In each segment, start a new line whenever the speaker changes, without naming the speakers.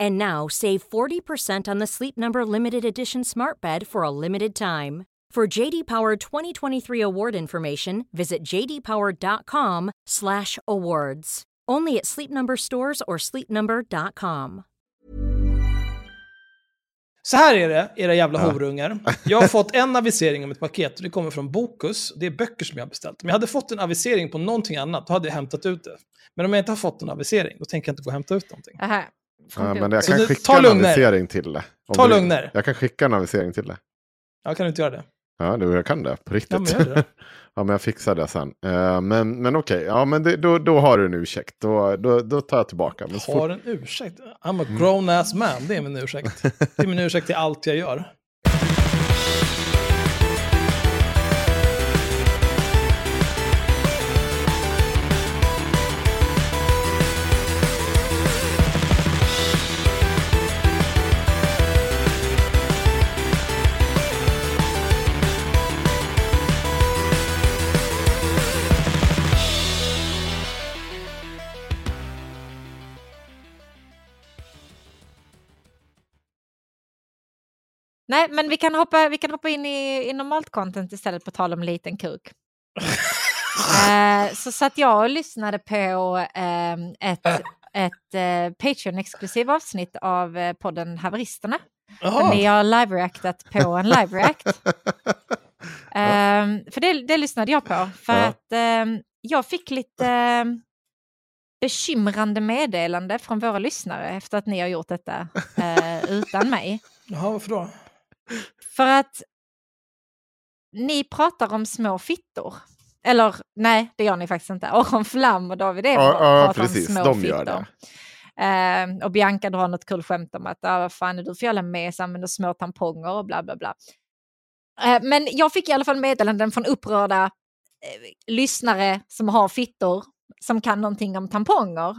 And now save 40% on the Sleep Number limited edition Smart Bed for a limited time. For JD Power 2023 award information, visit jdpower.com/awards. Only at Sleep Number stores or sleepnumber.com.
Så här är det, era jävla horungar. Jag har fått en avisering om ett paket och det kommer från Bokus. Det är böcker som jag har beställt. Om jag hade fått en avisering på någonting annat, då hade jag hämtat ut det. Men om jag inte har fått en avisering, då tänker jag inte gå och hämta ut någonting.
Aha.
Ja, men jag
Så
kan
nu-
skicka
ta
en
lugner.
avisering till det. Om
Ta
du-
lugner.
Jag kan skicka en avisering till det.
Jag kan inte göra det.
Ja, du, jag kan det på riktigt.
Ja, men gör det.
ja, men jag fixar det sen. Eh, men men okej, ja, men det, då, då har du en ursäkt. Då, då, då tar jag tillbaka. Men så
Har
fort,
en ursäkt. I'm a grown ass man, det är min ursäkt. Det är min ursäkt till allt jag gör.
Nej, men vi kan hoppa, vi kan hoppa in i, i normalt content istället på tal om liten kuk. eh, så satt jag och lyssnade på eh, ett, ett eh, Patreon-exklusiv avsnitt av eh, podden Haveristerna. Ni har live-reactat på en live-react. Ehm, för det, det lyssnade jag på. För att ehm, jag fick lite ehm, bekymrande meddelande från våra lyssnare efter att ni har gjort detta eh, utan mig.
Jaha, varför då?
För att ni pratar om små fittor. Eller nej, det gör ni faktiskt inte. Aron Flam och David Eber
Ja, ja,
pratar
precis.
om små
De
fittor.
gör det.
Eh, och Bianca drar något kul skämt om att ah, vad fan är du för jävla mes, använder små tamponger och bla bla bla. Eh, men jag fick i alla fall meddelanden från upprörda eh, lyssnare som har fittor som kan någonting om tamponger.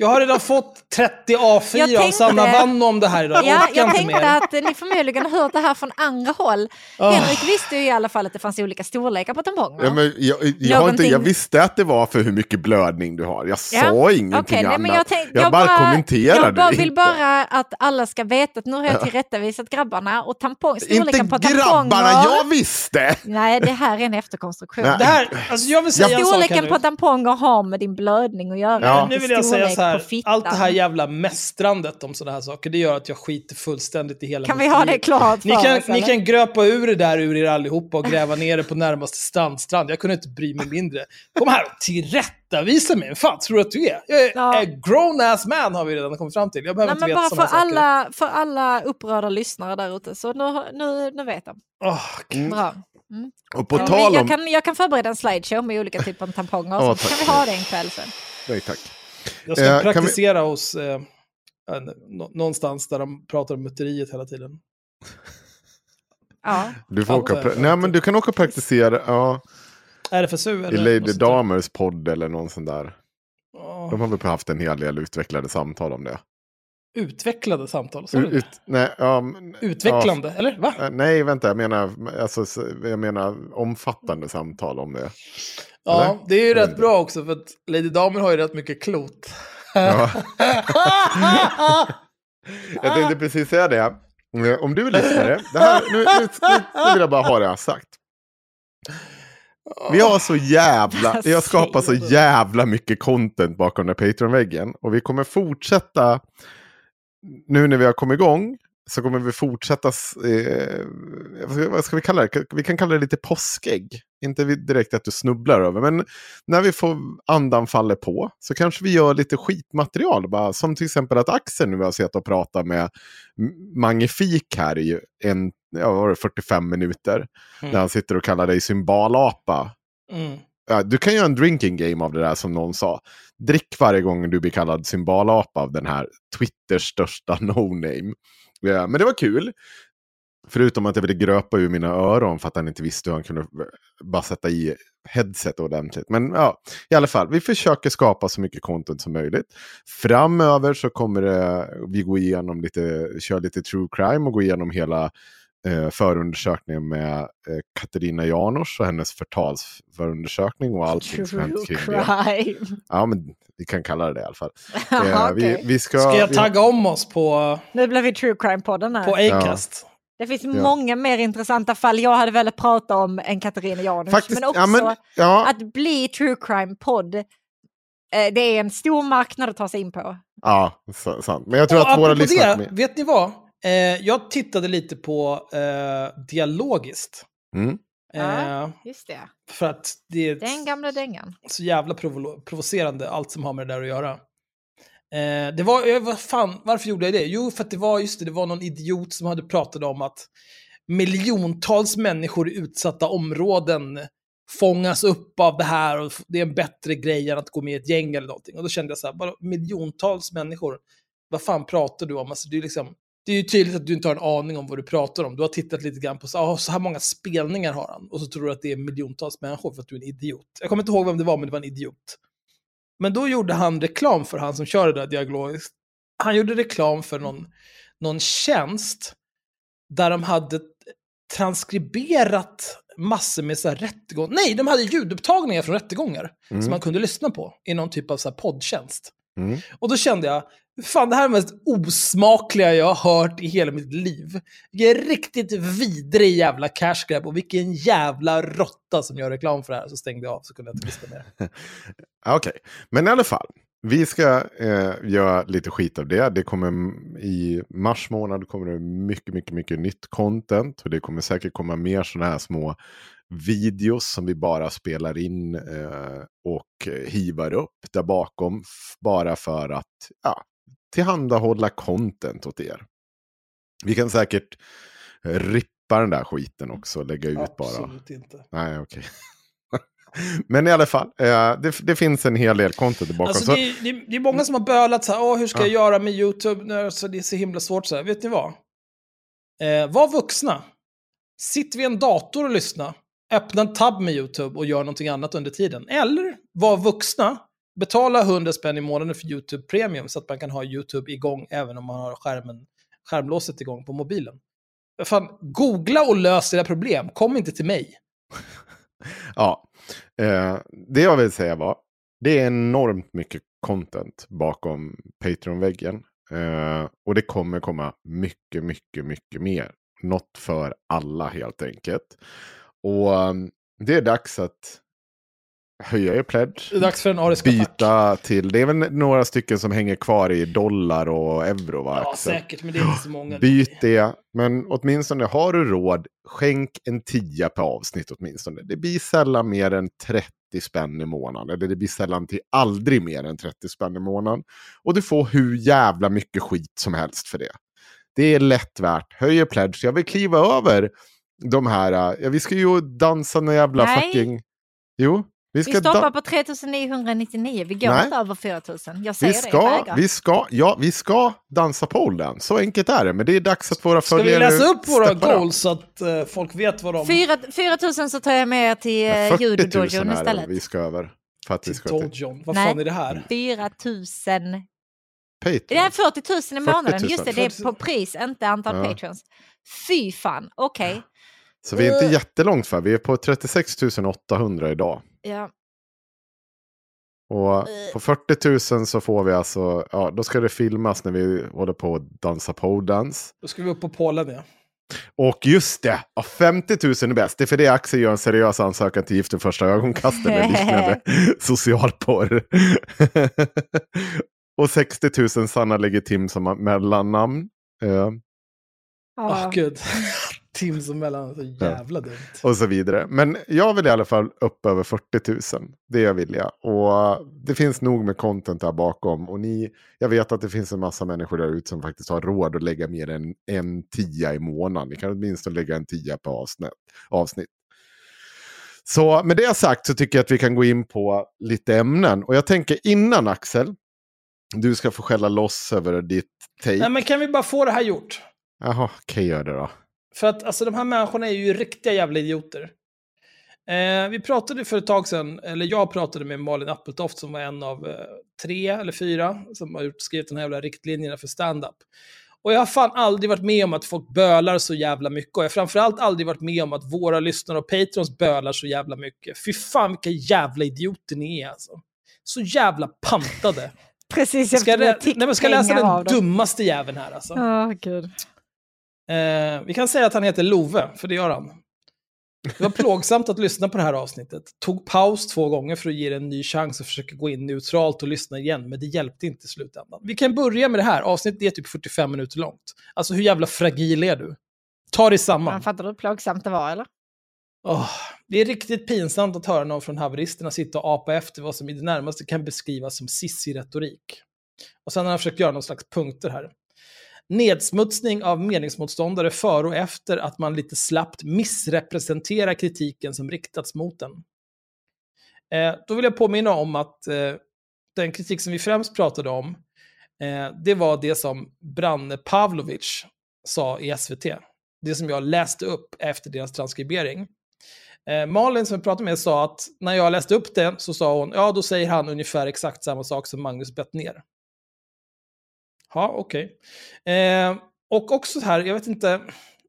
Jag har redan fått 30 A4
Jag
av
tänkte-
Sanna Wanno om det här idag.
Ja, jag
inte
tänkte
mer.
att ni förmodligen har hört det här från andra håll.
Ah.
Henrik visste ju i alla fall att det fanns olika storlekar på tamponger.
Ja, men jag, jag, har inte, jag visste att det var för hur mycket blödning du har. Jag sa
Ja,
ingenting
Okej, nej,
annat.
men jag, tänk,
jag, bara, kommenterade
Jag bara, vill
inte.
bara att alla ska veta att nu har jag tillrättavisat grabbarna och tampong,
Inte
storleken på tamponger.
grabbarna, jag visste!
Nej, det här är en efterkonstruktion.
Nej.
Det här, alltså jag vill säga en sak
Storleken på tamponger har med din blödning att göra.
Ja.
inte
Nu vill jag säga
storlek
så här,
på fittan.
allt det här jävla mästrandet om sådana här saker, det gör att jag skiter fullständigt i hela
Kan vi ha det klart
Ni kan,
oss?
ni kan gröpa ur det där ur er allihopa och gräva ner det på närmaste strandstrand. Jag kunde inte bry mig mindre. Kom här och tillrättavisa mig. Fan tror du att du är? Jag är
Ja.
a grown ass man har vi redan kommit fram till. Jag behöver
Nej,
inte
men
veta
bara
sådana
för
saker.
alla, för alla upprörda lyssnare där ute. Så nu, nu, nu vet de.
Åh, gud.
Bra.
Och på
Ja,
tal om...
jag, kan, jag kan förbereda en slideshow med olika typer av tamponger.
Ja,
så kan vi ha det en kväll sen.
Nej, tack.
Jag ska
Eh, kan vi-
praktisera hos eh, någonstans där de pratar om myteriet hela tiden.
Ja.
Du får
Ja,
åka... Nej, men du kan åka och praktisera ja,
RFSU
i
eller?
Lady
något sånt där.
Damers podd eller någon sån där.
Åh.
De har väl haft en hel del utvecklade samtal om det.
Utvecklade samtal, sa du
Ut, nej, ja, men-
Utvecklande, eller? Va?
Ja, eh, nej, vänta, jag menar, alltså, jag menar omfattande samtal om det.
Ja, det är ju
Jag
rätt bra också för att Lady Damer har ju rätt mycket klot.
Ja. Jag tänkte precis säga det. Om du lyssnare, det här, nu, nu, nu, vill jag bara ha det här sagt. Vi har så jävla, vi har skapat så jävla mycket content bakom den här Patreon-väggen. Och vi kommer fortsätta, nu när vi har kommit igång, så kommer vi fortsätta, eh, vad ska- vi kalla det? Vi kan kalla det lite påskägg. Inte direkt att du snubblar över, men när vi får andan faller på så kanske vi gör lite skitmaterial. Bara, som till exempel att Axel nu har sett och pratat med Magnifik här i en, ja, vad var det, 45 minuter.
Mm.
Där han sitter och kallar dig symbolapa.
Mm.
Ja, du kan göra en drinking game av det där som någon sa. Drick varje gång du blir kallad symbolapa av den här Twitters största no-name. Ja, men det var kul. Förutom att jag ville gröpa ur mina öron för att han inte visste hur han kunde eh, bara sätta i headset ordentligt. Men ja, i alla fall, vi försöker skapa så mycket content som möjligt. Framöver så kommer det, vi gå igenom lite, köra lite true crime och gå igenom hela eh, förundersökningen med eh, Katarina Janouch och hennes förtalsförundersökning och allting som hänt
True
kring det.
crime.
Ja, men vi kan kalla det det i alla fall. Eh,
Jaha,
vi, vi ska,
Ska jag
vi-
tagga om oss på,
Nu blir vi true crime-podden här.
på Acast?
Det finns många mer intressanta fall jag hade velat prata om än Katarina Janouch.
Faktiskt,
men också
ja, men, ja,
att bli true crime-podd, eh, det är en stor marknad att ta sig in på.
ja sant. Men jag tror
Och
att våra lyssnare...
det, vet ni vad? Eh, jag tittade lite på eh, Dialogiskt.
Mm.
Ja.
Eh,
Just det.
för att det är
Den gamla dängan.
så jävla provo provocerande, allt som har med det där att göra. Eh, det var, eh, vad fan, varför gjorde jag det? Jo, för att det var, just det, det var någon idiot som hade pratat om att miljontals människor i utsatta områden fångas upp av det här och det är en bättre grej än att gå med i ett gäng eller någonting. Och då kände jag så här, bara miljontals människor, vad fan pratar du om? Alltså, det, är liksom, det är ju tydligt att du inte har en aning om vad du pratar om. Du har tittat lite grann på så, ah, så här många spelningar har han. Och så tror du att det är miljontals människor för att du är en idiot. Jag kommer inte ihåg vem det var, men det var en idiot. Men då gjorde han reklam för han som kör det där dialogiskt. Han gjorde reklam för någon, någon tjänst där de hade transkriberat massor med så här rättegångar. Nej, de hade ljudupptagningar från rättegångar
Mm.
som man kunde lyssna på i någon typ av så här poddtjänst.
Mm.
Och då kände jag, fan det här är det mest osmakliga jag har hört i hela mitt liv. Vilken riktigt vidrig jävla cash grab och vilken jävla råtta som gör reklam för det här. Så stängde jag av så kunde jag inte lyssna mer.
Okej, Okej, men i alla fall. Vi ska eh, göra lite skit av det. Det kommer i mars månad kommer det mycket, mycket, mycket nytt content. Och det kommer säkert komma mer sådana här små videos som vi bara spelar in eh, och hivar upp där bakom. Bara för att ja, tillhandahålla content åt er. Vi kan säkert rippa den där skiten också och lägga ut bara.
Absolut inte.
Nej, okej. Men i alla fall, eh, det, det finns en hel del content bakom.
Alltså,
så,
det, är, det, det är många som har bölat så här, Åh, hur ska
Ja.
jag göra med YouTube när så det är så himla svårt så här. Vet ni vad? Eh, var vuxna. Sitt vid en dator och lyssna. Öppna en tab med YouTube och gör någonting annat under tiden. Eller var vuxna. Betala 100 spänn i månaden för YouTube Premium så att man kan ha YouTube igång även om man har skärmen, skärmlåset igång på mobilen. Fan, googla och lös era problem. Kom inte till mig.
ja, eh, det jag vill säga var, det är enormt mycket content bakom Patreon-väggen. Eh, och det kommer komma mycket, mycket, mycket mer. Något för alla helt enkelt. Och um, det är dags att höja er pledge.
Dags för en arisk attack.
Byta till, det är väl några stycken som hänger kvar i dollar och euro va?
Ja,
Axel?
säkert, men det är inte så många.
Byt det, men åtminstone har du råd, skänk en tia per avsnitt åtminstone. Det blir sällan mer än 30 spänn i månaden, eller det blir sällan till aldrig mer än 30 spänn i månaden. Och du får hur jävla mycket skit som helst för det. Det är lätt värt. Höjer pledge. Jag vill kliva över de här, äh, ja, vi ska ju dansa någon jävla
Nej.
fucking... Jo, vi
Vi
ska...
stoppar på 3999, vi går
Nej.
inte över 4000. Jag säger
vi
det, jag
ska,
vägrar.
vi ska, ja, vi ska dansa pole dance. Så enkelt är det. Men det är dags att våra
Ska vi
följare
läsa upp våra goals så att eh, folk vet vad de...
Fyra- 4000 så tar jag med er till
Ja,
eh,
40 000
judodojon
är det
istället.
vi ska över. För att vi
till
ska till.
Dojon. Vad
Nej.
fan är det här?
4000
Patreon.
Det är 40 000 i
40 000.
månaden. Just det, det är
40
på
000.
pris, inte antal
Ja.
patrons. Fy fan, okej.
Så vi är inte
Eh.
jättelångt för. Vi är på 36 800 idag.
Ja.
Och
Eh.
på 40 000 så får vi alltså, ja då ska det filmas när vi håller på att dansa pole-dans.
Då ska vi upp på Polen ja.
Och just det, ja, 50 000 är bäst. Det är för det Axel gör en seriös ansökan till Gift vid första ögonkastet med liknande socialporr. och 60 000 Sanna Legitim som mellannamn.
Åh
Ja.
gud. Tim som mellan, så jävla dumt.
och så vidare. Men jag vill i alla fall upp över 40 000. Det är jag vilja. Och det finns nog med content där bakom. Och ni, jag vet att det finns en massa människor där ute som faktiskt har råd att lägga mer än en tia i månaden. Ni kan åtminstone lägga en tia på avsnitt. avsnitt. Så med det sagt så tycker jag att vi kan gå in på lite ämnen. Och jag tänker innan Axel, du ska få skälla loss över ditt take.
Nej men kan vi bara få det här gjort?
Jaha, okej gör det då.
För att alltså, de här människorna är ju riktiga jävla idioter. Eh, vi pratade för ett tag sedan, eller jag pratade med Malin Appeltoft som var en av eh, tre eller fyra som har gjort, skrivit de här jävla riktlinjerna för stand-up. Och jag har fan aldrig varit med om att folk bölar så jävla mycket. Och jag har framförallt aldrig varit med om att våra lyssnare och patrons bölar så jävla mycket. Fy fan vilka jävla idioter ni är alltså. Så jävla pantade.
Precis,
Jag ska,
jag
nej, men ska läsa den dummaste jäveln här alltså.
Gud.
Eh, vi kan säga att han heter Love, för det gör han. Det var plågsamt att lyssna på det här avsnittet. Tog paus två gånger för att ge det en ny chans och försöka gå in neutralt och lyssna igen, men det hjälpte inte i slutändan. Vi kan börja med det här. Avsnittet är typ 45 minuter långt. Alltså hur jävla fragil är du? Ta dig samman.
Men fattar du hur plågsamt det var, eller?
Åh, det är riktigt pinsamt att höra någon från haveristerna sitta och apa efter vad som i det närmaste kan beskrivas som sissi-retorik. Och sen har han försökt göra någon slags punkter här. Nedsmutsning av meningsmotståndare före och efter att man lite slappt missrepresenterar kritiken som riktats mot den. Eh, då vill jag påminna om att eh, den kritik som vi främst pratade om, eh, det var det som Branne Pavlovic sa i SVT. Det som jag läste upp efter deras transkribering. Eh, Malin som jag pratade med sa att när jag läste upp det så sa hon, ja då säger han ungefär exakt samma sak som Magnus Bettner. Ja, okej. Eh, och också så här, jag vet inte,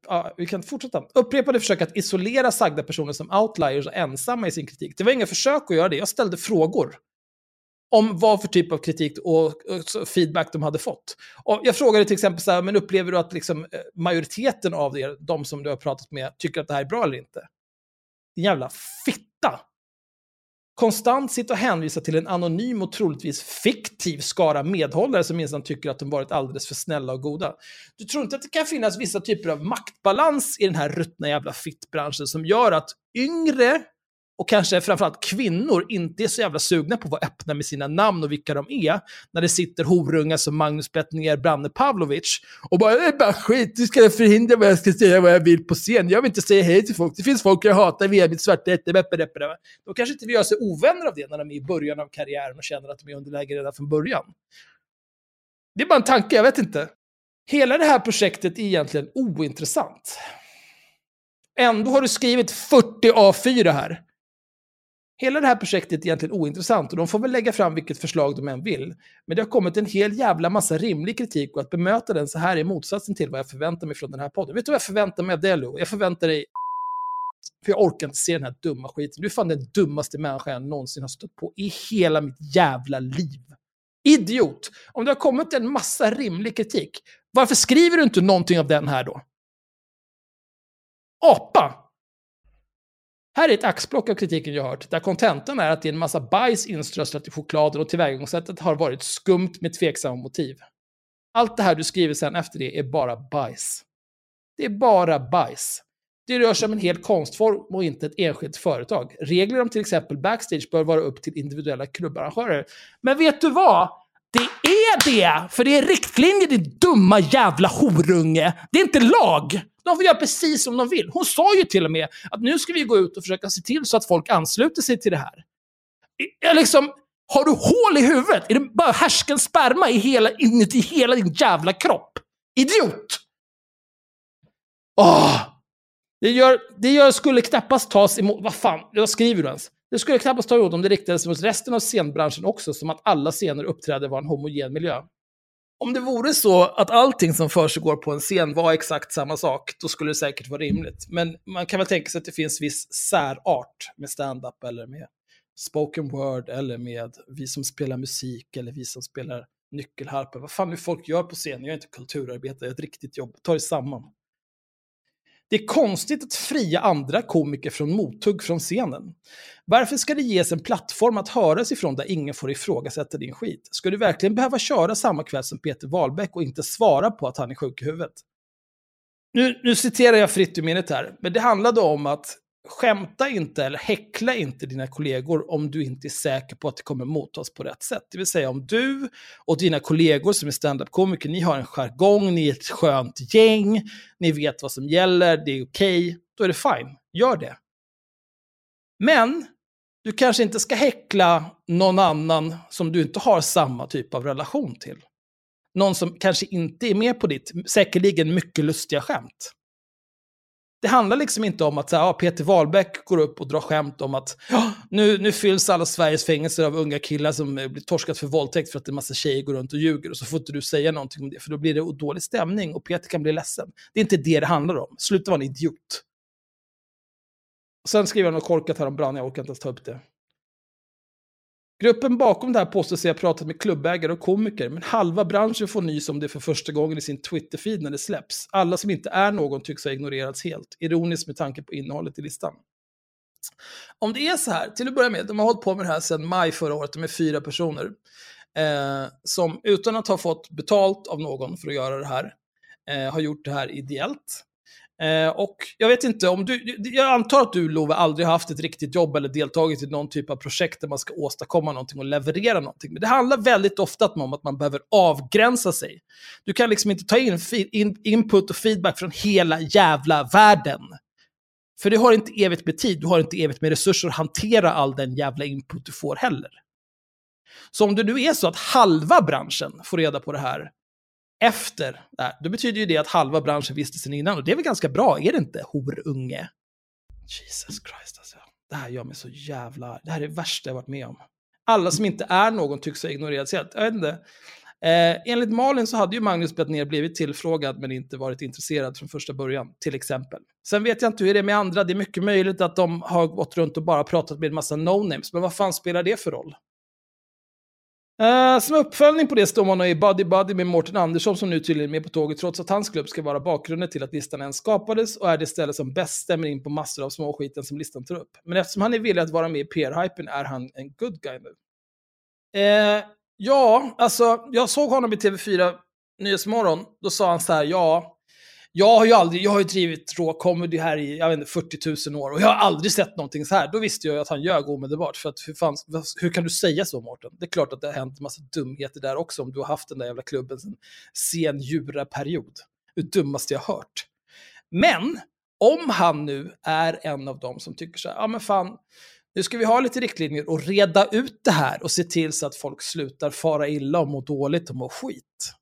ja, vi kan fortsätta. Upprepade försök att isolera sagda personer som outliers och ensamma i sin kritik. Det var inga försök att göra det, jag ställde frågor om vad för typ av kritik och, feedback de hade fått. Och jag frågade till exempel så här, men upplever du att liksom, eh, majoriteten av er, de som du har pratat med, tycker att det här är bra eller inte? Din jävla fitta! Konstant sitta och hänvisa till en anonym och troligtvis fiktiv skara medhållare som minsann tycker att de varit alldeles för snälla och goda. Du tror inte att det kan finnas vissa typer av maktbalans i den här ruttna jävla fittbranschen som gör att yngre och kanske framförallt kvinnor inte är så jävla sugna på att vara öppna med sina namn och vilka de är, när det sitter horungar som Magnus Bettner, Branne Pavlovic och bara “det är bara skit, du ska förhindra vad jag ska säga vad jag vill på scen, jag vill inte säga hej till folk, det finns folk jag hatar via mitt svarta ätte. Då kanske inte vi gör sig ovänner av det när de är i början av karriären och känner att de är underläge redan från början. Det är bara en tanke, jag vet inte. Hela det här projektet är egentligen ointressant. Ändå har du skrivit 40 A4 här. Hela det här projektet är egentligen ointressant och de får väl lägga fram vilket förslag de än vill. Men det har kommit en hel jävla massa rimlig kritik och att bemöta den så här är motsatsen till vad jag förväntar mig från den här podden. Vet du vad jag förväntar mig av dig Lou? Jag förväntar dig... För jag orkar inte se den här dumma skiten. Du är fan den dummaste människan jag någonsin har stött på i hela mitt jävla liv. Idiot! Om det har kommit en massa rimlig kritik, varför skriver du inte någonting av den här då? Apa! Här är ett axplock av kritiken jag hört, där kontentan är att det är en massa bajs inströsslat i chokladen och tillvägagångssättet har varit skumt med tveksamma motiv. Allt det här du skriver sen efter det är bara bajs. Det är bara bajs. Det rör sig om en hel konstform och inte ett enskilt företag. Regler om till exempel backstage bör vara upp till individuella klubbarrangörer. Men vet du vad? Det är det! För det är riktlinjer, din dumma jävla horunge. Det är inte lag. De får göra precis som de vill. Hon sa ju till och med att nu ska vi gå ut och försöka se till så att folk ansluter sig till det här. Jag liksom, har du hål i huvudet? Är det bara härsken sperma i hela, inuti hela din jävla kropp? Idiot! Åh! Det, gör, det gör, skulle knappast tas emot... Vad fan, vad skriver du ens? Det skulle knappast ta emot om det riktades mot resten av scenbranschen också, som att alla scener uppträder var en homogen miljö. Om det vore så att allting som försiggår på en scen var exakt samma sak, då skulle det säkert vara rimligt. Men man kan väl tänka sig att det finns viss särart med stand-up eller med spoken word eller med vi som spelar musik eller vi som spelar nyckelharpa. Vad fan nu folk gör på scen, jag är inte kulturarbetare, jag är ett riktigt jobb. Ta det samman. Det är konstigt att fria andra komiker från mothugg från scenen. Varför ska det ges en plattform att höras ifrån där ingen får ifrågasätta din skit? Ska du verkligen behöva köra samma kväll som Peter Wahlbeck och inte svara på att han är sjuk i huvudet? Nu, nu citerar jag fritt ur minnet här, men det handlade om att skämta inte eller häckla inte dina kollegor om du inte är säker på att det kommer mottas på rätt sätt. Det vill säga om du och dina kollegor som är standup-komiker, ni har en jargong, ni är ett skönt gäng, ni vet vad som gäller, det är okej, okay, då är det fine. Gör det. Men du kanske inte ska häckla någon annan som du inte har samma typ av relation till. Någon som kanske inte är med på ditt, säkerligen mycket lustiga skämt det handlar liksom inte om att så här, ja, Peter Wahlbeck går upp och drar skämt om att ja, nu, nu fylls alla Sveriges fängelser av unga killar som eh, blir torskat för våldtäkt för att en massa tjejer går runt och ljuger och så får inte du säga någonting om det för då blir det dålig stämning och Peter kan bli ledsen. Det är inte det det handlar om. Sluta vara en idiot. Sen skriver han något korkat här om Brann, jag orkar inte ens ta upp det. Gruppen bakom det här påstår sig ha pratat med klubbägare och komiker, men halva branschen får nys om det för första gången i sin Twitter-feed när det släpps. Alla som inte är någon tycks ha ignorerats helt, ironiskt med tanke på innehållet i listan. Om det är så här, till att börja med, de har hållit på med det här sedan maj förra året, de är fyra personer, eh, som utan att ha fått betalt av någon för att göra det här, eh, har gjort det här ideellt. Eh, och jag vet inte om du, jag antar att du Love aldrig har haft ett riktigt jobb eller deltagit i någon typ av projekt där man ska åstadkomma någonting och leverera någonting. Men det handlar väldigt ofta om att man behöver avgränsa sig. Du kan liksom inte ta in, in input och feedback från hela jävla världen. För du har inte evigt med tid, du har inte evigt med resurser att hantera all den jävla input du får heller. Så om det nu är så att halva branschen får reda på det här, efter det här, då betyder ju det att halva branschen visste sen innan. Och det är väl ganska bra, är det inte, horunge? Jesus Christ alltså. Det här gör mig så jävla... Det här är det värsta jag varit med om. Alla som inte är någon tycks ha ignorerats helt. Jag vet inte. Eh, enligt Malin så hade ju Magnus Bettner blivit tillfrågad men inte varit intresserad från första början, till exempel. Sen vet jag inte hur det är med andra. Det är mycket möjligt att de har gått runt och bara pratat med en massa no-names. Men vad fan spelar det för roll? Uh, som uppföljning på det står man i Buddy Buddy med Mårten Andersson som nu tydligen är med på tåget trots att hans klubb ska vara bakgrunden till att listan ens skapades och är det ställe som bäst stämmer in på massor av småskiten som listan tar upp. Men eftersom han är villig att vara med i PR-hypen är han en good guy nu. Uh, ja, alltså jag såg honom i TV4 Nyhetsmorgon. Då sa han så här, ja, jag har ju aldrig, jag har ju drivit råcomedy här i, jag vet inte, 40 000 år och jag har aldrig sett någonting så här. Då visste jag ju att han ljög omedelbart. För att hur, fan, hur kan du säga så Mårten? Det är klart att det har hänt en massa dumheter där också om du har haft den där jävla klubben sen sen period. Det dummaste jag har hört. Men om han nu är en av dem som tycker så här, ja men fan, nu ska vi ha lite riktlinjer och reda ut det här och se till så att folk slutar fara illa och må dåligt och må skit.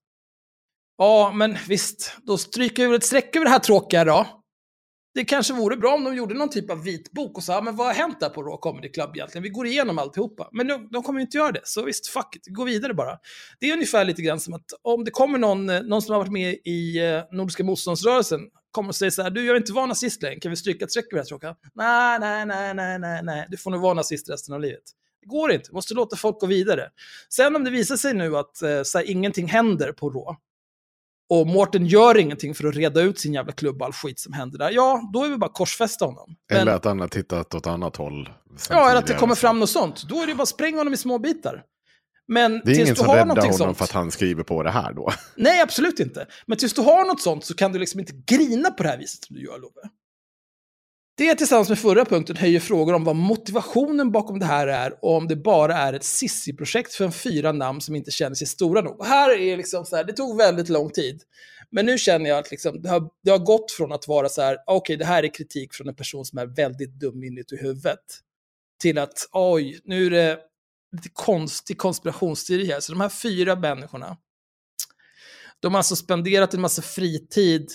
Ja, men visst, då stryker vi ett streck över det här tråkiga då. Det kanske vore bra om de gjorde någon typ av vitbok och sa, men vad har hänt där på Raw Comedy Club egentligen? Vi går igenom alltihopa. Men de, de kommer ju inte göra det, så visst, fuck it, gå vidare bara. Det är ungefär lite grann som att om det kommer någon, eh, någon som har varit med i eh, Nordiska motståndsrörelsen, kommer och säger så här, du jag vill inte vara nazist längre, kan vi stryka ett streck över det här tråkiga? Nej, nej, nej, nej, nej, nej, du får nog vara nazist resten av livet. Det går inte, måste låta folk gå vidare. Sen om det visar sig nu att eh, så här, ingenting händer på Raw, och Mårten gör ingenting för att reda ut sin jävla klubb och all skit som händer där, ja, då är vi bara korsfästa honom.
Men, eller att han har tittat åt annat håll.
Ja, eller att det kommer fram något sånt. Då är det bara att spränga honom i små bitar. Men
det är ingen
som
räddar honom
sånt,
för att han skriver på det här då.
Nej, absolut inte. Men tills du har något sånt så kan du liksom inte grina på det här viset som du gör, Love. Det tillsammans med förra punkten höjer frågor om vad motivationen bakom det här är och om det bara är ett sissi-projekt för en fyra namn som inte känner sig stora nog. Och här är liksom så här, det tog väldigt lång tid. Men nu känner jag att liksom, det, har, det har gått från att vara så här, ah, okej, okay, det här är kritik från en person som är väldigt dum inuti huvudet, till att oj, nu är det lite konstig konspirationsteori här. Så de här fyra människorna, de har alltså spenderat en massa fritid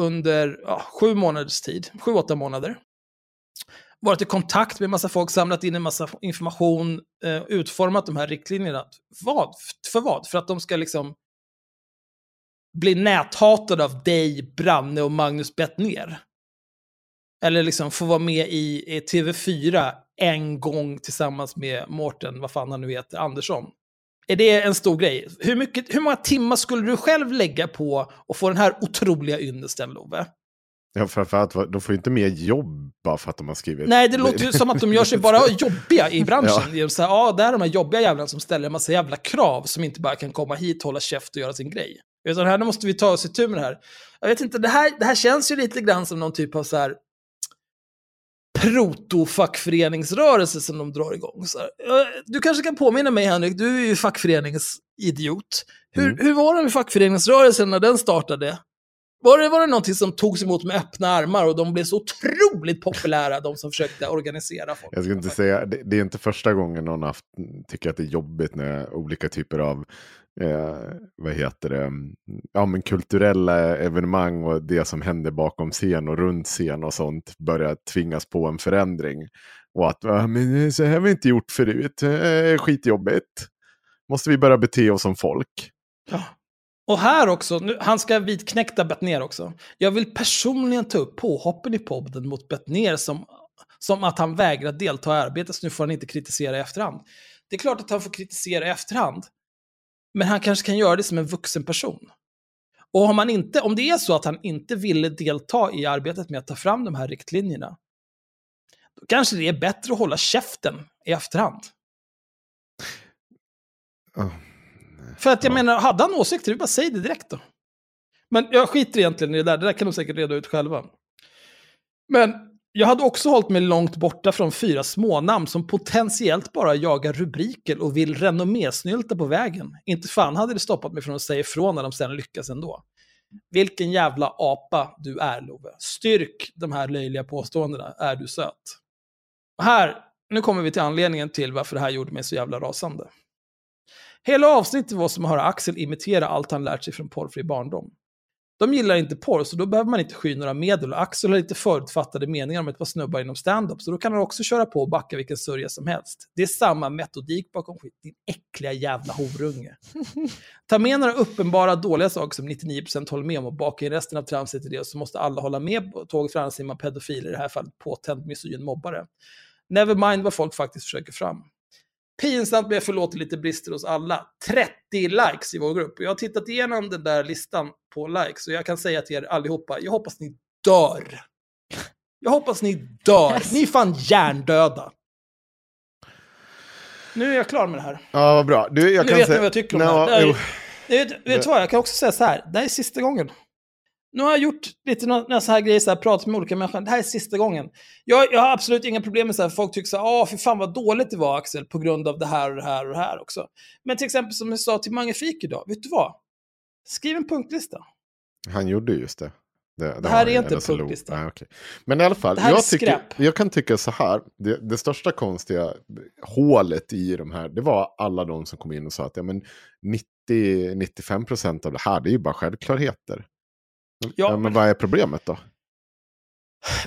under ja, sju månaders tid, sju, åtta månader varit i kontakt med massa folk, samlat in en massa information, eh, utformat de här riktlinjerna. Vad? För vad? För att de ska liksom bli näthatade av dig, Branne och Magnus Bettner. Eller liksom få vara med i, i TV4 en gång tillsammans med Mårten, vad fan han nu heter, Andersson. Är det en stor grej? Hur, mycket, hur många timmar skulle du själv lägga på att få den här otroliga ynnesten, Love?
Ja, framförallt, de får ju inte mer jobb bara för att de har skrivit.
Nej, det låter ju som att de gör sig bara jobbiga i branschen. Ja. Så här, ja, det är de här jobbiga jävlarna som ställer en massa jävla krav som inte bara kan komma hit, hålla käft och göra sin grej. Utan här, nu måste vi ta oss i tur med det här. Jag vet inte, det här, det här känns ju lite grann som någon typ av så här proto-fackföreningsrörelse som de drar igång. Så här. Du kanske kan påminna mig Henrik, du är ju fackföreningsidiot. Hur, mm. hur var det med fackföreningsrörelsen när den startade? Var det, var det någonting som togs emot med öppna armar och de blev så otroligt populära, de som försökte organisera folk?
Jag skulle inte säga, det, det är inte första gången någon haft, tycker att det är jobbigt när olika typer av eh, vad heter det, ja, men kulturella evenemang och det som händer bakom scen och runt scen och sånt börjar tvingas på en förändring. Och att men så här har vi inte gjort förut, eh, skitjobbigt. Måste vi börja bete oss som folk?
Ja. Och här också, nu, han ska vitknäckta Bettner också. Jag vill personligen ta upp påhoppen i podden mot Bettner som, som att han vägrar delta i arbetet, så nu får han inte kritisera i efterhand. Det är klart att han får kritisera i efterhand, men han kanske kan göra det som en vuxen person. Och om, han inte, om det är så att han inte ville delta i arbetet med att ta fram de här riktlinjerna, då kanske det är bättre att hålla käften i efterhand. Oh. För att jag ja. menar, hade han åsikter, bara säg det direkt då. Men jag skiter egentligen i det där, det där kan de säkert reda ut själva. Men jag hade också hållit mig långt borta från fyra smånamn som potentiellt bara jagar rubriker och vill renommésnylta på vägen. Inte fan hade det stoppat mig från att säga ifrån när de sen lyckas ändå. Vilken jävla apa du är, Love. Styrk de här löjliga påståendena, är du söt. Och här, nu kommer vi till anledningen till varför det här gjorde mig så jävla rasande. Hela avsnittet var som att höra Axel imitera allt han lärt sig från porrfri barndom. De gillar inte porr, så då behöver man inte sky några medel. Och Axel har lite förutfattade meningar om ett par snubbar inom stand-up, så då kan han också köra på och backa vilken sörja som helst. Det är samma metodik bakom skit, din äckliga jävla horunge. Ta med några uppenbara dåliga saker som 99% håller med om och baka in resten av tramset i det, så måste alla hålla med på tåget, för annars är man pedofil, i det här fallet påtänd misogyn mobbare. Never mind vad folk faktiskt försöker fram. Pinsamt men jag förlåter lite brister hos alla. 30 likes i vår grupp. Jag har tittat igenom den där listan på likes och jag kan säga till er allihopa, jag hoppas ni dör. Jag hoppas ni dör. Yes. Ni är fan hjärndöda. Nu är jag klar med det här.
Ja, vad bra. Du, jag
nu
kan
vet ni vad jag tycker om no, det här. vet, vet du vad, jag kan också säga så här. Det här är sista gången. Nu har jag gjort lite några så här grejer, så här, pratat med olika människor. Det här är sista gången. Jag, jag har absolut inga problem med att folk tycker så här, åh, för fan vad dåligt det var Axel, på grund av det här och det här och det här också. Men till exempel som jag sa till Magnifik idag, vet du vad? Skriv en punktlista.
Han gjorde just det.
Det, det, det här är inte en punktlista.
Nej, okay. Men i alla fall, jag, tycker, jag, kan tycka så här. Det, det, största konstiga hålet i de här, det var alla de som kom in och sa att ja, 90-95% av det här, det är ju bara självklarheter. Ja, men vad är problemet då?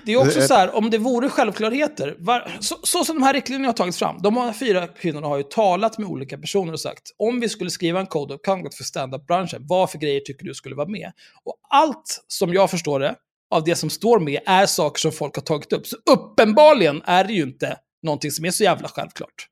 Det är också så här, om det vore självklarheter, var, så, så, som de här riktlinjerna har tagits fram, de här fyra kvinnorna har ju talat med olika personer och sagt, om vi skulle skriva en code of conduct för stand-up-branschen, vad för grejer tycker du skulle vara med? Och allt som jag förstår det, av det som står med, är saker som folk har tagit upp. Så uppenbarligen är det ju inte någonting som är så jävla självklart.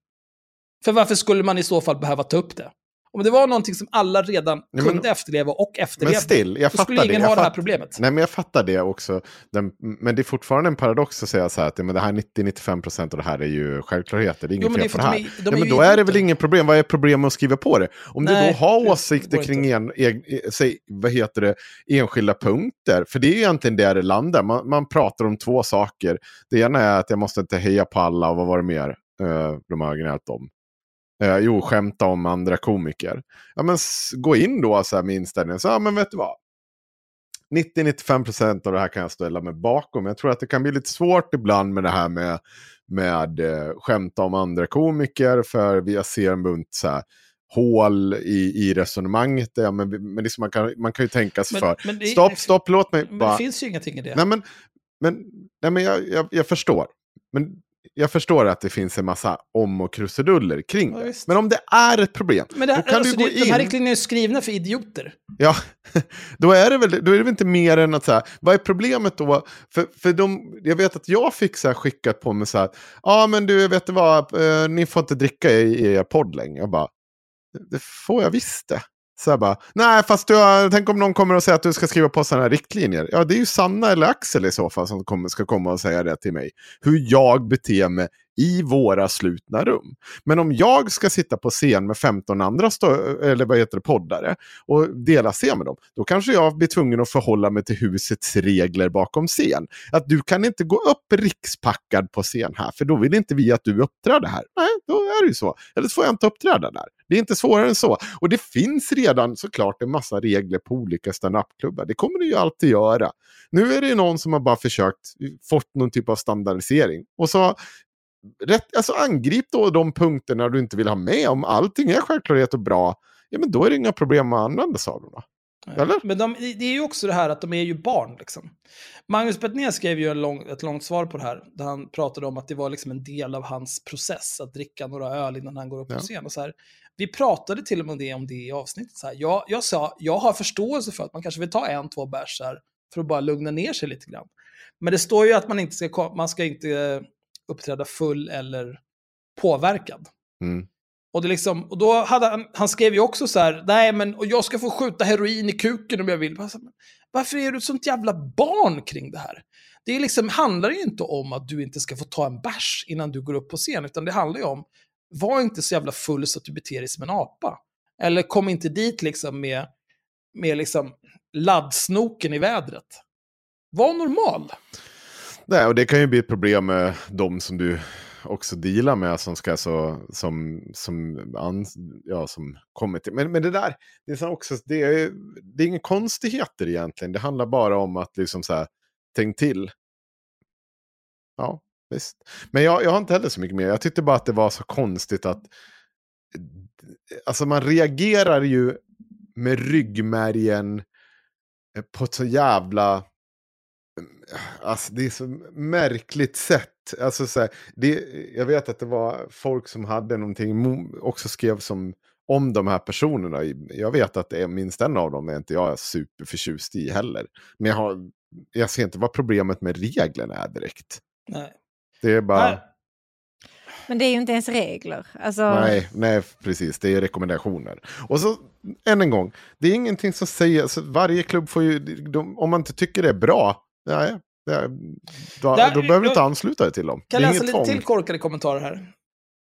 För varför skulle man i så fall behöva ta upp det? Om det var någonting som alla redan Nej, kunde men, efterleva och efterlevde,
men still, jag
då skulle ingen
det.
ha det här problemet.
Nej, men jag fattar det också. Den, men det är fortfarande en paradox att säga så här att men det här 90-95% av det här är ju självklarheter. Det är inget fel på det här. De, de Nej, men då är det väl inget problem. Vad är problemet med att skriva på det? Om Nej, du då har åsikter kring en, en, säg, vad heter det, enskilda punkter, för det är egentligen där det landar. Man, man pratar om två saker. Det ena är att jag måste inte heja på alla och vad var det mer? Uh, de har gnällt om. Eh, jo, skämta om andra komiker. Ja, men gå in då så här med inställningen. Så, ja, men vet du vad? 90-95% av det här kan jag ställa mig bakom. Jag tror att det kan bli lite svårt ibland med det här med, med eh, skämta om andra komiker. För vi ser en bunt så här, hål i, i resonemanget. Ja, men, men liksom man, kan, man kan ju tänka sig för. Men det, stopp, stopp, låt mig
men bara... Det finns ju ingenting i det.
Nej, men, men, nej, men jag, jag, jag förstår. Men jag förstår att det finns en massa om och krusiduller kring
Ja,
det.
visst.
Men om det är ett problem,
Men det,
då kan
alltså,
du gå
det, de här
in...
riktlinjerna är skrivna för idioter.
Ja, då är, det väl, då är det väl inte mer än att så här, vad är problemet då? För, för de, jag vet att jag fick så här skickat på mig så här, ja men du vet du vad, eh, ni får inte dricka i, i er podd längre. Jag bara, det får jag visst det. Så jag bara, nej fast du har, tänk om någon kommer och säger att du ska skriva på sådana här riktlinjer. Ja det är ju Sanna eller Axel i så fall som kommer, ska komma och säga det till mig. Hur jag beter mig i våra slutna rum. Men om jag ska sitta på scen med 15 andra eller vad heter det, poddare och dela scen med dem, då kanske jag blir tvungen att förhålla mig till husets regler bakom scen. Att du kan inte gå upp rikspackad på scen här, för då vill inte vi att du uppträder här. Nej, då är det ju så. Eller så får jag inte uppträda där. Det är inte svårare än så. Och det finns redan såklart en massa regler på olika standupklubbar. Det kommer det ju alltid göra. Nu är det ju någon som har bara försökt fått någon typ av standardisering. Och så rätt, alltså angrip då de punkterna du inte vill ha med. Om allting är självklarhet och bra, ja men då är det inga problem att använda då. Eller?
Men de, det är ju också det här att de är ju barn. Liksom. Magnus Bettner skrev ju en lång, ett långt svar på det här. Där han pratade om att det var liksom en del av hans process. Att dricka några öl innan han går upp på
Ja.
scen. Och så här. Vi pratade till och med det om det i avsnittet. Så här. Jag, jag sa, jag har förståelse för att man kanske vill ta en, två bärs här för att bara lugna ner sig lite grann. Men det står ju att man inte ska, man ska inte uppträda full eller påverkad.
Mm.
Och, det liksom, och då hade han, han skrev ju också så här, nej men och jag ska få skjuta heroin i kuken om jag vill. Bara så här, men Varför är du ett sånt jävla barn kring det här? Det är liksom, handlar ju inte om att du inte ska få ta en bärs innan du går upp på scen, utan det handlar ju om, var inte så jävla full så att du beter dig som en apa. Eller kom inte dit liksom med, med liksom laddsnoken i vädret. Var normal.
Nej, och det kan ju bli ett problem med de som du också dealar med som ska så, som, som, ans, ja, som kommer till. Men, men det där, det är, också, det är, det är inga konstigheter egentligen. Det handlar bara om att liksom så här, tänk till. Ja, visst. Men jag, jag har inte heller så mycket mer. Jag tyckte bara att det var så konstigt att, alltså man reagerar ju med ryggmärgen på ett så jävla Alltså det är så märkligt sätt. Alltså så här, det, jag vet att det var folk som hade någonting, också skrev som om de här personerna. Jag vet att det är minst en av dem är inte jag superförtjust i heller. Men jag, har, jag ser inte vad problemet med reglerna är direkt.
Nej.
Det är bara...
Nej.
Men det är ju inte ens regler. Alltså,
Nej, nej, precis. Det är rekommendationer. Och så, än en gång, det är ingenting som säger, alltså, varje klubb får ju, de, om man inte tycker det är bra, nej, det då,
Där-
då behöver du inte
jag-
ansluta dig till dem.
Kan
är
läsa lite
tvång.
till korkade kommentarer här.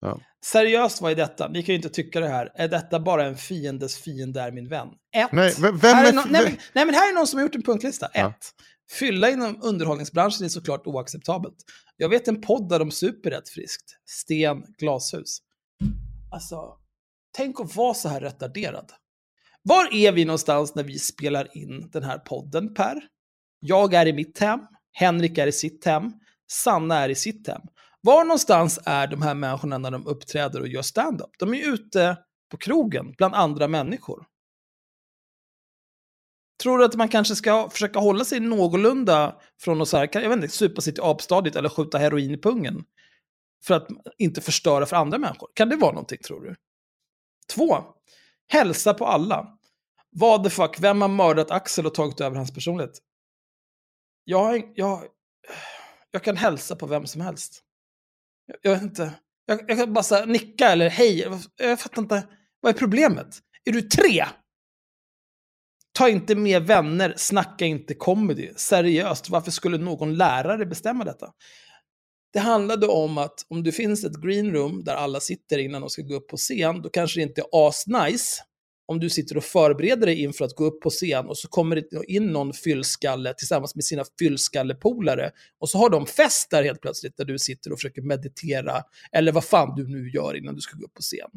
Ja.
Seriöst, vad är detta? Ni kan ju inte tycka det här. Är detta bara en fiendes fiende är min vän? Ett.
Nej, vem, är...
är no- nej, men, nej, men här är någon som har gjort en punktlista. Ett.
Ja.
Fylla inom underhållningsbranschen är såklart oacceptabelt. Jag vet en podd där de super rätt friskt. Sten glashus. Alltså, tänk att vara så här retarderad. Var är vi någonstans när vi spelar in den här podden, Per? Jag är i mitt hem, Henrik är i sitt hem, Sanna är i sitt hem. Var någonstans är de här människorna när de uppträder och gör stand-up? De är ute på krogen bland andra människor. Tror du att man kanske ska försöka hålla sig någorlunda från att så här, jag vet inte, supa sig till apstadiet eller skjuta heroin i pungen? För att inte förstöra för andra människor. Kan det vara någonting tror du? Två. Hälsa på alla. Vad the fuck, vem har mördat Axel och tagit över hans personlighet? Jag, jag, jag kan hälsa på vem som helst. Jag, jag vet inte. Jag, jag kan bara här, nicka eller hej. Jag, jag fattar inte. Vad är problemet? Är du tre? Ta inte med vänner, snacka inte comedy. Seriöst, varför skulle någon lärare bestämma detta? Det handlade om att om det finns ett green room där alla sitter innan de ska gå upp på scen, då kanske det inte är asnice om du sitter och förbereder dig inför att gå upp på scen och så kommer det in någon fyllskalle tillsammans med sina fyllskallepolare och så har de fest där helt plötsligt där du sitter och försöker meditera eller vad fan du nu gör innan du ska gå upp på scen.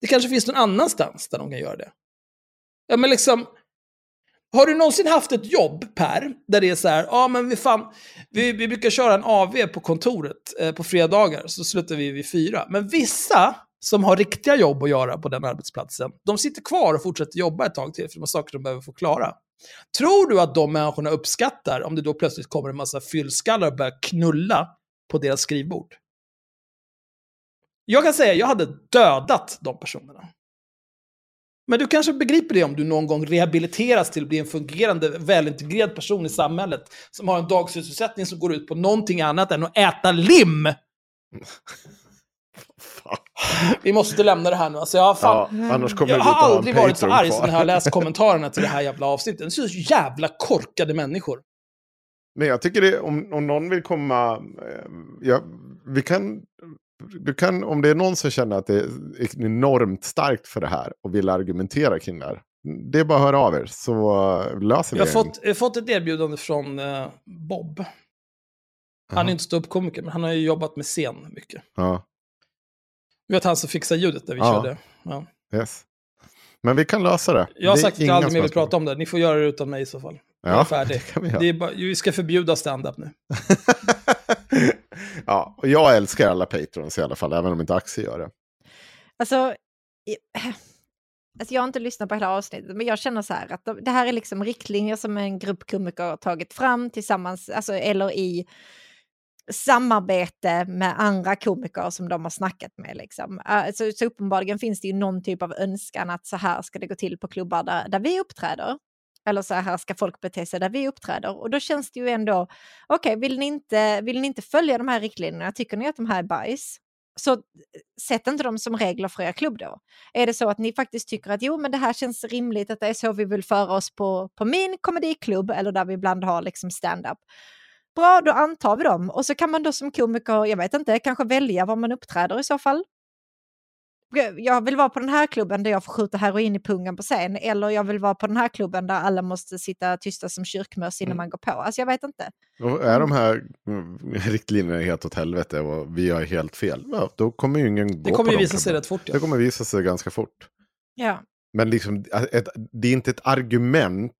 Det kanske finns någon annanstans där de kan göra det. Ja, men liksom, har du någonsin haft ett jobb, Per, där det är så här, ja men vi fan, vi, vi brukar köra en AV på kontoret eh, på fredagar, så slutar vi vid fyra. Men vissa som har riktiga jobb att göra på den arbetsplatsen, de sitter kvar och fortsätter jobba ett tag till, för de har saker de behöver få klara. Tror du att de människorna uppskattar om det då plötsligt kommer en massa fyllskallar och börjar knulla på deras skrivbord? Jag kan säga, jag hade dödat de personerna. Men du kanske begriper det om du någon gång rehabiliteras till att bli en fungerande, välintegrerad person i samhället. Som har en dagsysselsättning som går ut på någonting annat än att äta lim. Vi måste lämna det här nu. Alltså, jag, har fan,
Ja, annars kommer
jag har aldrig varit så arg som när jag har läst kommentarerna till det här jävla avsnittet. Det så jävla korkade människor.
Men jag tycker det, om, om någon vill komma, eh, ja, vi kan, du kan, om det är någon som känner att det är enormt starkt för det här och vill argumentera kring det här. Det är bara att höra av er så löser vi
Jag har fått, jag fått ett erbjudande från eh, Bob. Han är
Jaha.
inte ståuppkomiker, men han har ju jobbat med scen mycket.
Ja,
Du vet han som fixar ljudet när vi
Ja.
körde. Ja.
yes. Men vi kan lösa det.
Jag har
Det
sagt att jag aldrig mer vill prata om det. Ni får göra det utan mig i så fall. Jag är
Ja,
färdig.
det kan vi.
Det är bara, vi ska förbjuda stand-up nu.
ja, och jag älskar alla patrons i alla fall, även om inte Axel gör det.
Alltså, alltså, jag har inte lyssnat på hela avsnittet, men jag känner så här att de, det här är liksom riktlinjer som en grupp komiker har tagit fram tillsammans, alltså, eller i samarbete med andra komiker som de har snackat med. Liksom. Äh, så, så uppenbarligen finns det ju någon typ av önskan att så här ska det gå till på klubbar där, där vi uppträder. Eller så här ska folk bete sig där vi uppträder. Och då känns det ju ändå, okej, vill, ni inte, vill ni inte följa de här riktlinjerna, tycker ni att de här är bajs? Så sätt inte dem som regler för er klubb då. Är det så att ni faktiskt tycker att jo, men det här känns rimligt, att det är så vi vill föra oss på, på min komediklubb eller där vi ibland har liksom stand-up. Bra, då antar vi dem. Och så kan man då som komiker, jag vet inte, kanske välja var man uppträder i så fall. Jag vill vara på den här klubben där jag får skjuta heroin i pungen på scen. Eller jag vill vara på den här klubben där alla måste sitta tysta som kyrkmöss innan
Mm.
man går på. Alltså jag vet inte.
Och är de här mm, riktlinjerna helt åt helvete och vi har helt fel, ja, då kommer ju ingen gå
Det kommer
på
ju visa sig rätt fort. Ja.
Det kommer visa sig ganska fort.
Ja.
Men liksom, ett, det är inte ett argument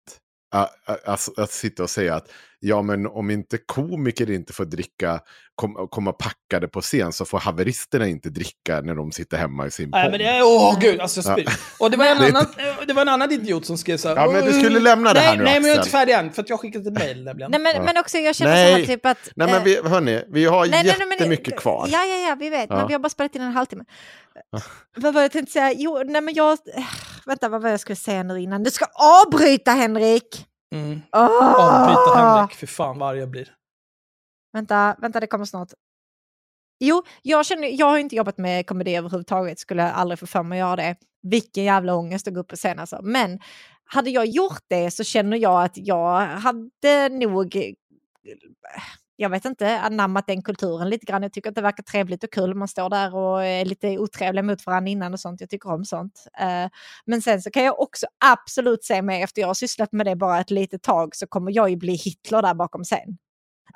att, att, att sitta och säga att ja, men om inte komiker inte får dricka, kom, komma packade på scen så får haveristerna inte dricka när de sitter hemma i sin
Nej, men det åh gud, alltså jag spyr. Och det var, en annan, det var en annan idiot som skrev så här.
Ja, men du
"Åh,
skulle lämna det
nej,
här nu,
Nej, men jag är inte
Axel.
färdig än, för att jag har skickat ett mejl nämligen.
Nej, men,
Ja.
men också jag känner
Nej.
så här typ att...
Nej, men
eh,
vi, hörni, vi har
nej, nej, nej, men-
jättemycket kvar.
Ja, ja, ja, vi vet.
Ja.
Men vi har bara spelat in en halvtimme. Vad var det jag tänkte säga? Jo, nej men jag... Vänta, vad var jag skulle säga nu innan? Du ska avbryta Henrik!
Mm.
Oh!
Avbryta Henrik, för fan vad arg jag blir.
Vänta, vänta, det kommer snart. Jo, jag, känner, jag har inte jobbat med komedi överhuvudtaget, skulle jag aldrig få för mig att göra det. Vilken jävla ångest att gå upp på scen alltså. Men hade jag gjort det så känner jag att jag hade nog, jag vet inte, anammat den kulturen lite grann. Jag tycker att det verkar trevligt och kul. Man står där och är lite otrevlig mot varandra innan och sånt. Jag tycker om sånt. Eh, Men sen så kan jag också absolut se mig, efter jag har sysslat med det bara ett litet tag, så kommer jag ju bli Hitler där bakom scen.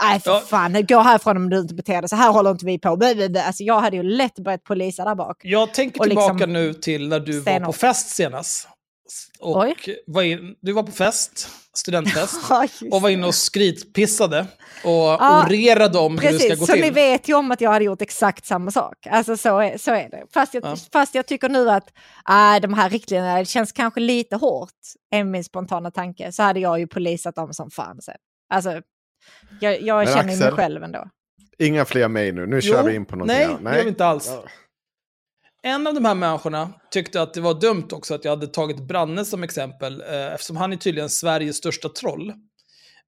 Nej, för
Ja.
fan, gå härifrån om du inte beter dig så här håller inte vi på. Alltså, jag hade ju lätt börjat polisa där bak.
Jag tänker
liksom
tillbaka nu till när du var på fest senast. Och
Oj.
var in, du var på fest, studentfest,
Ja,
och var inne och skritpissade och
Ja,
orerade om hur det ska gå
Precis, så
till.
ni vet ju om att jag hade gjort exakt samma sak. Alltså så är, så är det. Fast jag,
Ja.
fast jag tycker nu att äh, de här riktlinjerna känns kanske lite hårt, är min spontana tanke, så hade jag ju polisat dem som fan sen. Alltså, jag, jag känner ju mig
Axel,
själv ändå.
Inga fler mig nu, nu
Jo,
kör vi in på någonting
nej,
annat.
det gör vi inte alls.
Ja.
En av de här människorna tyckte att det var dumt också att jag hade tagit Branne som exempel, eh, eftersom han är tydligen Sveriges största troll.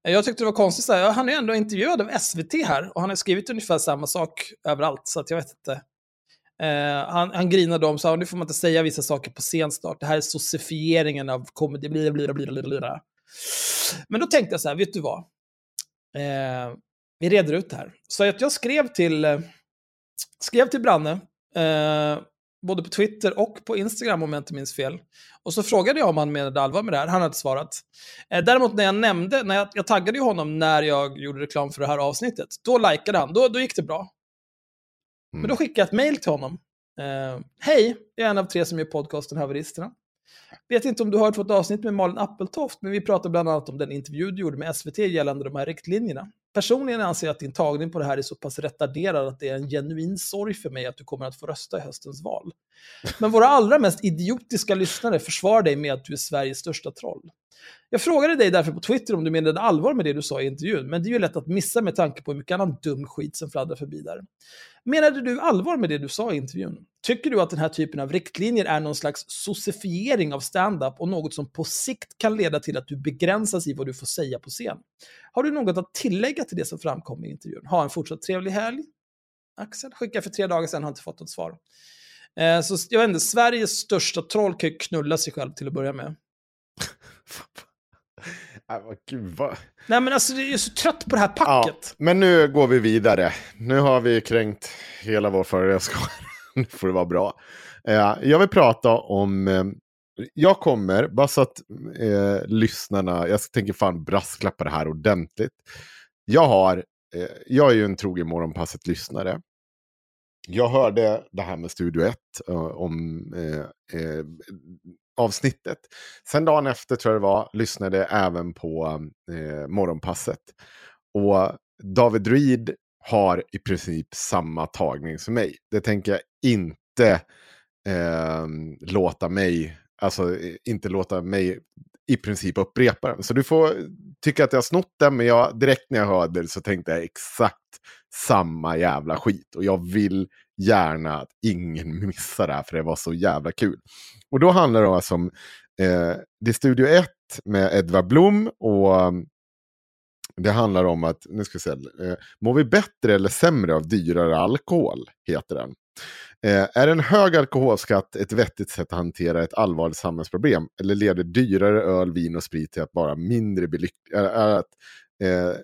Eh, jag tyckte det var konstigt, så här, ja, han är ändå intervjuad av SVT här och han har skrivit ungefär samma sak överallt, så att jag vet inte. Eh, han, han grinade om, så nu får man inte säga vissa saker på scen snart, det här är socifieringen av komedi, blir blir blir blir. Men då tänkte jag så här, vet du vad? Eh, vi reder ut det här. Så att jag skrev till, eh, skrev till Branne, eh, både på Twitter och på Instagram om jag inte minns fel. Och så frågade jag om han menade allvar med det här, han hade inte svarat. Eh, däremot när jag nämnde, när jag, jag taggade ju honom när jag gjorde reklam för det här avsnittet, då likade han, då, då gick det bra. Men
Mm.
då skickade jag ett mail till honom. Eh, Hej, jag är en av tre som gör podcasten Haveristerna. Vet inte om du har hört vårt avsnitt med Malin Appeltoft, men vi pratar bland annat om den intervju du gjorde med SVT gällande de här riktlinjerna. Personligen anser jag att din tagning på det här är så pass retarderad att det är en genuin sorg för mig att du kommer att få rösta i höstens val. Men våra allra mest idiotiska lyssnare försvarar dig med att du är Sveriges största troll. Jag frågade dig därför på Twitter om du menade allvar med det du sa i intervjun, men det är ju lätt att missa med tanke på hur mycket annan dum skit som fladdrar förbi där. Menade du allvar med det du sa i intervjun? Tycker du att den här typen av riktlinjer är någon slags socifiering av stand-up och något som på sikt kan leda till att du begränsas i vad du får säga på scen? Har du något att tillägga till det som framkom i intervjun? Ha en fortsatt trevlig helg. Axel skickade för tre dagar sedan, har inte fått något svar. Eh, så jag vet inte, Sveriges största troll kan ju knulla sig själv till att börja med.
Vad gud, vad...
Nej men alltså jag är så trött på det här packet.
Ja, men nu går vi vidare. Nu har vi kränkt hela vår föreläsare. nu får det vara bra. Eh, jag vill prata om... Eh, jag kommer, bara så att eh, lyssnarna, jag tänker fan brasklappa det här ordentligt. Jag har, eh, jag är ju en trogen Morgonpasset-lyssnare. Jag hörde det här med Studio 1 eh, om eh, avsnittet. Sen dagen efter tror jag det var, lyssnade även på eh, Morgonpasset. Och David Reed har i princip samma tagning som mig. Det tänker jag inte eh, låta mig, alltså inte låta mig i princip upprepa den. Så du får tycka att jag har snott den, men jag, direkt när jag hörde det så tänkte jag exakt samma jävla skit. Och jag vill gärna att ingen missar det här, för det var så jävla kul. Och då handlar det alltså om eh, det är Studio 1 med Edvard Blom och mm, det handlar om att, nu ska vi se, eh, mår vi bättre eller sämre av dyrare alkohol? Heter den. Eh, är en hög alkoholskatt ett vettigt sätt att hantera ett allvarligt samhällsproblem? Eller leder dyrare öl, vin och sprit till att bara mindre bli äh, äh,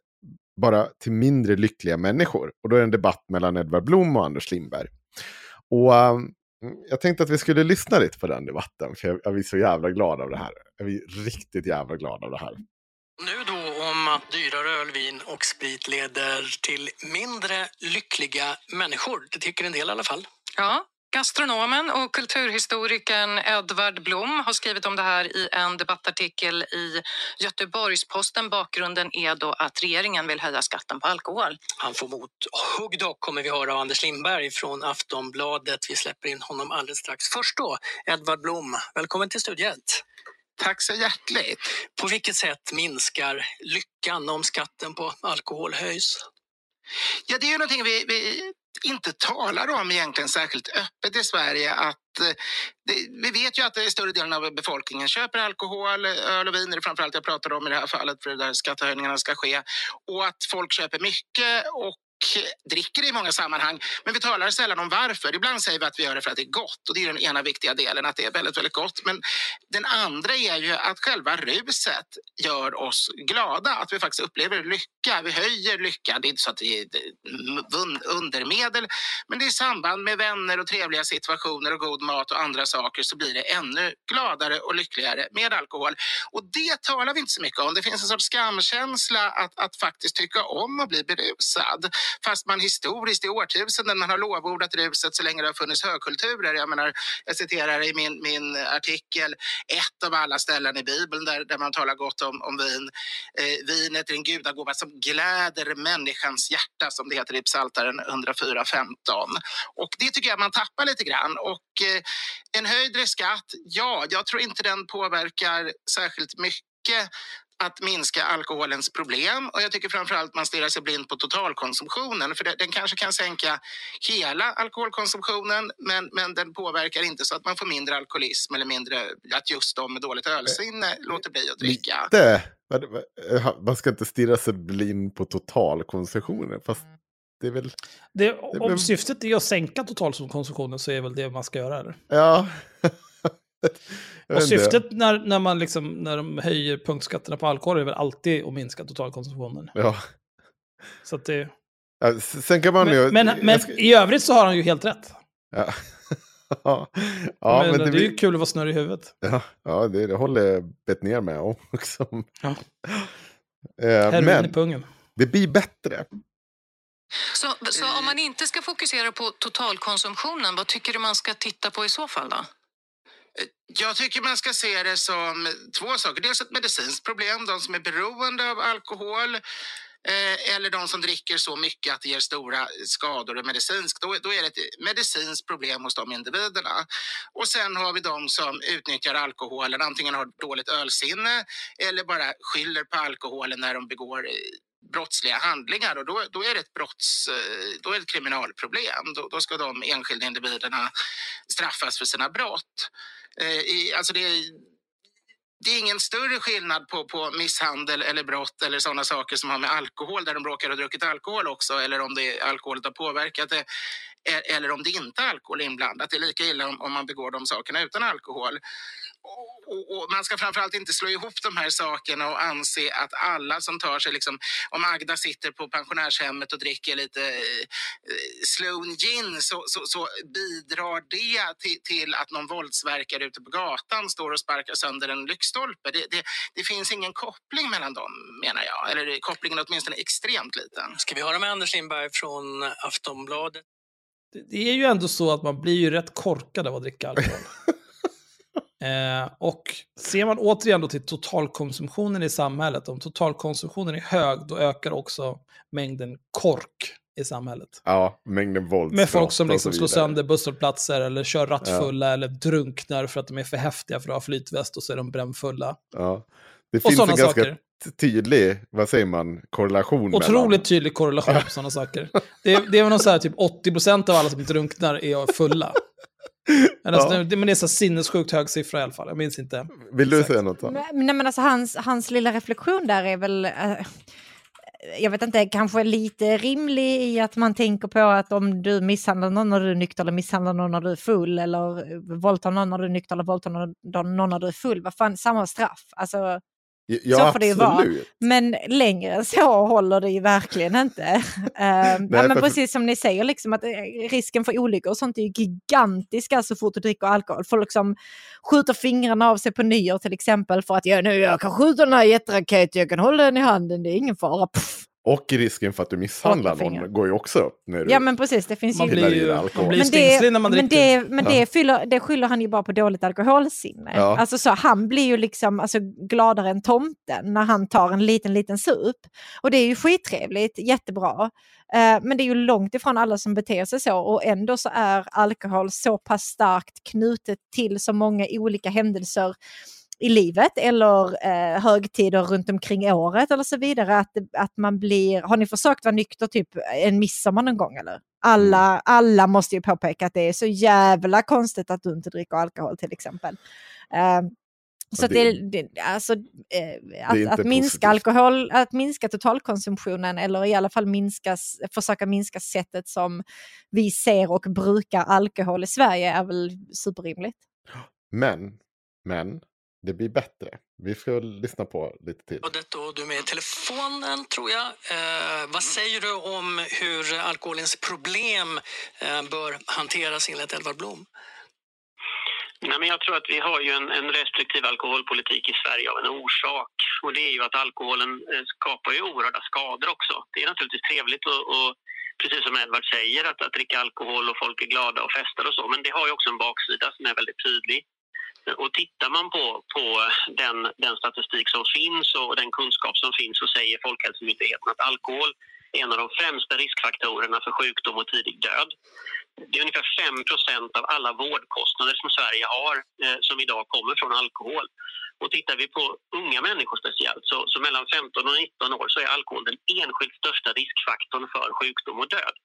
bara till mindre lyckliga människor? Och då är det en debatt mellan Edvard Blom och Anders Lindberg. Och um, jag tänkte att vi skulle lyssna lite på den debatten, för jag, jag blir så jävla glad av det här. Jag blir riktigt jävla glad av det här.
Nu då om att dyrare öl, vin och sprit leder till mindre lyckliga människor. Det tycker en del i alla fall.
Ja, Gastronomen och kulturhistorikern Edvard Blom har skrivit om det här i en debattartikel i Göteborgs-Posten. Bakgrunden är då att regeringen vill höja skatten på alkohol.
Han får mot hugg dock kommer vi höra av Anders Lindberg från Aftonbladet. Vi släpper in honom alldeles strax. Först då, Edvard Blom, välkommen till Studio
Tack så hjärtligt.
På vilket sätt minskar lyckan om skatten på alkohol höjs?
Ja, det är ju någonting vi, vi inte talar om egentligen särskilt öppet i Sverige. Att, eh, det, vi vet ju att det är större delen av befolkningen köper alkohol, öl och vin är det framförallt jag pratar om i det här fallet för det där skattehöjningarna ska ske. Och att folk köper mycket och dricker i många sammanhang. Men vi talar sällan om varför. Ibland säger vi att vi gör det för att det är gott och det är den ena viktiga delen, att det är väldigt, väldigt gott. Men den andra är ju att själva ruset gör oss glada, att vi faktiskt upplever lycka. Vi höjer lycka. Det är inte så att det är eh, undermedel, men det är i samband med vänner och trevliga situationer och god mat och andra saker så blir det ännu gladare och lyckligare med alkohol. Och det talar vi inte så mycket om. Det finns en sorts skamkänsla att, att faktiskt tycka om att bli berusad fast man historiskt i årtusenden man har lovordat ruset så länge det har funnits högkulturer. Jag menar, jag citerar i min, min artikel ett av alla ställen i Bibeln där, där man talar gott om, om vin. Eh, vinet är en gudagåva som gläder människans hjärta som det heter i Psaltaren 104.15. Och det tycker jag man tappar lite grann. Och eh, en höjdre skatt, ja, jag tror inte den påverkar särskilt mycket att minska alkoholens problem och jag tycker framförallt man stirrar sig blind på totalkonsumtionen för den kanske kan sänka hela alkoholkonsumtionen men, men den påverkar inte så att man får mindre alkoholism eller mindre att just de med dåligt ölsinne låter bli att dricka.
Lite. Man ska inte stirra sig blind på totalkonsumtionen fast det är väl...
Det, om syftet är att sänka totalkonsumtionen så är väl det man ska göra? Eller?
Ja.
Och syftet när, när, man liksom, när de höjer punktskatterna på alkohol är väl alltid att minska totalkonsumtionen.
Ja.
Så att det...
Ja, sen kan man
men,
ju...
men, men ska... i övrigt så har han ju helt rätt.
Ja.
ja, men, men det, det, är ju kul att vara snurrig i huvudet.
Ja, ja det, det håller bett ner med om också.
Ja.
Eh, men i pungen. det blir bättre.
Så, så om man inte ska fokusera på totalkonsumtionen, vad tycker du man ska titta på i så fall då?
Jag tycker man ska se det som två saker. Dels ett medicinskt problem, de som är beroende av alkohol eh, eller de som dricker så mycket att det ger stora skador medicinskt, då, då är det ett medicinskt problem hos de individerna. Och sen har vi de som utnyttjar alkoholen, antingen har dåligt ölsinne eller bara skyller på alkoholen när de begår brottsliga handlingar och då, då är det ett brotts, eh, då är det ett kriminalproblem. Då, då ska de enskilda individerna straffas för sina brott. Eh, i, alltså det, det är ingen större skillnad på, på misshandel eller brott eller sådana saker som har med alkohol där de råkar ha druckit alkohol också eller om det alkoholet har påverkat det e-, eller om det inte är alkohol inblandat. Det är lika illa om, om man begår de sakerna utan alkohol. Och, och, man ska framförallt inte slå ihop de här sakerna och anse att alla som tar sig, liksom, om Agda sitter på pensionärshemmet och dricker lite eh, Sloan gin så, så, så, bidrar det till, till att någon våldsverkare ute på gatan står och sparkar sönder en lyktstolpe. Det, det, det, finns ingen koppling mellan dem menar jag, eller kopplingen är åtminstone extremt liten.
Ska vi höra med Anders Lindberg från Aftonbladet?
Det, det är ju ändå så att man blir ju rätt korkad av att dricka alkohol. Eh, och ser man återigen då till totalkonsumtionen i samhället, om totalkonsumtionen är hög, då ökar också mängden kork i samhället.
Ja, mängden våld.
Med folk som liksom slår sönder busshållplatser eller kör rattfulla ja. eller drunknar för att de är för häftiga för att ha flytväst och så är de brännfulla.
Ja. Det finns en ganska saker. tydlig, vad säger man, korrelation.
Otroligt
mellan...
tydlig korrelation på sådana saker. Det är, det är väl någon så här, typ 80% av alla som drunknar är fulla. Men, alltså, ja. det, men det är så sinnessjukt hög siffra i alla fall. Jag minns inte.
Vill du exakt. säga något?
Men, nej, men alltså, hans, hans lilla reflektion där är väl... Uh, jag vet inte, kanske lite rimlig i att man tänker på att om du misshandlar någon när du är nykter eller misshandlar någon när du är full eller våldtar någon när du är nykter eller våldtar någon när du är full, vad fan, samma straff. Alltså,
Ja, så får det ju vara.
Men längre än så håller det ju verkligen inte. uh, Nej, ja, men precis som ni säger, liksom, att eh, risken för olyckor och sånt är ju gigantisk så fort du dricker alkohol. Folk som skjuter fingrarna av sig på nyår till exempel för att ja, nu, jag kan skjuta den här jätteraketen, jag kan hålla den i handen, det är ingen fara. Pff.
Och risken för att du misshandlar någon går ju också upp. När du
ja men precis, det finns
man
ju...
Blir ju man blir stingslig när man
men
dricker.
Det, men det, fyller, det skyller han ju bara på dåligt alkoholsinne. Ja. Alltså så, han blir ju liksom alltså, gladare än tomten när han tar en liten, liten sup. Och det är ju skittrevligt, jättebra. Uh, men det är ju långt ifrån alla som beter sig så och ändå så är alkohol så pass starkt knutet till så många olika händelser i livet eller eh, högtider runt omkring året eller så vidare. Att, att man blir, har ni försökt vara nykter typ en midsommar någon gång eller? Alla, mm. alla måste ju påpeka att det är så jävla konstigt att du inte dricker alkohol till exempel. Uh, så det, det, alltså, eh, att, att, minska alkohol, att minska totalkonsumtionen eller i alla fall minska, försöka minska sättet som vi ser och brukar alkohol i Sverige är väl superrimligt.
Men, men det blir bättre. Vi ska lyssna på lite till.
Och du är med i telefonen, tror jag. Eh, vad säger du om hur alkoholens problem eh, bör hanteras enligt Edvard Blom?
Nej, men jag tror att vi har ju en, en, restriktiv alkoholpolitik i Sverige av en orsak. Och det är ju att alkoholen eh, skapar ju oerhörda skador också. Det är naturligtvis trevligt och, och precis som Edvard säger, att, att dricka alkohol och folk är glada och festar och så. Men det har ju också en baksida som är väldigt tydlig. Och tittar man på, på den, den statistik som finns och den kunskap som finns så säger Folkhälsomyndigheten att alkohol är en av de främsta riskfaktorerna för sjukdom och tidig död. Det är ungefär 5% av alla vårdkostnader som Sverige har eh, som idag kommer från alkohol. Och tittar vi på unga människor speciellt, så, så mellan 15 och 19 år så är alkohol den enskilt största riskfaktorn för sjukdom och död.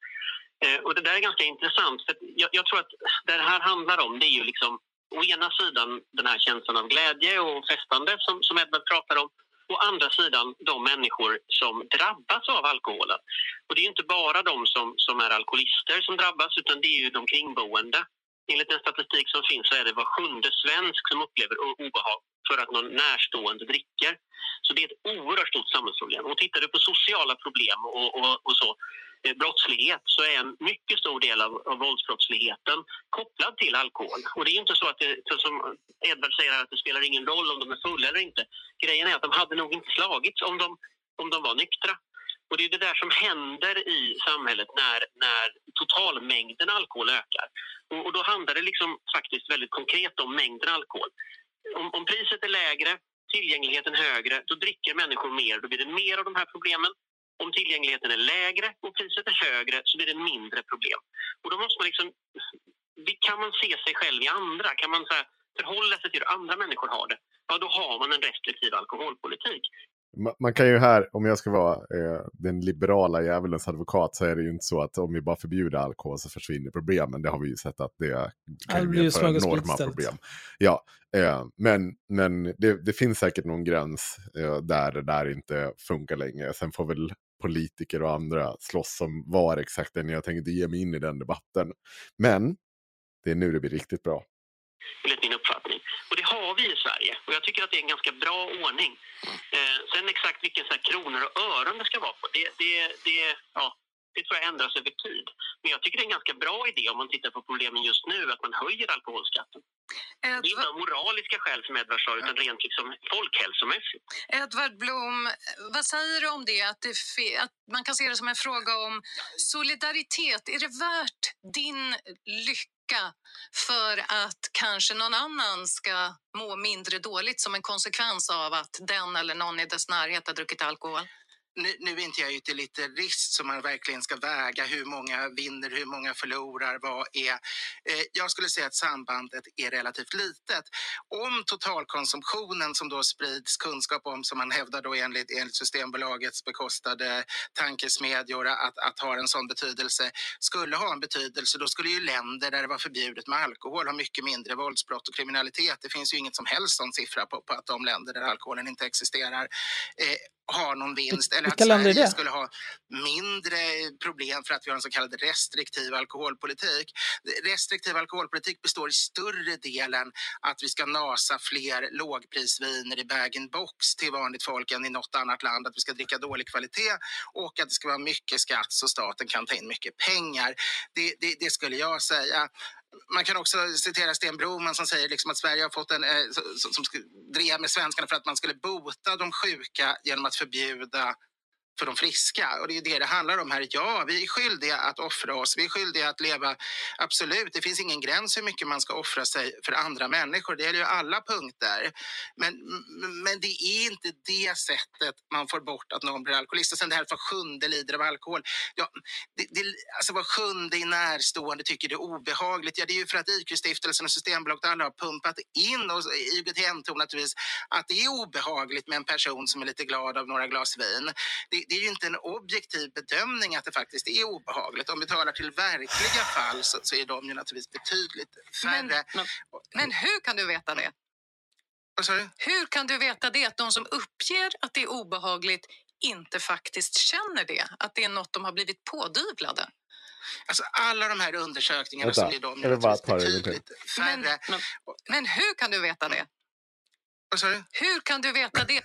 Eh, och det där är ganska intressant, för jag, jag tror att det här handlar om det är ju liksom å ena sidan den här känslan av glädje och festande som, som Edvard pratar om. Å andra sidan de människor som drabbas av alkoholen. Och det är inte bara de som, som är alkoholister som drabbas utan det är ju de kringboende. Enligt den statistik som finns så är det var sjunde svensk som upplever obehag för att någon närstående dricker. Så det är ett oerhört stort samhällsproblem. Och tittar du på sociala problem och, och, och så, brottslighet så är en mycket stor del av, av våldsbrottsligheten kopplad till alkohol. Och det är inte så att det, som Edvard säger att det spelar ingen roll om de är fulla eller inte. Grejen är att de hade nog inte slagits om de, om de var nyktra. Och det är det där som händer i samhället när, när totalmängden alkohol ökar. Och, och då handlar det liksom faktiskt väldigt konkret om mängden alkohol. Om, om priset är lägre, tillgängligheten högre, då dricker människor mer. Då blir det mer av de här problemen. Om tillgängligheten är lägre och priset är högre så blir det mindre problem. Och då måste man liksom, kan man se sig själv i andra? Kan man så här, förhålla sig till hur andra människor har det? Ja, då har man en restriktiv alkoholpolitik.
Ma- Man kan ju här, om jag ska vara eh, den liberala djävulens advokat, så är det ju inte så att om vi bara förbjuder alkohol så försvinner problemen. Det har vi ju sett att det kan
smörgåssprit
enorma problem. Ja, eh, men, men det, det finns säkert någon gräns eh, där det där inte funkar längre. Sen får väl politiker och andra slåss om var exakt den. Jag tänker inte ge mig in i den debatten. Men det är nu det blir riktigt bra.
enligt min uppfattning. Och det har vi i Sverige och jag tycker att det är en ganska bra ordning. Eh, sen exakt vilka så här, kronor och ören det ska vara på, det, det, det, ja, det tror jag ändras över tid. Men jag tycker det är en ganska bra idé om man tittar på problemen just nu, att man höjer alkoholskatten. Det är inte av moraliska skäl som Edvard sa, utan rent liksom folkhälsomässigt.
Edvard Blom, vad säger du om det? Att, det att man kan se det som en fråga om solidaritet. Är det värt din lycka för att kanske någon annan ska må mindre dåligt som en konsekvens av att den eller någon i dess närhet har druckit alkohol?
Nu, nu är inte jag ute i lite risk som man verkligen ska väga hur många vinner, hur många förlorar, vad är. Eh, jag skulle säga att sambandet är relativt litet. Om totalkonsumtionen som då sprids kunskap om, som man hävdar då enligt, enligt Systembolagets bekostade tankesmedjor, att, att ha en sån betydelse, skulle ha en betydelse, då skulle ju länder där det var förbjudet med alkohol ha mycket mindre våldsbrott och kriminalitet. Det finns ju inget som helst sån siffra på, på att de länder där alkoholen inte existerar eh, har någon vinst. Eller att Sverige skulle ha mindre problem för att vi har en så kallad restriktiv alkoholpolitik. Restriktiv alkoholpolitik består i större delen att vi ska nasa fler lågprisviner i bag-in-box till vanligt folk än i något annat land. Att vi ska dricka dålig kvalitet och att det ska vara mycket skatt så staten kan ta in mycket pengar. Det, det, det skulle jag säga. Man kan också citera Sten Broman som säger liksom att Sverige har fått en, eh, som, som drev med svenskarna för att man skulle bota de sjuka genom att förbjuda för de friska. Och det är det det handlar om här. Ja, vi är skyldiga att offra oss. Vi är skyldiga att leva. Absolut, det finns ingen gräns hur mycket man ska offra sig för andra människor. Det gäller ju alla punkter. Men, men det är inte det sättet man får bort att någon blir alkoholist. Och sen det här att var sjunde lider av alkohol. Ja, det, det, alltså var sjunde i närstående tycker det är obehagligt. Ja, det är ju för att IQ-stiftelsen och Systembolaget alla har pumpat in, och IOGT-NTO naturligtvis, att det är obehagligt med en person som är lite glad av några glas vin. Det, det är ju inte en objektiv bedömning att det faktiskt är obehagligt. Om vi talar till verkliga fall så, så är de ju naturligtvis betydligt färre.
Men, men hur kan du veta det?
Du?
Hur kan du veta det? Att de som uppger att det är obehagligt inte faktiskt känner det? Att det är något de har blivit pådyvlade?
Alltså alla de här undersökningarna
Vänta,
som är de
bara
naturligtvis betydligt färre.
Men, men hur kan du veta det?
Vad sa du?
Hur kan du veta det?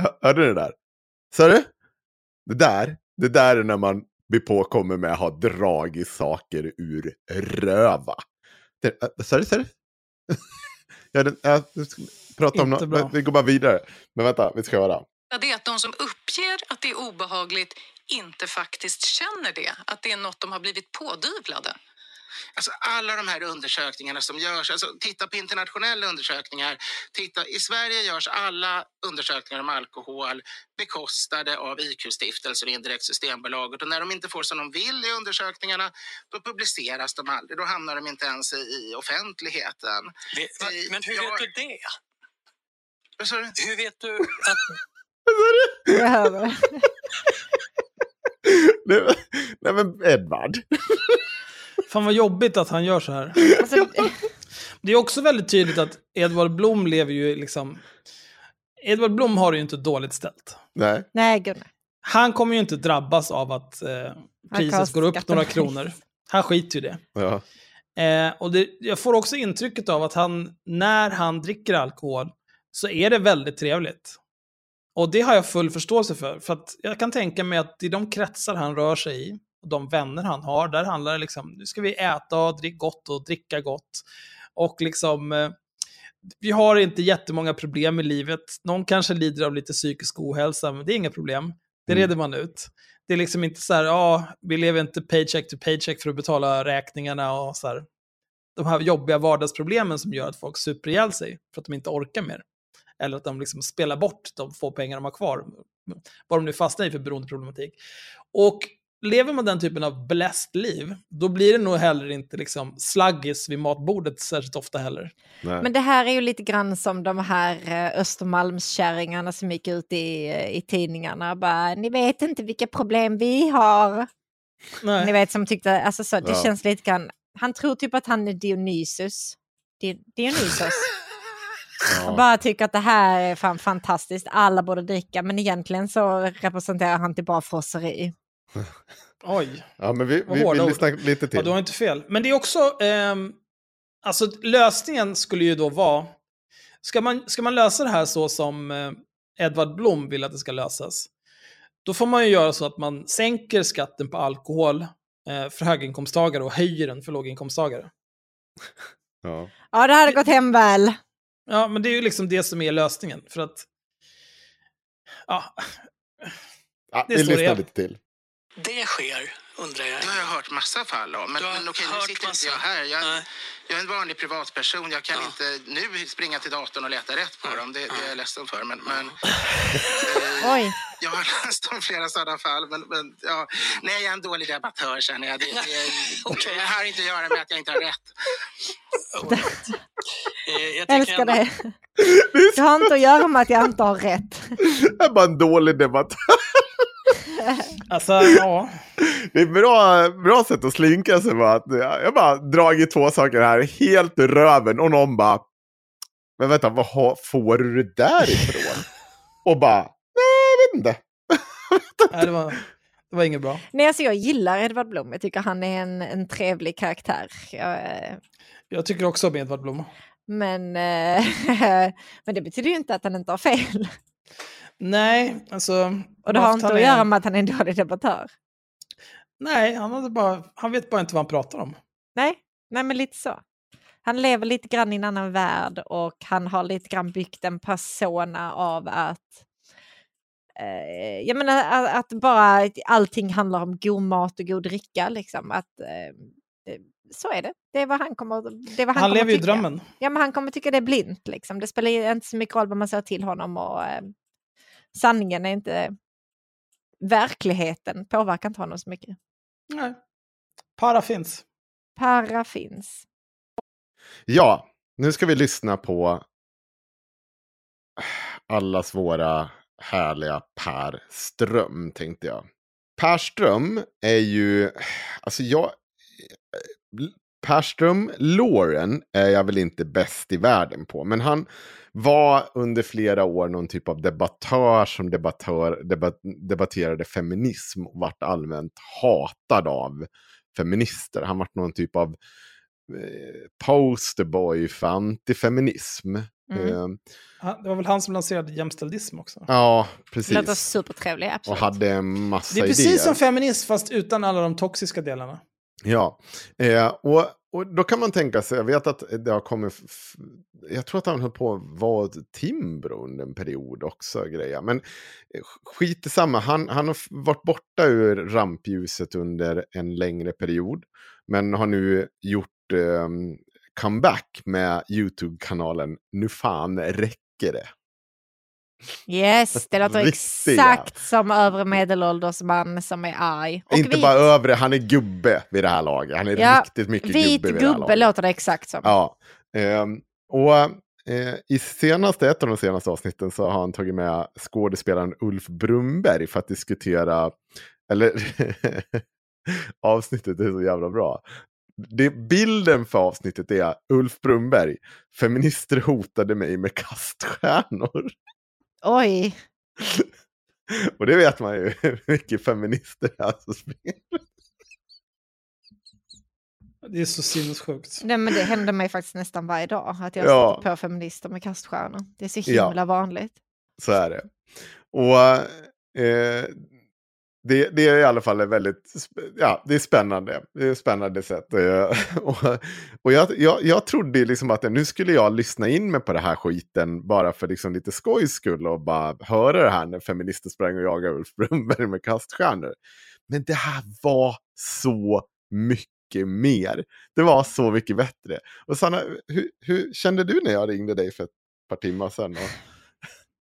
Hör- Hörde du det där? Sa du? Det där, det där är när man blir påkommen med att ha dragit saker ur röva. Det- äh, Sa du? Sa du? ja, den, ja, du ska prata om något. Vi går bara vidare. Men vänta, vi ska höra.
Det är att de som uppger att det är obehagligt inte faktiskt känner det. Att det är något de har blivit pådyvlade.
Alltså alla de här undersökningarna som görs, alltså titta på internationella undersökningar. Titta, I Sverige görs alla undersökningar om alkohol bekostade av IQ-stiftelser och indirekt Systembolaget. Och när de inte får som de vill i undersökningarna, då publiceras de aldrig. Då hamnar de inte ens i, offentligheten.
Vet- Men hur
Ja.
vet du det?
Vad sa du?
Hur vet du att...
Nej men Edvard.
Fan vad jobbigt att han gör så här.
Alltså,
Det är också väldigt tydligt att Edvard Blom lever ju liksom... Edvard Blom har det ju inte dåligt ställt.
Nej.
nej, Gunnar.
Han kommer ju inte drabbas av att eh, priset går upp några kronor. Han skiter ju i det.
Ja.
Eh, och det, jag får också intrycket av att han, när han dricker alkohol, så är det väldigt trevligt. Och det har jag full förståelse för. För att jag kan tänka mig att i de kretsar han rör sig i, de vänner han har, där handlar det liksom, nu ska vi äta och dricka gott och dricka gott. Och liksom, eh, vi har inte jättemånga problem i livet. Någon kanske lider av lite psykisk ohälsa, men det är inga problem. Det
Mm.
reder man ut. Det är liksom inte så här, ja, vi lever inte paycheck to paycheck för att betala räkningarna och så här. De här jobbiga vardagsproblemen som gör att folk super ihjäl sig för att de inte orkar mer. Eller att de liksom spelar bort de få pengar de har kvar. Vad de nu fastnar i för beroendeproblematik. Och lever man den typen av bläst liv, då blir det nog heller inte liksom slaggis vid matbordet särskilt ofta heller.
Nej.
Men det här är ju lite grann som de här eh, Östermalmskärringarna som gick ut i, eh, i tidningarna. Bara, ni vet inte vilka problem vi har.
Nej.
Ni vet som tyckte, alltså så, det
Ja.
känns lite grann, han tror typ att han är Dionysus. Di- Dionysos. Och
Ja.
bara tycker att det här är fan fantastiskt, alla borde dricka, men egentligen så representerar han typ bara frosseri.
Oj.
ja, men vi, vi, vi lyssnar lite till.
Ja, du har inte fel. Men det är också... ehm, alltså lösningen skulle ju då vara... Ska man, ska man lösa det här så som eh, Edvard Blom vill att det ska lösas, då får man ju göra så att man sänker skatten på alkohol eh, för höginkomsttagare och höjer den för låginkomsttagare.
Ja.
Ja, det hade gått hem väl.
Ja, men det är ju liksom det som är lösningen. För att... Ja,
Ja, vi lyssnar lite till.
Det sker, undrar jag.
Det har jag hört massa fall om. Men, men okej, nu
hört
sitter inte
massa?
jag här. Jag,
Nej.
jag är en vanlig privatperson. Jag kan
Ja.
inte nu springa till datorn och leta rätt på dem. Det, det är jag ledsen för. Men, men
Oj.
jag har läst om flera sådana fall. Men, men, ja, nej, jag är en dålig debattör känner jag. Det, det,
Okej.
det har inte att göra med att jag inte har rätt.
Eh, jag
Älskar
ändå-
det. Det har inte att göra med att jag inte har rätt.
Jag är bara en dålig debattör.
alltså, ja.
Det är ett bra, bra sätt att slinka sig. Bara att jag jag bara dragit två saker här helt i röven och någon bara. Men vänta, vad har, får du det där ifrån? och bara, nej jag vet inte.
Nej, det, var, det var inget bra.
Nej, alltså jag gillar Edvard Blom. Jag tycker han är en, en trevlig karaktär. Jag, eh,
Jag tycker också om Edvard Blom.
men, eh, men det betyder ju inte att han inte har fel.
Nej, alltså...
Och det har inte att göra med att han är en dålig debattör.
Nej, han, hade bara, han vet bara inte vad han pratar om.
Nej, nej men lite så. Han lever lite grann i en annan värld och han har lite grann byggt en persona av att eh, jag menar att, att bara allting handlar om god mat och god dricka liksom. Att, eh, det, så är det. Det är vad han kommer, det är vad han
Han, lever ju drömmen.
Ja, men han kommer tycka det är blint liksom. Det spelar inte så mycket roll vad man säger till honom och eh, sanningen är inte verkligheten påverkar inte honom så mycket.
Nej. Para finns.
Para finns.
Ja, nu ska vi lyssna på allas våra härliga Per Ström, tänkte jag. Per Ström är ju, alltså jag, Per Ström, Lauren är jag väl inte bäst i världen på, men han var under flera år någon typ av debattör som debattör, debat, debatterade feminism och vart allmänt hatad av feminister. Han vart någon typ av eh, posterboy för antifeminism.
Mm.
Han- Det var väl han som lanserade jämställdism också.
ja,
Låter
precis.
supertrevlig,
Och
absolut.
hade en massa
Det är precis
idéer.
som feminism fast utan alla de toxiska delarna.
Ja, eh, och, och då kan man tänka sig, jag vet att det har kommit, jag tror att han höll på att vara Timbro under en period också, grejer. men eh, skit i samma, han, han har varit borta ur rampljuset under en längre period, men har nu gjort eh, comeback med YouTube-kanalen Nu fan räcker det.
Yes, det låter
Riktiga.
exakt som övre medelålders man som är arg. Och
Inte
vit,
bara övre, han är gubbe vid det här laget, han är
Ja,
riktigt mycket
vit
gubbe här
gubbe
laget.
låter det exakt som.
Ja, ehm, och eh, i senaste, ett av de senaste avsnitten så har han tagit med skådespelaren Ulf Brumberg för att diskutera, eller avsnittet är så jävla bra. Det, bilden för avsnittet är Ulf Brumberg, feminister hotade mig med kaststjärnor.
Oj,
Och det vet man ju hur mycket feminister det är som spelar.
Det är så sinnessjukt.
Nej, men det händer mig faktiskt nästan varje dag att jag
Ja.
stöter på feminister med kaststjärnor. Det är så
Ja.
himla vanligt.
Så är det. Och eh, det, det är i alla fall väldigt, ja, det är spännande. Det är ett spännande sätt. Och och jag, jag, jag trodde liksom att nu skulle jag lyssna in mig på det här skiten bara för liksom lite skojs skull och bara höra det här när feminister sprang och jagade Ulf Brunberg med kaststjärnor. Men det här var så mycket mer. Det var så mycket bättre. Och Sanna, hur, hur kände du när jag ringde dig för ett par timmar sedan? Och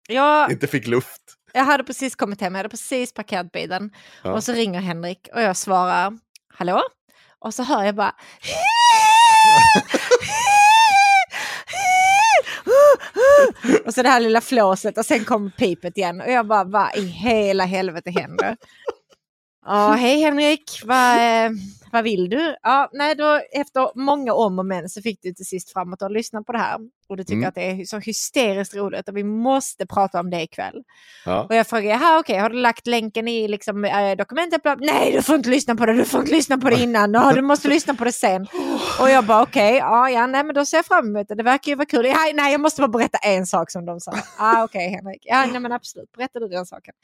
Jag,
inte fick luft.
Jag hade precis kommit hem, jag hade precis parkerat bilen.
Ja.
Och så ringer Henrik och jag svarar hallå? Och så hör jag bara Och så det här lilla flåset och sen kommer pipet igen. Och jag bara, vad i hela helvete händer? Ja, hej Henrik, vad, eh, vad vill du? Ja, nej, då, efter många om och men så fick du till sist framåt och lyssna på det här. Och du tycker
Mm.
att det är så hysteriskt roligt och vi måste prata om det ikväll.
Ja.
Och jag frågar, jaha okej, har du lagt länken i liksom, äh, dokumentet? Bla- Nej, du får inte lyssna på det, du får inte lyssna på det innan, ja, du måste lyssna på det sen. Och jag bara okej, ja, ja, nej men då ser jag fram emot det, det verkar ju vara kul. Ja, nej, jag måste bara berätta en sak som de sa. Ah, okej Henrik, ja, nej men absolut, berätta du den saken.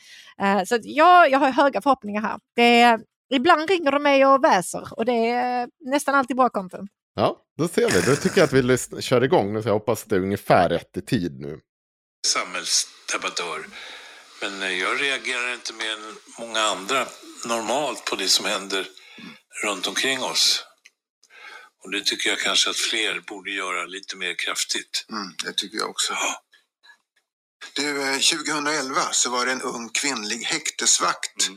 Eh, så att jag, jag har höga förhoppningar här. Det, ibland ringer de mig och väser och det är nästan alltid bra content.
ja, då ser vi. Då tycker jag att vi kör igång nu. Så jag hoppas att det är ungefär rätt i tid nu.
samhällsdebattör. Men eh, jag reagerar inte mer än många andra normalt på det som händer runt omkring oss. Och det tycker jag kanske att fler borde göra lite mer kraftigt.
Mm, det tycker jag också. Du, eh, 2011 så var det en ung kvinnlig häktesvakt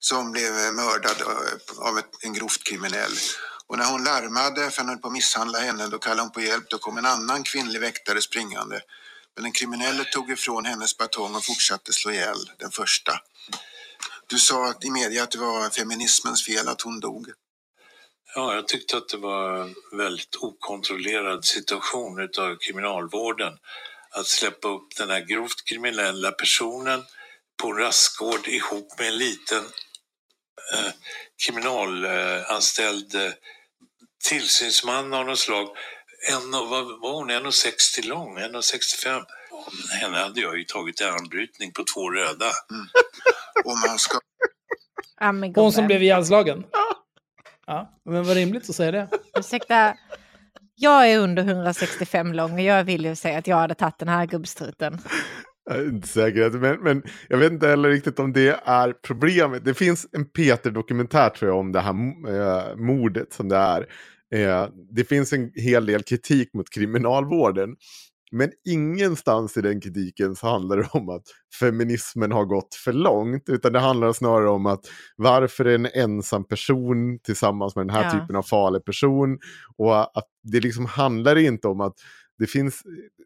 som blev eh, mördad eh, av en grovt kriminell. Och när hon larmade för att han höll på att misshandla henne, då kallade hon på hjälp. Då kom en annan kvinnlig väktare springande. Men den kriminelle tog ifrån hennes batong och fortsatte slå ihjäl den första. Du sa att, i media att det var feminismens fel att hon dog.
Ja, jag tyckte att det var en väldigt okontrollerad situation utav kriminalvården. Att släppa upp den här grovt kriminella personen på rastgård ihop med en liten kriminalanställd eh, tillsynsman av något slag. En, vad var hon? 1,60 lång, 1,65. Henne hade jag ju tagit i armbrytning på två röda.
Och man ska
Hon som blev ihjälslagen. Ja, men vad rimligt att säga det.
Ursäkta, jag är under 165 lång och jag vill ju säga att jag hade tagit den här gubbstruten.
Jag är inte säker, men, men jag vet inte heller riktigt om det är problemet. Det finns en Peter-dokumentär tror jag om det här eh, mordet som det är. Eh, det finns en hel del kritik mot kriminalvården. Men ingenstans i den kritiken så handlar det om att feminismen har gått för långt. Utan det handlar snarare om att varför är en ensam person tillsammans med den här
Ja.
typen av farlig person. Och att det liksom handlar inte om att det finns,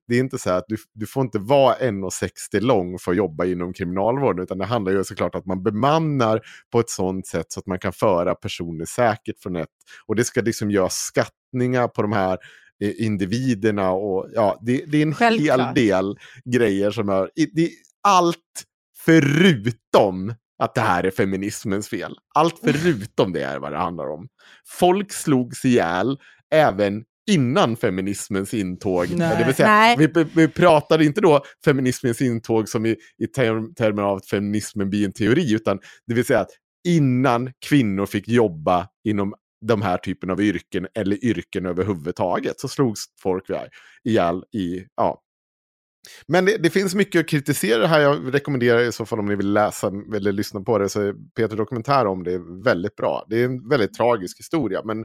det är inte så att du, du får inte vara 1,60 lång för att jobba inom kriminalvården. Utan det handlar ju såklart att man bemannar på ett sådant sätt så att man kan föra personer säkert från ett. Och det ska liksom göra skattningar på de här eh, individerna och ja, det, det är en hel
Självklart.
del grejer som är, det är allt förutom att det här är feminismens fel. Allt förutom det är vad det handlar om. Folk slogs ihjäl även innan feminismens intåg.
Nej.
Det vill säga,
Nej.
vi, vi, pratar inte då feminismens intåg som i, i term, termer av att feminismen blir en teori, utan det vill säga att innan kvinnor fick jobba inom de här typen av yrken eller yrken överhuvudtaget så slogs folk ihjäl i, ja. Men det, det finns mycket att kritisera det här. Jag rekommenderar i så fall om ni vill läsa eller lyssna på det så Peter Dokumentär om det är väldigt bra. Det är en väldigt tragisk historia, men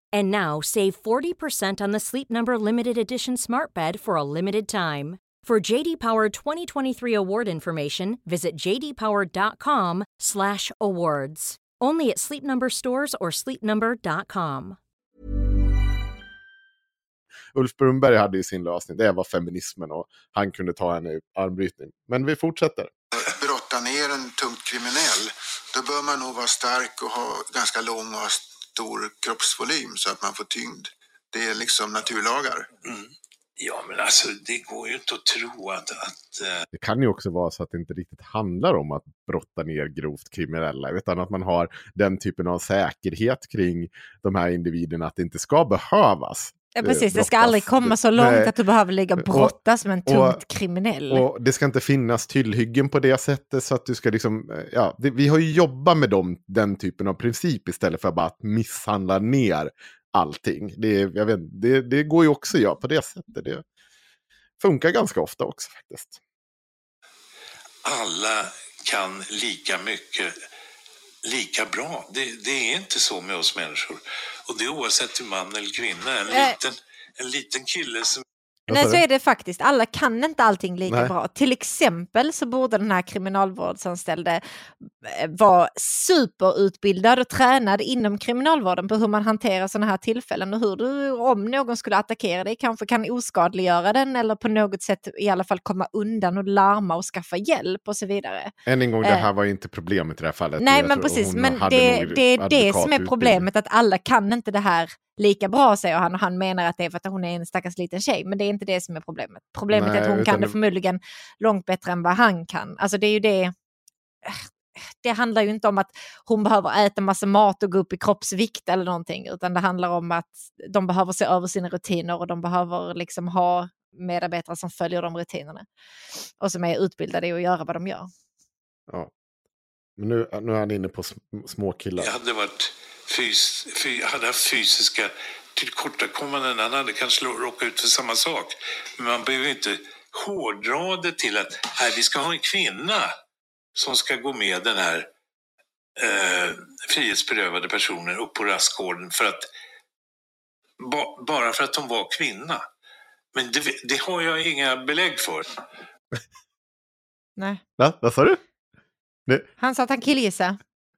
And now save 40% on the Sleep Number limited edition Smart Bed for a limited time. For JD Power 2023 award information, visit jdpower.com/awards. Only at Sleep Number stores or sleepnumber.com.
Ulf Brunberg hade ju sin lösning. Det var feminismen och han kunde ta henne i armbrytning. Men vi fortsätter.
brott brotta ner en tungt kriminell, då bör man nog vara stark och ha ganska lång och ha stor kroppsvolym så att man får tyngd. Det är liksom naturlagar.
Mm. Ja, men alltså det går ju inte att tro att... att eh,
Det kan ju också vara så att det inte riktigt handlar om att brotta ner grovt kriminella, utan att man har den typen av säkerhet kring de här individerna att det inte ska behövas.
Ja,
eh,
precis, det ska aldrig komma så långt
Nej.
att du behöver ligga och brottas med en tungt
och-
kriminell.
Och det ska inte finnas tillhyggen på det sättet så att du ska liksom, eh, ja, det, vi har ju jobbat med dem, den typen av princip istället för bara att misshandla ner allting. Det, jag vet, det, det går ju också att göra på det sättet. Det funkar ganska ofta också faktiskt.
alla kan lika mycket, lika bra. Det, det är inte så med oss människor. Och det är oavsett hur man eller kvinna. En,
Nej.
liten, en liten kille som
Nej, så är det faktiskt. Alla kan inte allting lika
Nej.
bra. Till exempel så borde den här kriminalvårdsanställde eh, vara superutbildad och tränad inom kriminalvården på hur man hanterar sådana här tillfällen och hur du, om någon skulle attackera dig, kanske kan oskadliggöra den eller på något sätt i alla fall komma undan och larma och skaffa hjälp och så vidare.
Än en gång, det
Eh,
här var inte problemet i det här fallet.
Nej,
Jag
men precis. Men det, det är det som är problemet, att alla kan inte det här lika bra, säger han. Och han menar att det är för att hon är en stackars liten tjej. Men det är inte det som är problemet. Problemet är
Nej,
att hon kan det- förmodligen långt bättre än vad han kan. Alltså det är ju det. Det handlar ju inte om att hon behöver äta massa mat och gå upp i kroppsvikt eller någonting, utan det handlar om att de behöver se över sina rutiner och de behöver liksom ha medarbetare som följer de rutinerna och som är utbildade i att göra vad de gör.
Ja. Men nu, nu är han inne på sm- små killar.
jag hade, varit fys, fy, hade haft fysiska tillkortakommanden. Han hade kanske råkat ut för samma sak. Men man behöver inte hårdra det till att här, vi ska ha en kvinna som ska gå med den här eh, frihetsberövade personen upp på rastgården för att ba, bara för att hon var kvinna. Men det, det har jag inga belägg för.
Nej.
Va? Vad sa du? Det,
Han sa att han killgissade.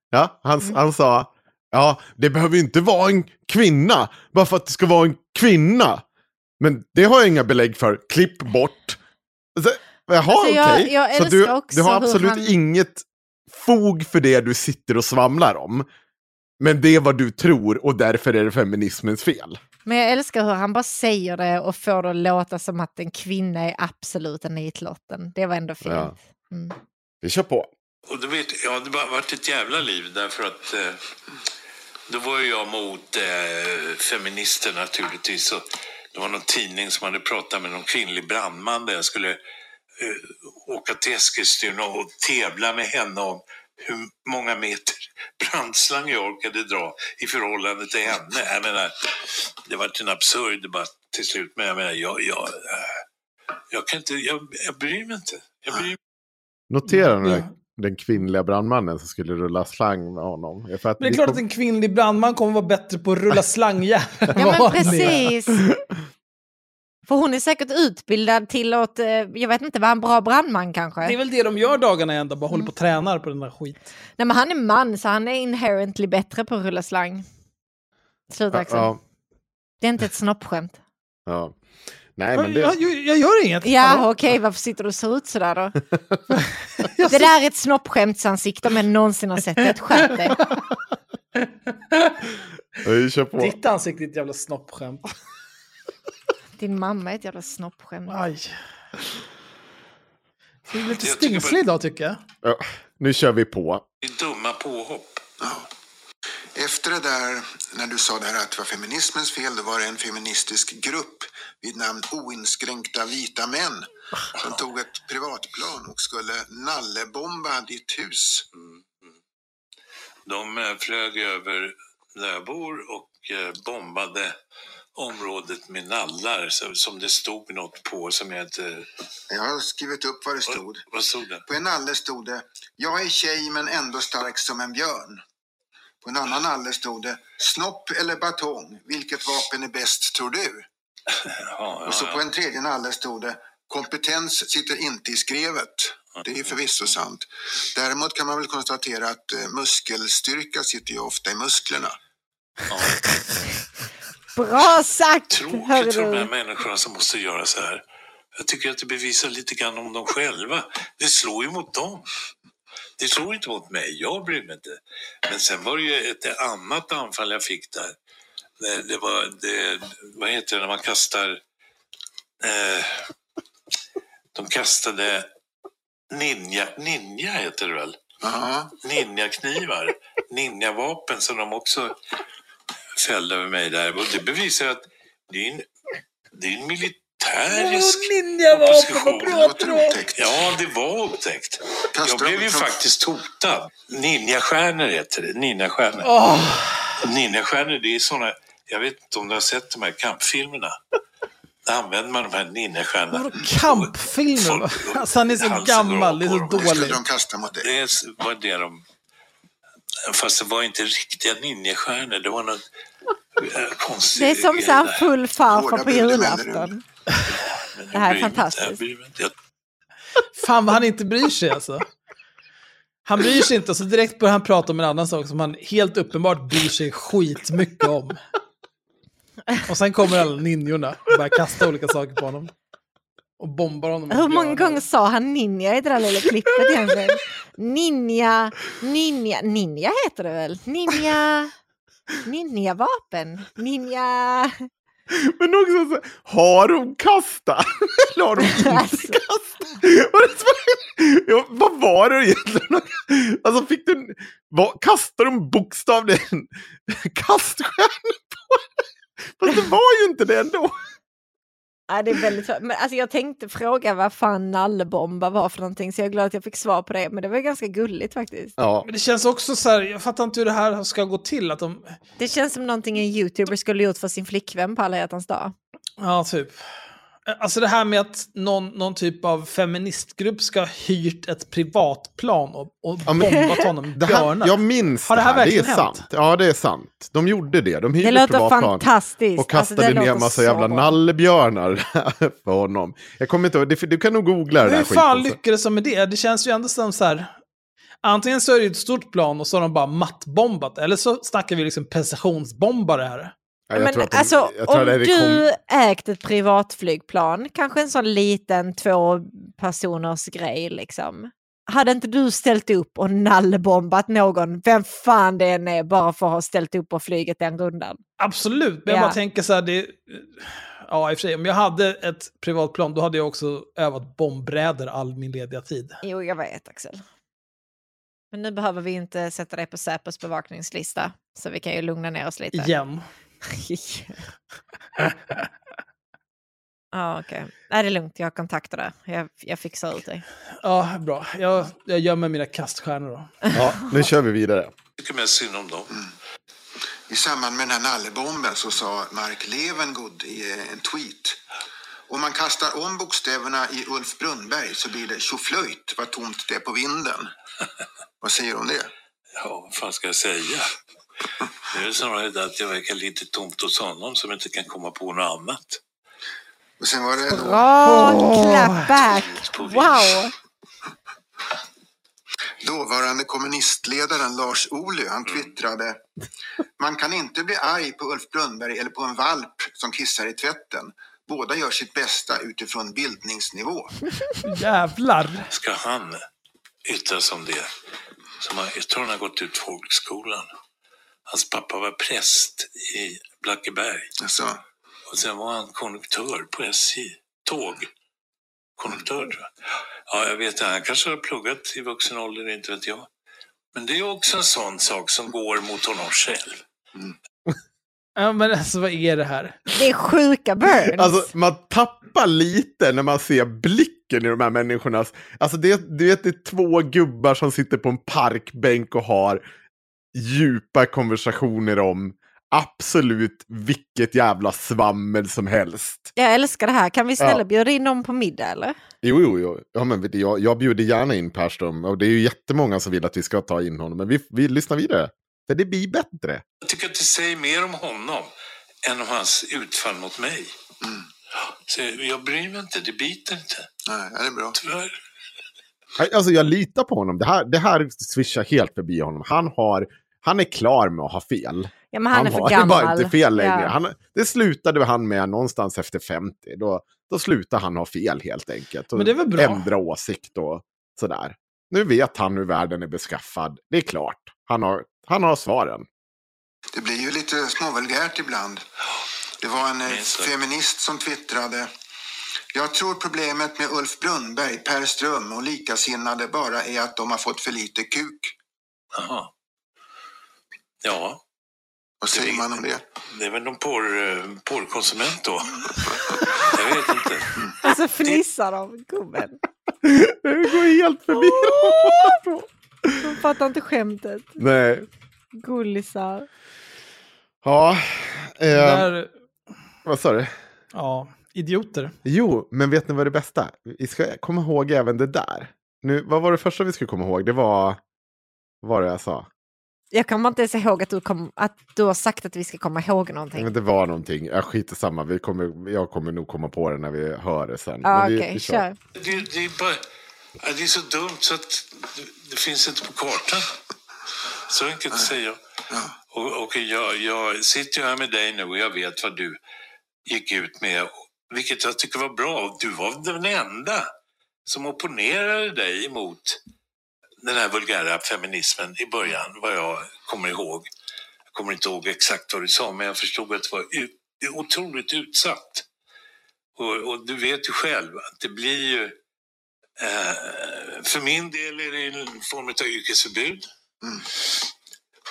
ja, han,
Mm.
han sa, ja, det behöver ju inte vara en kvinna, bara för att det ska vara en kvinna. Men det har jag inga belägg för. Klipp bort. Så, jaha,
Alltså,
okej.
jag-
Så du, du har absolut
han-
inget fog för det du sitter och svamlar om. Men det är vad du tror och därför är det feminismens fel.
Men jag älskar hur han bara säger det och får det att låta som att en kvinna är absolut en nitlotten. Det var ändå fint.
Ja.
Mm.
Vi kör på.
Och du vet, ja, det har varit ett jävla liv därför att eh, då var jag mot eh, feminister naturligtvis. Och det var någon tidning som hade pratat med någon kvinnlig brandman där jag skulle eh, åka till Eskilstuna och tävla med henne om hur många meter brandslang jag orkade dra i förhållande till henne. Jag menar, det var en absurd debatt till slut, men jag menar, jag, jag, eh, jag kan inte, jag, jag bryr mig inte. Jag bryr mig
Notera
Ja.
Den kvinnliga brandmannen som skulle rulla slang med honom. För att
Men det är klart
kom-
att en kvinnlig brandman kommer vara bättre på att rulla slangjärn än
Ja men precis. För hon är säkert utbildad till att, eh, jag vet inte, vara en bra brandman kanske.
Det är väl det de gör dagarna ända, bara håller på och tränar på den där skit.
Nej men han är man så han är inherently bättre på att rulla slang. Sluta Axel.
ja,
Det är inte ett snoppskämt.
ja. Nej, men det...
Jag, jag, jag gör inget.
Ja okej, varför sitter du och ser ut sådär då? det där är ett snoppskämtsansikte om jag någonsin har sett det. Ett Skärp dig.
Ditt ansikte är ett jävla snoppskämt.
Din mamma är ett jävla snoppskämt.
Aj. Du är lite stingslig idag tycker jag.
Ja, nu kör vi på.
dumma påhopp.
Efter det där, när du sa det här att det var feminismens fel, då var det en feministisk grupp vid namn Oinskränkta vita män som tog ett privatplan och skulle nallebomba ditt hus.
De eh, flög över där jag bor och eh, bombade området med nallar som det stod något på som jag inte...
Jag har skrivit upp vad det stod.
Vad stod det?
På en nalle stod det Jag är tjej men ändå stark som en björn. På en annan nalle stod det Snopp eller batong, vilket vapen är bäst tror du?
Ja,
Och så
ja,
på en tredje nalle stod det Kompetens sitter inte i skrevet. Det är förvisso sant. Däremot kan man väl konstatera att eh, muskelstyrka sitter ju ofta i musklerna.
Bra sagt!
Tråkigt för de här människorna som måste göra så här. Jag tycker att det bevisar lite grann om dem själva. Det slår ju mot dem. Det slog inte mot mig, jag brydde mig inte. Men sen var det ju ett annat anfall jag fick där. Det, det var, det, vad heter det när man kastar... Eh, de kastade ninja, ninja heter det väl? Ninjaknivar, ninjavapen som de också fällde över mig där. Och det bevisar att det är en, det är en militärisk
ninjavapen, vad pratar du om?
Ja, det var upptäckt. Jag blev ju faktiskt hotad. Ninjastjärnor heter det. Ninjastjärnor.
Åh.
Ninjastjärnor, det är såna... Jag vet inte om du har sett de här kampfilmerna. Där använder man de här ninjastjärnorna.
Vadå kampfilmer? Alltså han är så gammal, det är så
går av på dem.
dåligt.
De kastar mot dig.
Det var det de... Fast det var inte riktiga ninjastjärnor. Det var något konstigt.
Det är som så här full farfar på julafton. Det här är fantastiskt.
Fan vad han inte bryr sig alltså. Han bryr sig inte och så direkt börjar han prata om en annan sak som han helt uppenbart bryr sig skitmycket om. Och sen kommer alla ninjorna och börjar kasta olika saker på honom. Och bombar honom.
Hur många gånger sa han ninja i det där lilla klippet egentligen? Ninja, ninja, ninja heter det väl? Ninja, ninjavapen, ninja...
Men också så, har de kastat? Eller har de inte
Alltså.
kastat? Ja, vad var det egentligen? Alltså fick du... Vad, kastade de bokstavligen kaststjärnor på? Fast det var ju inte det ändå.
Ja, det är väldigt svårt. Men alltså, jag tänkte fråga vad fan nallebomba var för någonting så jag är glad att jag fick svar på det. Men det var ganska gulligt faktiskt.
Ja.
Men det känns också så här, jag fattar inte hur det här ska gå till. Att de,
Det känns som någonting en youtuber skulle gjort för sin flickvän på alla hjärtans dag.
ja, typ. Alltså det här med att någon, någon typ av feministgrupp ska ha hyrt ett privatplan och, och
Ja, men-
bombat honom
Det här, jag minns
Har det här
det, här. det är
hänt?
sant. Ja, det är sant. De gjorde det. De hyrde
Det låter
privatplan
fantastiskt.
och
Alltså,
kastade
det
ner massa
så
jävla
bra.
nallebjörnar för honom. Jag kommer inte ihåg, du kan nog googla det där
Hur fan lyckades de med det? Det känns ju ändå som så här... Antingen så är det ett stort plan och så har de bara mattbombat, eller så snackar vi liksom precisionsbombare här.
Ja, jag
Men
tror att de-
alltså,
jag tror
om du
kom-
ägt ett privatflygplan, kanske en sån liten två personers grej liksom. Hade inte du ställt upp och nallebombat någon, vem fan det än är, bara för att ha ställt upp och flyget den rundan?
Absolut, men jag
Ja.
bara tänker så här, det... Ja, i och för sig, om jag hade ett privatplan, då hade jag också övat bombräder all min lediga tid.
Jo, jag vet Axel. Men nu behöver vi inte sätta dig på Säpos bevakningslista, så vi kan ju lugna ner oss lite.
Igen.
Ja, okej. Nej, det är lugnt, jag har kontakter där. Jag, jag fixar ut dig.
Ja, bra. Jag, jag gömmer mina kaststjärnor då.
Ja, nu kör vi vidare.
tycker mest synd om dem.
I samband med den här nallebomben så sa Mark Levengood i en tweet. Om man kastar om bokstäverna i Ulf Brunnberg så blir det tjoflöjt vad tomt det är på vinden. Vad säger du om det?
Ja, vad fan ska jag säga? Det är snarare det att det verkar lite tomt hos honom som inte kan komma på något annat.
Och sen var det då
Bra, clap back! Wow!
dåvarande kommunistledaren Lars Ohly. Han twittrade. Man kan inte bli arg på Ulf Brunnberg eller på en valp som kissar i tvätten. Båda gör sitt bästa utifrån bildningsnivå.
Jävlar!
Ska han yttra sig om det? Som har, jag tror han har gått ut folkskolan. Hans pappa var präst i Blackeberg.
Alltså,
Och sen var han konduktör på SJ. Tåg. Konduktör tror jag. Ja, jag vet inte. Han kanske har pluggat i vuxen ålder, inte vet jag. Men det är också en sån sak som går mot honom själv.
Ja, men alltså vad är det här?
Det är sjuka burns.
Alltså, man tappar lite när man ser blicken i de här människornas... Alltså, det, du vet, det är två gubbar som sitter på en parkbänk och har djupa konversationer om absolut vilket jävla svammel som helst.
Jag älskar det här. Kan vi snälla
Ja.
bjuda in dem på middag eller?
Jo, jo, jo. Ja, men vet du, jag, jag bjuder gärna in Perström och det är ju jättemånga som vill att vi ska ta in honom. Men vi, vi lyssnar vidare. För det blir bättre.
Jag tycker att det säger mer om honom än om hans utfall mot mig. Så jag bryr mig inte, det biter inte.
nej, det är bra.
Tyvärr.
Alltså jag litar på honom. Det här, det här swishar helt förbi honom. Han, har, han är klar med att ha fel.
Ja, men han, är för
har
gammal.
bara inte fel längre.
Ja.
Han, det slutade han med någonstans efter 50. Då, då slutar han ha fel helt enkelt. Och
Men det väl bra.
Ändra åsikt och sådär. Nu vet han hur världen är beskaffad. Det är klart. Han har, han har svaren.
Det blir ju lite småvulgärt ibland. Det var en eh, feminist som twittrade. Jag tror problemet med Ulf Brunnberg, Per Ström och likasinnade bara är att de har fått för lite kuk.
Jaha. Ja,
Vad säger man om det?
det är väl någon porr, porrkonsument då. Jag vet inte.
Och så fnissar de, gubben.
Det går helt förbi.
De fattar inte skämtet.
Nej.
Gullisar.
Ja. Eh,
Där,
vad sa du?
ja, idioter.
Jo, men vet ni vad det bästa? Vi ska komma ihåg även det där. Nu, vad var det första vi skulle komma ihåg? Det var... Vad var det jag sa?
Jag kommer inte ens ihåg att du, kom, att du har sagt att vi ska komma ihåg någonting.
Men det var någonting. Jag skiter samma. Vi kommer, jag kommer nog komma på det när vi hör det sen. Men vi,
okej,
vi
kör.
Det, det, är bara, det är så dumt så att det, det finns inte på kartan. Så enkelt säger jag. Och, och jag, jag sitter ju här med dig nu och jag vet vad du gick ut med. Vilket jag tycker var bra. Du var den enda som opponerade dig emot den här vulgära feminismen i början, vad jag kommer ihåg. Jag kommer inte ihåg exakt vad du sa, men jag förstod att det var ut, otroligt utsatt. Och, och du vet ju själv att det blir ju... Eh, för min del är det en form av yrkesförbud.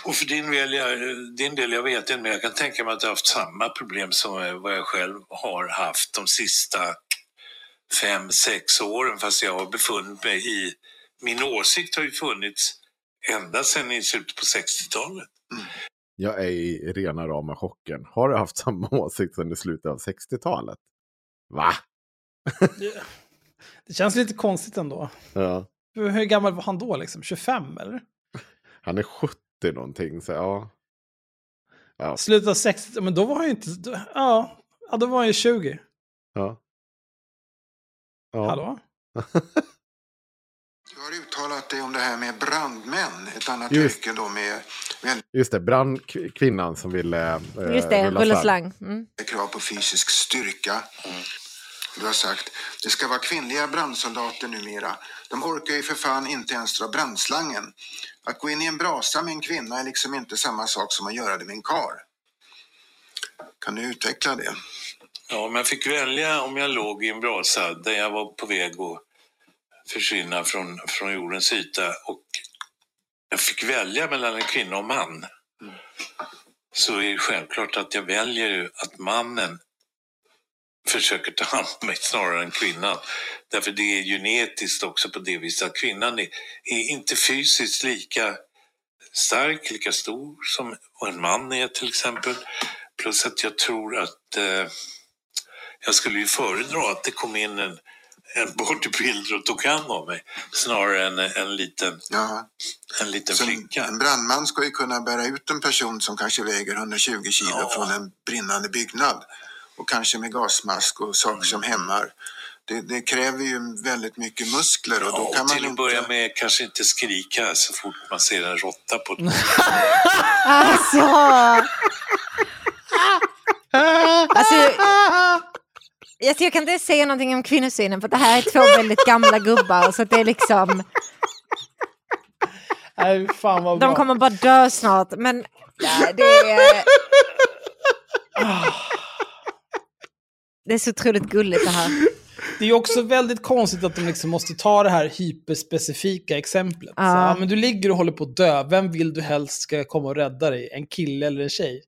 Och för din del, jag, din del, jag vet inte, men jag kan tänka mig att du har haft samma problem som vad jag själv har haft de sista fem, sex åren, fast jag har befunnit mig i... Min åsikt har ju funnits ända sedan i slutet på 60-talet.
Jag är i rena rama chocken. Har du haft samma åsikt sedan i slutet av 60-talet? Va?
Det, det känns lite konstigt ändå.
Ja.
Hur, hur gammal var han då? Liksom? 25 eller?
Han är 70 någonting, så ja. Ja.
Slutet av 60, men då var han ju inte... då- Ja, ja då var han ju 20.
ja. ja.
Hallå?
Du har uttalat dig om det här med brandmän, ett annat
Just.
yrke då med väldigt
Just det, brandkvinnan som ville eh,
Just det,
rulla slang.
Mm.
krav på fysisk styrka. Du har sagt, det ska vara kvinnliga brandsoldater numera. De orkar ju för fan inte ens dra brandslangen. Att gå in i en brasa med en kvinna är liksom inte samma sak som att göra det med en kar. Kan du utveckla det?
Ja, om jag fick välja om jag låg i en brasa där jag var på väg att försvinna från, från jordens yta och jag fick välja mellan en kvinna och man så är det självklart att jag väljer att mannen försöker ta hand om mig snarare än kvinnan. Därför det är genetiskt också på det viset att kvinnan är, är inte fysiskt lika stark, lika stor som en man är till exempel. Plus att jag tror att eh, jag skulle ju föredra att det kom in en, en bodybuilder och tog hand om mig snarare än en liten, en liten
Så
flicka.
en brandman ska ju kunna bära ut en person som kanske väger 120 kilo
Ja.
från en brinnande byggnad. Och kanske med gasmask och saker
Mm.
som hämmar. Det, det kräver ju väldigt mycket muskler och då
Ja,
kan
och
man
till att
inte...
börja med kanske inte skrika så fort man ser en råtta på
Alltså! alltså jag, jag kan inte säga någonting om kvinnosynen för det här är två väldigt gamla gubbar så det är liksom,
Nej, fan vad bra.
de kommer bara dö snart. Men nej, det är... Det är så otroligt gulligt det här.
Det är också väldigt konstigt att de liksom måste ta det här hyperspecifika exemplet.
Ja.
Så, ja, men du ligger och håller på att dö. Vem vill du helst ska komma och rädda dig? En kille eller en tjej?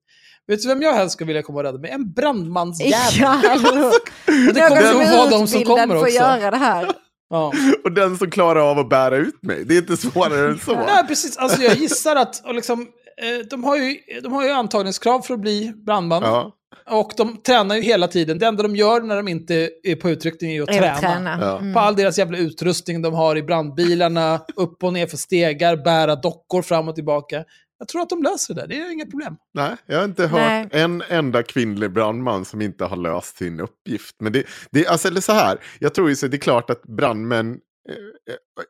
Vet du vem jag helst skulle vilja komma och rädda mig? En brandmansjävel.
Ja?
Och det kommer nog vara de som kommer också.
göra det här.
Ja.
Och den som klarar av att bära ut mig. Det är inte svårare än så.
Nej, precis. Alltså, jag gissar att och liksom, eh, de, har ju, de har ju antagningskrav för att bli brandman.
Ja.
Och de tränar ju hela tiden. Det enda de gör när de inte är på utryckning är att
Är
träna.
att träna.
Ja.
Mm.
På all deras jävla utrustning de har i brandbilarna, upp och ner för stegar, bära dockor fram och tillbaka. Jag tror att de löser det det är inget problem.
Nej, jag har inte hört
Nej.
en enda kvinnlig brandman som inte har löst sin uppgift. Men det, det alltså, eller så här, jag tror ju så det är klart att brandmän eh, eh,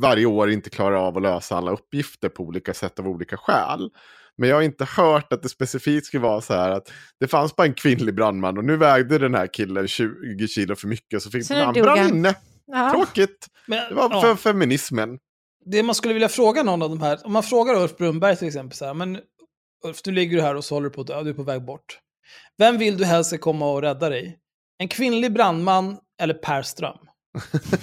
varje år inte klarar av att lösa alla uppgifter på olika sätt av olika skäl. Men jag har inte hört att det specifikt skulle vara så här att det fanns bara en kvinnlig brandman och nu vägde den här killen 20 kilo för mycket så fick
Så
han brann inne.
Ja.
Tråkigt.
Men,
Det var
ja.
för feminismen.
Det man skulle vilja fråga någon av de här, om man frågar Ulf Brunberg till exempel så här, men Ulf, nu ligger du här och så håller du på att dö, du är på väg bort. Vem vill du helst ska komma och rädda dig? En kvinnlig brandman eller Per Ström?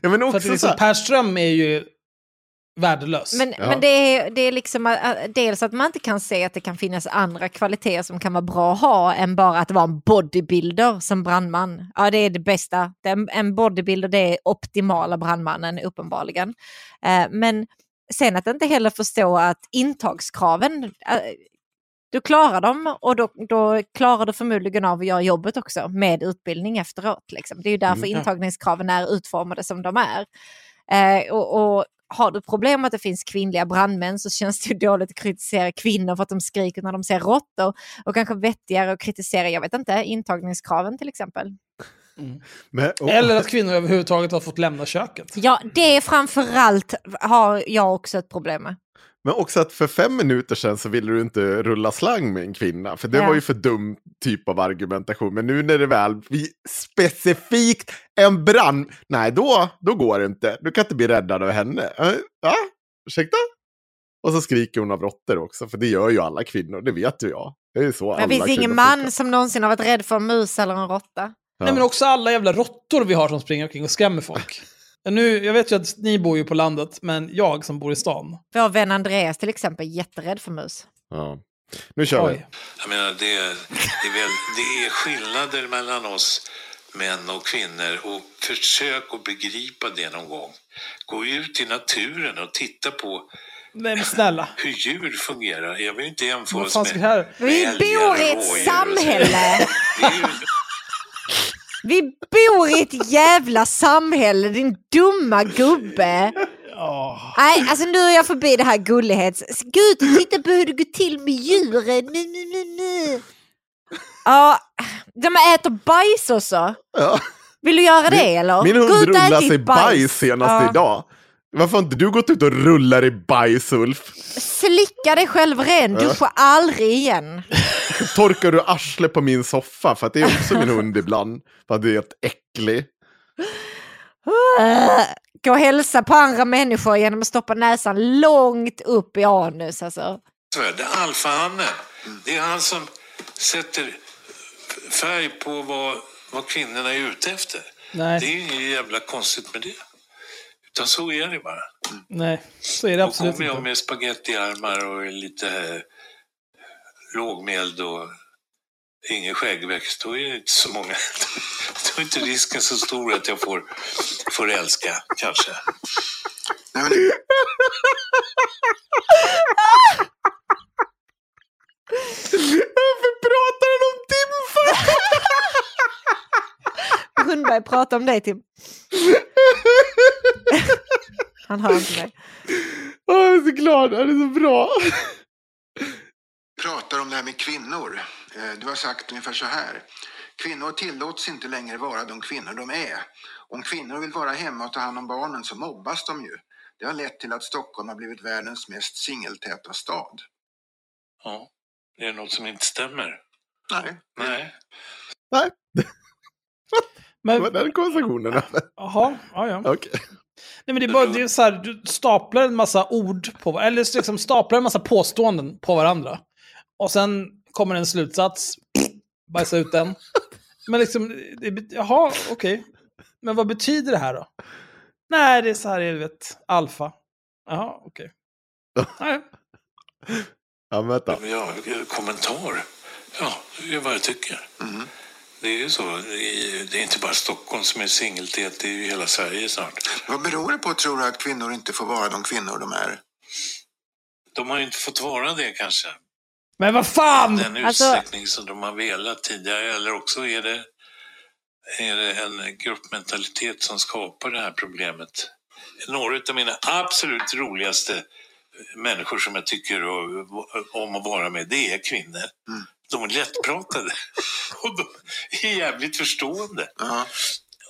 Ja, men
För att
också
det är liksom, Per Ström är ju värdelös.
Men,
Ja.
men det, är, det är liksom äh, dels att man inte kan se att det kan finnas andra kvaliteter som kan vara bra att ha än bara att vara en bodybuilder som brandman. Ja, det är det bästa. En bodybuilder det är optimala brandmannen uppenbarligen. Eh, men sen att inte heller förstå att intagskraven, eh, du klarar dem och då, då klarar du förmodligen av att göra jobbet också med utbildning efteråt. Liksom. Det är ju därför
Mm,
intagningskraven är utformade som de är. Eh, och, och har du problem med att det finns kvinnliga brandmän så känns det ju dåligt att kritisera kvinnor för att de skriker när de ser råttor. Och kanske vettigare att kritisera, jag vet inte, intagningskraven till exempel.
men, och,
Eller att kvinnor överhuvudtaget har fått lämna köket.
Ja, det är framförallt har jag också ett problem med.
Men också att för fem minuter sedan så ville du inte rulla slang med en kvinna. För det
Ja.
var ju för dum typ av argumentation. Men nu när det väl blir specifikt en brand. Nej, då, då går det inte. Du kan inte bli räddad av henne. Äh, Ja, ursäkta? Och så skriker hon av råttor också. För det gör ju alla kvinnor, det vet ju jag. Det är så alla
finns ingen man
funkar.
som någonsin har varit rädd för en mus eller en råtta.
Ja.
Nej men också alla jävla råttor vi har som springer omkring och skrämmer folk. Nu, jag vet ju att ni bor ju på landet, men jag som bor i stan.
Vår vän Andreas till exempel är jätterädd för mus.
Ja. Nu kör vi.
Oj.
Jag menar, det, är- det, är väl, det är skillnader mellan oss män och kvinnor och försök att begripa det någon gång. Gå ut i naturen och titta på
Nej men snälla.
hur djur fungerar. Jag vill inte jämföra oss med?
Vi bor i ett samhälle!
Det är ju,
Vi bor i ett jävla samhälle, din dumma gubbe. Nej, alltså nu är jag förbi det här gullighets... Gå och titta på hur det går till med djuren. Nu, nu, nu, nu. Ja, de äter bajs också.
Ja.
Vill du göra det
Min-
eller?
Min
Gå
hund
ut
rullade
ditt
sig bajs senast
Ja.
idag. Varför har inte du gått ut och rullar i bajs, Ulf?
Slicka dig själv ren, duscha aldrig igen.
Torkar du arsle på min soffa? För att det är också min hund ibland. För att det är helt äcklig.
Gå och hälsa på andra människor genom att stoppa näsan långt upp i anus. Alltså.
så är det alfahannen. Det är han som sätter färg på vad, vad kvinnorna är ute efter.
Nej.
Det är inget jävla konstigt med det. Utan så är det bara.
Nej, så är det
Och
absolut
kommer jag med spagettiarmar och lite eh, lågmäld och ingen skäggväxt, då är det inte så många. Då är inte risken så stor att jag får, får älska, kanske.
Nej, men,
Varför pratar han om Tim för?
Hundberg, prata om dig Tim. Han hör inte mig.
Jag är så glad, han är så bra.
Pratar om det här med kvinnor. Eh, Du har sagt ungefär så här. Kvinnor tillåts inte längre vara de kvinnor de är. Om kvinnor vill vara hemma och ta hand om barnen så mobbas de ju. Det har lett till att Stockholm har blivit världens mest singeltäta stad.
Ja, det är något som inte stämmer.
Nej.
Nej.
Nej, det
Men,
var den konversationen.
jaha, ja, ja.
Okej.
Nej, men det är bara det är så här, du staplar en massa ord på eller liksom staplar en massa påståenden på varandra. Och sen kommer en slutsats, bajsa ut den. Men liksom, det, jaha, okej. Men vad betyder det här då? Nej, det är så här, du vet, alfa. Jaha, okej. Nej.
Ja, men vänta.
Ja, kommentar. Ja, det är vad jag tycker. Det är ju så. Det är, det är inte bara Stockholm som är singeltät, det är ju hela Sverige snart.
Vad beror det på tror du att kvinnor inte får vara de kvinnor de är?
De har ju inte fått vara det kanske.
Men vad fan!
den
Alltså-
utsträckning som de har velat tidigare. Eller också är det, är det en gruppmentalitet som skapar det här problemet. Några av mina absolut roligaste människor som jag tycker om att vara med, det är kvinnor. De är lättpratade och de är jävligt förstående.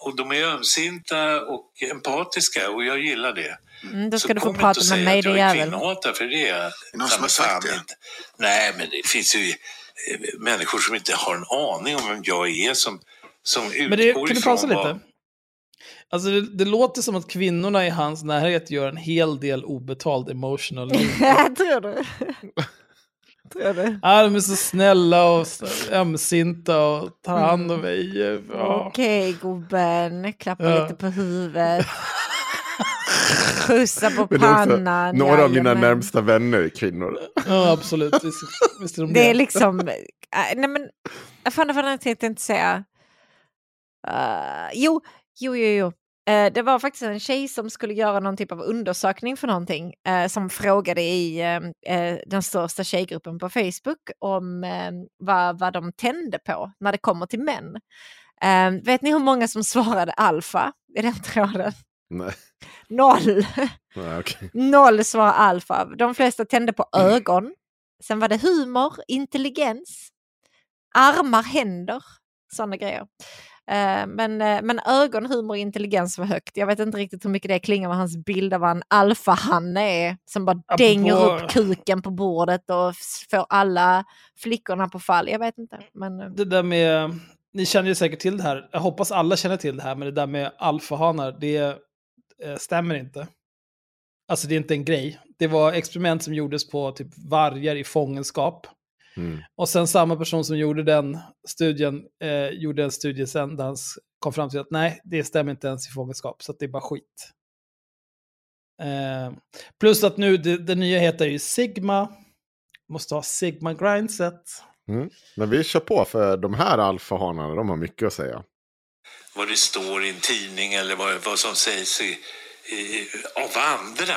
Och de är ömsinta och empatiska och jag gillar det.
Mm, då
Så
ska du få
kom inte
prata
och
med
säg
mig
att
din
jag är
jävel.
kvinnohatare, för det är jag
någon som har sagt det?
inte. Nej, men det finns ju eh, människor som inte har en aning om vem jag är som, som utgår
Men det, kan du pausa
vad...
lite? Alltså det, det låter som att kvinnorna i hans närhet gör en hel del obetald emotional.
Tror du?
Ja, de är så snälla och ömsinta och tar hand om mig. Ja.
Okej gubben, klappa
Ja.
lite på huvudet. Pussa på
det också
pannan.
några av mina närmsta vänner är kvinnor.
ja, absolut. Visst, visst är de
Det är liksom, äh, nej men, vad fan vad jag tänkte inte säga. Uh, jo, jo, jo, jo. Eh, det var faktiskt en tjej som skulle göra någon typ av undersökning för någonting eh, som frågade i eh, eh, den största tjejgruppen på Facebook om eh, vad, vad de tände på när det kommer till män. Eh, vet ni hur många som svarade alfa i den tråden?
Nej,
Noll!
Nej okej.
Noll svar alfa. De flesta tände på ögon. Sen var det humor, intelligens, armar, händer, sådana grejer. Eh, men, eh, men ögon, humor och intelligens var högt. Jag vet inte riktigt hur mycket det klingar med hans bild av vad en alfahanne är som bara
Ja,
dänger upp kuken på bordet och får alla flickorna på fall. Jag vet inte. Men, eh,
Det där med, ni känner ju säkert till det här, jag hoppas alla känner till det här, men det där med alfahanar, det stämmer inte. Alltså det är inte en grej. Det var experiment som gjordes på typ vargar i fångenskap.
Mm.
Och sen samma person som gjorde den studien eh, gjorde en studie sen där han kom fram till att nej, det stämmer inte ens i fångenskap, så att det är bara skit. Eh, plus att nu, det, det nya heter ju Sigma. Måste ha Sigma grindset.
Mm. Men vi kör på för de här alfahanarna, de har mycket att säga.
vad det står i en tidning eller vad, vad som sägs i, i, av andra.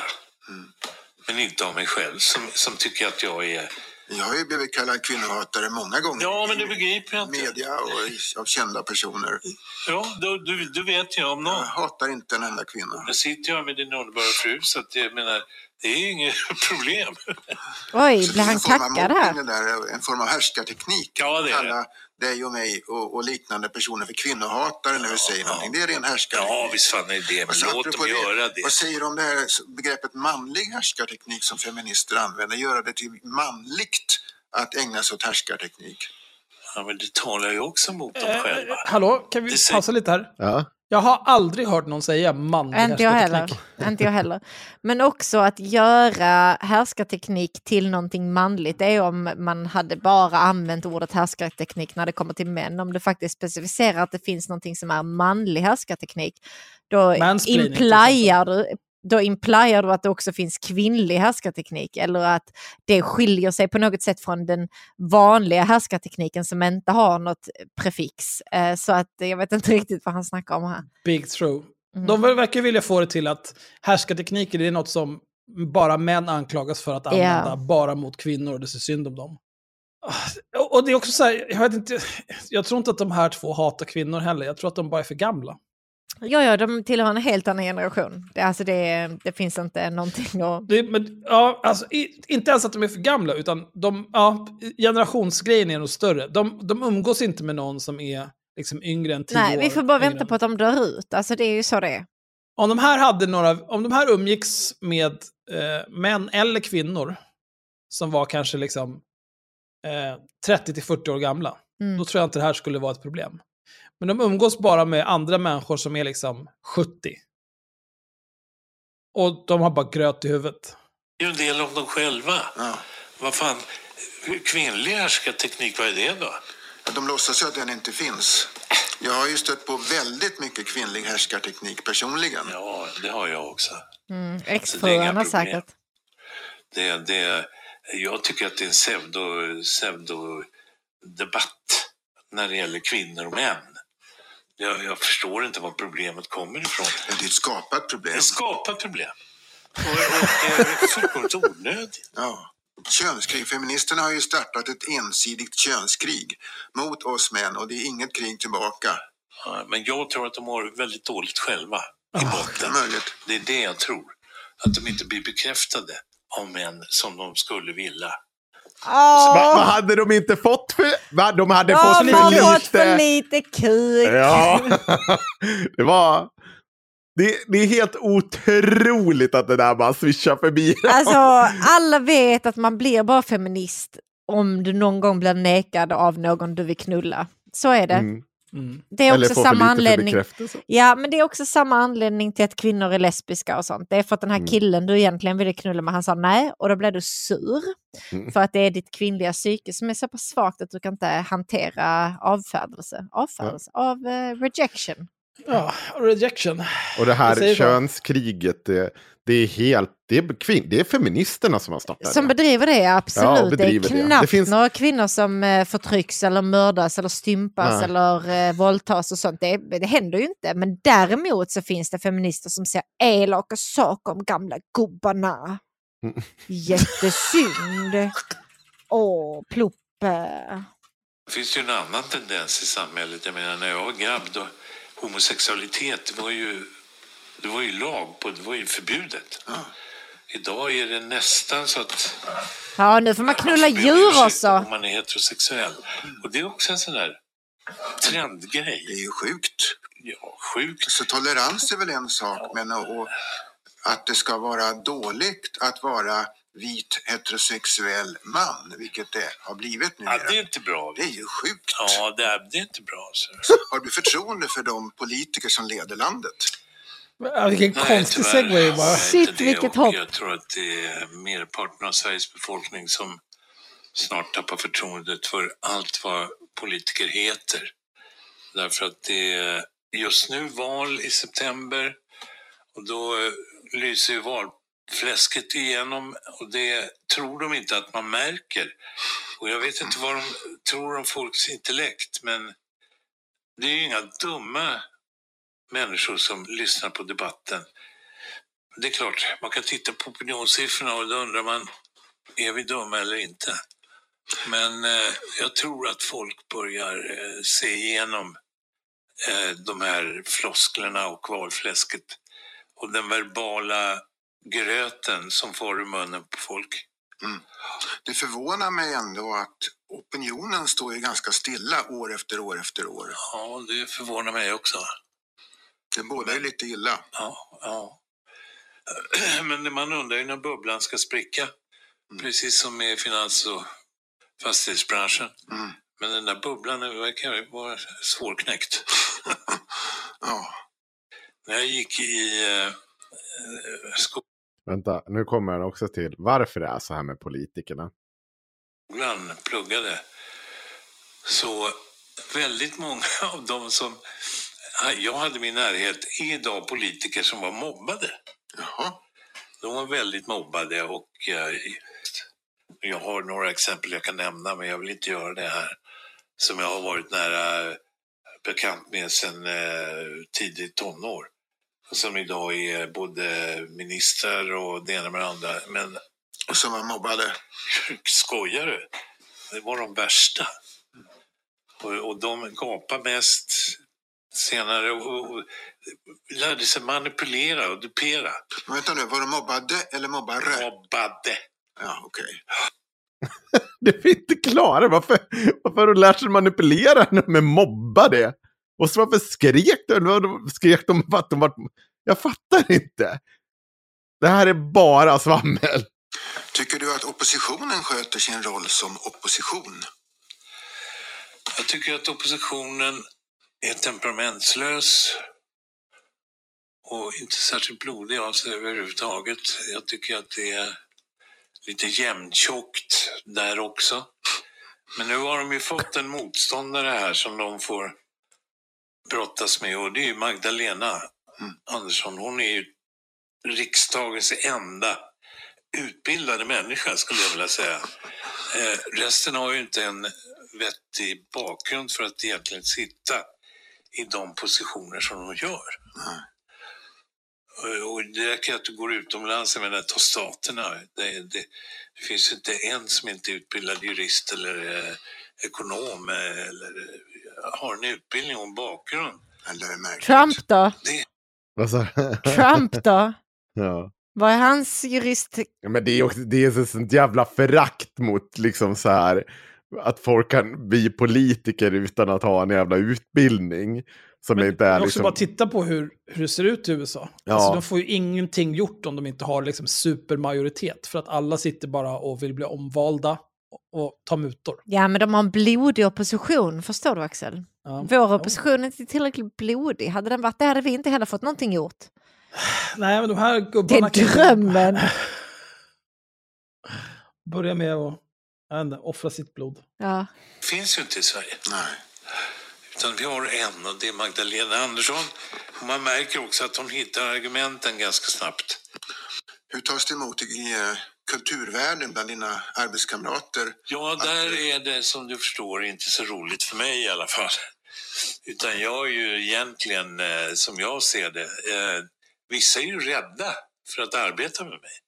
Men inte av mig själv som, som tycker att jag är...
Jag har ju blivit kallad kvinnohatare många gånger.
Ja, men det begriper jag inte.
media och av kända personer.
Ja, du, du, du vet jag om
Jag
någon.
hatar inte en enda kvinna.
Nu sitter jag med din underbara fru så att jag menar, det är inget problem.
oj,
är
han
en form av
kackad här?
det där, en form av härskarteknik.
Ja, det är det.
Dig och mig och, och liknande personer för kvinnohatare när vi säger någonting. Det är ren härskarteknik.
Ja, visst fan är det, men
Och så
låt dem göra det.
Vad säger du om det här begreppet manlig härskarteknik som feminister använder? Göra det till manligt att ägna sig åt härskarteknik.
Ja, men det talar ju också mot dem själva.
Hallå, kan vi
Det
pausa lite här?
Ja.
Jag har aldrig hört någon säga manlig
Inte jag heller. Inte jag heller. Men också att göra härskarteknik till någonting manligt. Det är om man hade bara använt ordet härskarteknik när det kommer till män. Om du faktiskt specificerar att det finns någonting som är manlig härskarteknik. Då implyar du, då implyar du att det också finns kvinnlig härskarteknik. Eller att det skiljer sig på något sätt från den vanliga härskartekniken som inte har något prefix. Eh, Så att jag vet inte riktigt vad han snackar om här.
Big true.
Mm.
De verkar vilja få det till att härskartekniker det är något som bara män anklagas för att använda, bara mot kvinnor och det ser synd om dem. Och det är också så här, jag, vet inte, jag tror inte att de här två hatar kvinnor heller, jag tror att de bara är för gamla.
Ja, ja, de tillhör en helt annan generation. Det, alltså det, det finns inte någonting att...
Det, men, ja, alltså, i, inte ens att de är för gamla, utan de, ja, generationsgrejen är nog större. De, de umgås inte med någon som är liksom, yngre än tio
Nej,
år.
vi får bara
yngre
vänta
än-
på att de dör ut. Alltså det är ju så det är.
Om de här hade några, om de här umgicks med eh, män eller kvinnor som var kanske liksom eh, 30-40 år gamla,
Mm.
då tror jag inte det här skulle vara ett problem. Men de umgås bara med andra människor som är liksom 70. Och de har bara gröt i huvudet.
Det är ju en del av dem själva.
Ja.
Vad fan, kvinnlig härskarteknik, vad är det då?
De låtsas ju att den inte finns. Jag har ju stött på väldigt mycket kvinnlig härskarteknik personligen.
Ja, det har jag också.
Mm. Exfruarna
problem.
säkert.
Det, det, jag tycker att det är en pseudo, pseudo-debatt när det gäller kvinnor och män. Jag, jag förstår inte var problemet kommer ifrån.
Men det är ett skapat problem.
Det skapar problem. Och, är fullkomligt onödigt.
Ja. Könskrig. Feministerna har ju startat ett ensidigt könskrig mot oss män och det är inget krig tillbaka.
Ja, Men jag tror att de har väldigt dåligt själva i
Det är
botten. Det är det jag tror. Att de inte blir bekräftade av män som de skulle vilja.
Va, vad
Åh,
hade de inte fått för... Va? De hade
de
fått för
fått för
lite...
lite kuk.
Ja, det var... Det, det är helt otroligt att det där bara swishar förbi.
Alltså, alla vet att man blir bara feminist om du någon gång blir nekad av någon du vill knulla. Så är det.
Mm.
Det är
Eller
också samma anledning. Ja, men det är också samma anledning till att kvinnor är lesbiska och sånt. Det är för att den här
Mm.
killen du egentligen ville knulla med, han sa nej och då blev du sur.
Mm.
För att det är ditt kvinnliga psyke som är så pass svagt att du kan inte hantera avfärdelse. Avfärdelse? Av eh, rejection.
Ja, rejection.
Och det här könskriget, det, det är helt... Det är, kvin, det är feministerna som har startat
Som
det.
bedriver det, absolut.
Ja,
det är
bedriver det.
knappt
Det finns-
några kvinnor som eh, förtrycks eller mördas eller stympas
Nej.
eller eh, våldtas och sånt. Det, det händer ju inte. Men däremot så finns det feminister som säger elaka saker om gamla gubbarna.
Mm.
Jättesynd. Åh, pluppe.
Det finns ju en annan tendens i samhället. Jag menar, när jag var grabb, då, homosexualitet det var ju, det var ju lag på, det var ju förbjudet. Idag är det nästan så att
Ja, nu får man knulla
man
djur också.
om man är heterosexuell. Och det är också en sån där trendgrej.
Det är ju sjukt.
Ja, sjukt.
Så tolerans är väl en sak, men och, och att det ska vara dåligt att vara vit heterosexuell man, vilket det har blivit nu.
Ja, det är inte bra.
Det är ju sjukt.
Ja, det är, det är inte bra. Så.
Har du förtroende för de politiker som leder landet?
Ja, vilken
Nej,
konstig
tyvärr
segway bara.
Shit, vilket hopp.
Jag tror att det är merparten av Sveriges befolkning som snart tappar förtroendet för allt vad politiker heter. Därför att det är just nu val i september och då eh, lyser ju fläsket igenom och det tror de inte att man märker. Och jag vet inte vad de tror om folks intellekt men det är ju inga dumma människor som lyssnar på debatten. Det är klart, man kan titta på opinionssiffrorna och då undrar man, är vi dumma eller inte? Men eh, jag tror att folk börjar eh, se igenom eh, de här flosklerna och valfläsket och den verbala gröten som får ur munnen på folk.
Mm. Det förvånar mig ändå att opinionen står ju ganska stilla år efter år efter år.
Ja, det förvånar mig också.
Det bådar ju lite illa.
Ja, ja. Men man undrar ju när bubblan ska spricka. Precis som i finans och fastighetsbranschen.
Mm.
Men den där bubblan verkar vara svårknäckt.
Ja.
När jag gick i eh, skolan
Vänta, nu kommer han också till varför det är så här med politikerna.
pluggade så väldigt många av dem som jag hade i min närhet är idag politiker som var mobbade.
Jaha.
De var väldigt mobbade och eh, jag har några exempel jag kan nämna men jag vill inte göra det här. Som jag har varit nära bekant med sedan eh, tidigt tonår. Och som idag är både ministrar och det ena med det andra. Men
Och som var mobbade.
skojar du? Det var de värsta. Och, och de gapade mest senare och, och lärde sig manipulera och dupera.
Men vänta nu, var de mobbade eller mobbare?
Mobbade.
Ja, okej.
Det är inte klara. Varför, varför har du lärt sig manipulera med mobba det? Och så varför skrek de? Skrek de för att de var... Jag fattar inte. Det här är bara svammel.
Tycker du att oppositionen sköter sin roll som opposition?
Jag tycker att oppositionen är temperamentslös och inte särskilt blodig av sig överhuvudtaget. Jag tycker att det är lite jämntjockt där också. Men nu har de ju fått en motståndare här som de får brottas med och det är ju Magdalena Andersson. Hon är ju riksdagens enda utbildade människa skulle jag vilja säga. Eh, resten har ju inte en vettig bakgrund för att egentligen sitta i de positioner som de gör. Och- Och det räcker att du går utomlands, jag menar ta staterna. Det, det, det finns inte en som inte är utbildad jurist eller eh, ekonom eh, eller eh, har en utbildning och en bakgrund.
Trump då?
Du?
Trump då?
ja.
Vad är hans jurist?
Ja, Men det är också det är så sånt jävla förakt mot liksom så här att folk kan bli politiker utan att ha en jävla utbildning. Som
Men
inte är
måste
liksom...
bara titta på hur, hur det ser ut i USA.
Ja.
Alltså, de får ju ingenting gjort om de inte har liksom supermajoritet. För att alla sitter bara och vill bli omvalda. Och ta mutor.
Ja, men de har en blodig opposition, förstår du Axel?
Ja.
Vår opposition är inte tillräckligt blodig. Hade den varit det hade vi inte heller fått någonting gjort.
Nej, men de här
Det är
gubbarna kan
drömmen.
börja med att inte, offra sitt blod.
Ja.
finns ju inte i Sverige.
Nej.
Utan vi har en och det är Magdalena Andersson. Och man märker också att hon hittar argumenten ganska snabbt.
Hur tas det emot i kulturvärlden bland dina arbetskamrater?
Ja, där är det som du förstår inte så roligt för mig i alla fall. Utan jag är ju egentligen, eh, som jag ser det, eh, vissa är ju rädda för att arbeta med mig.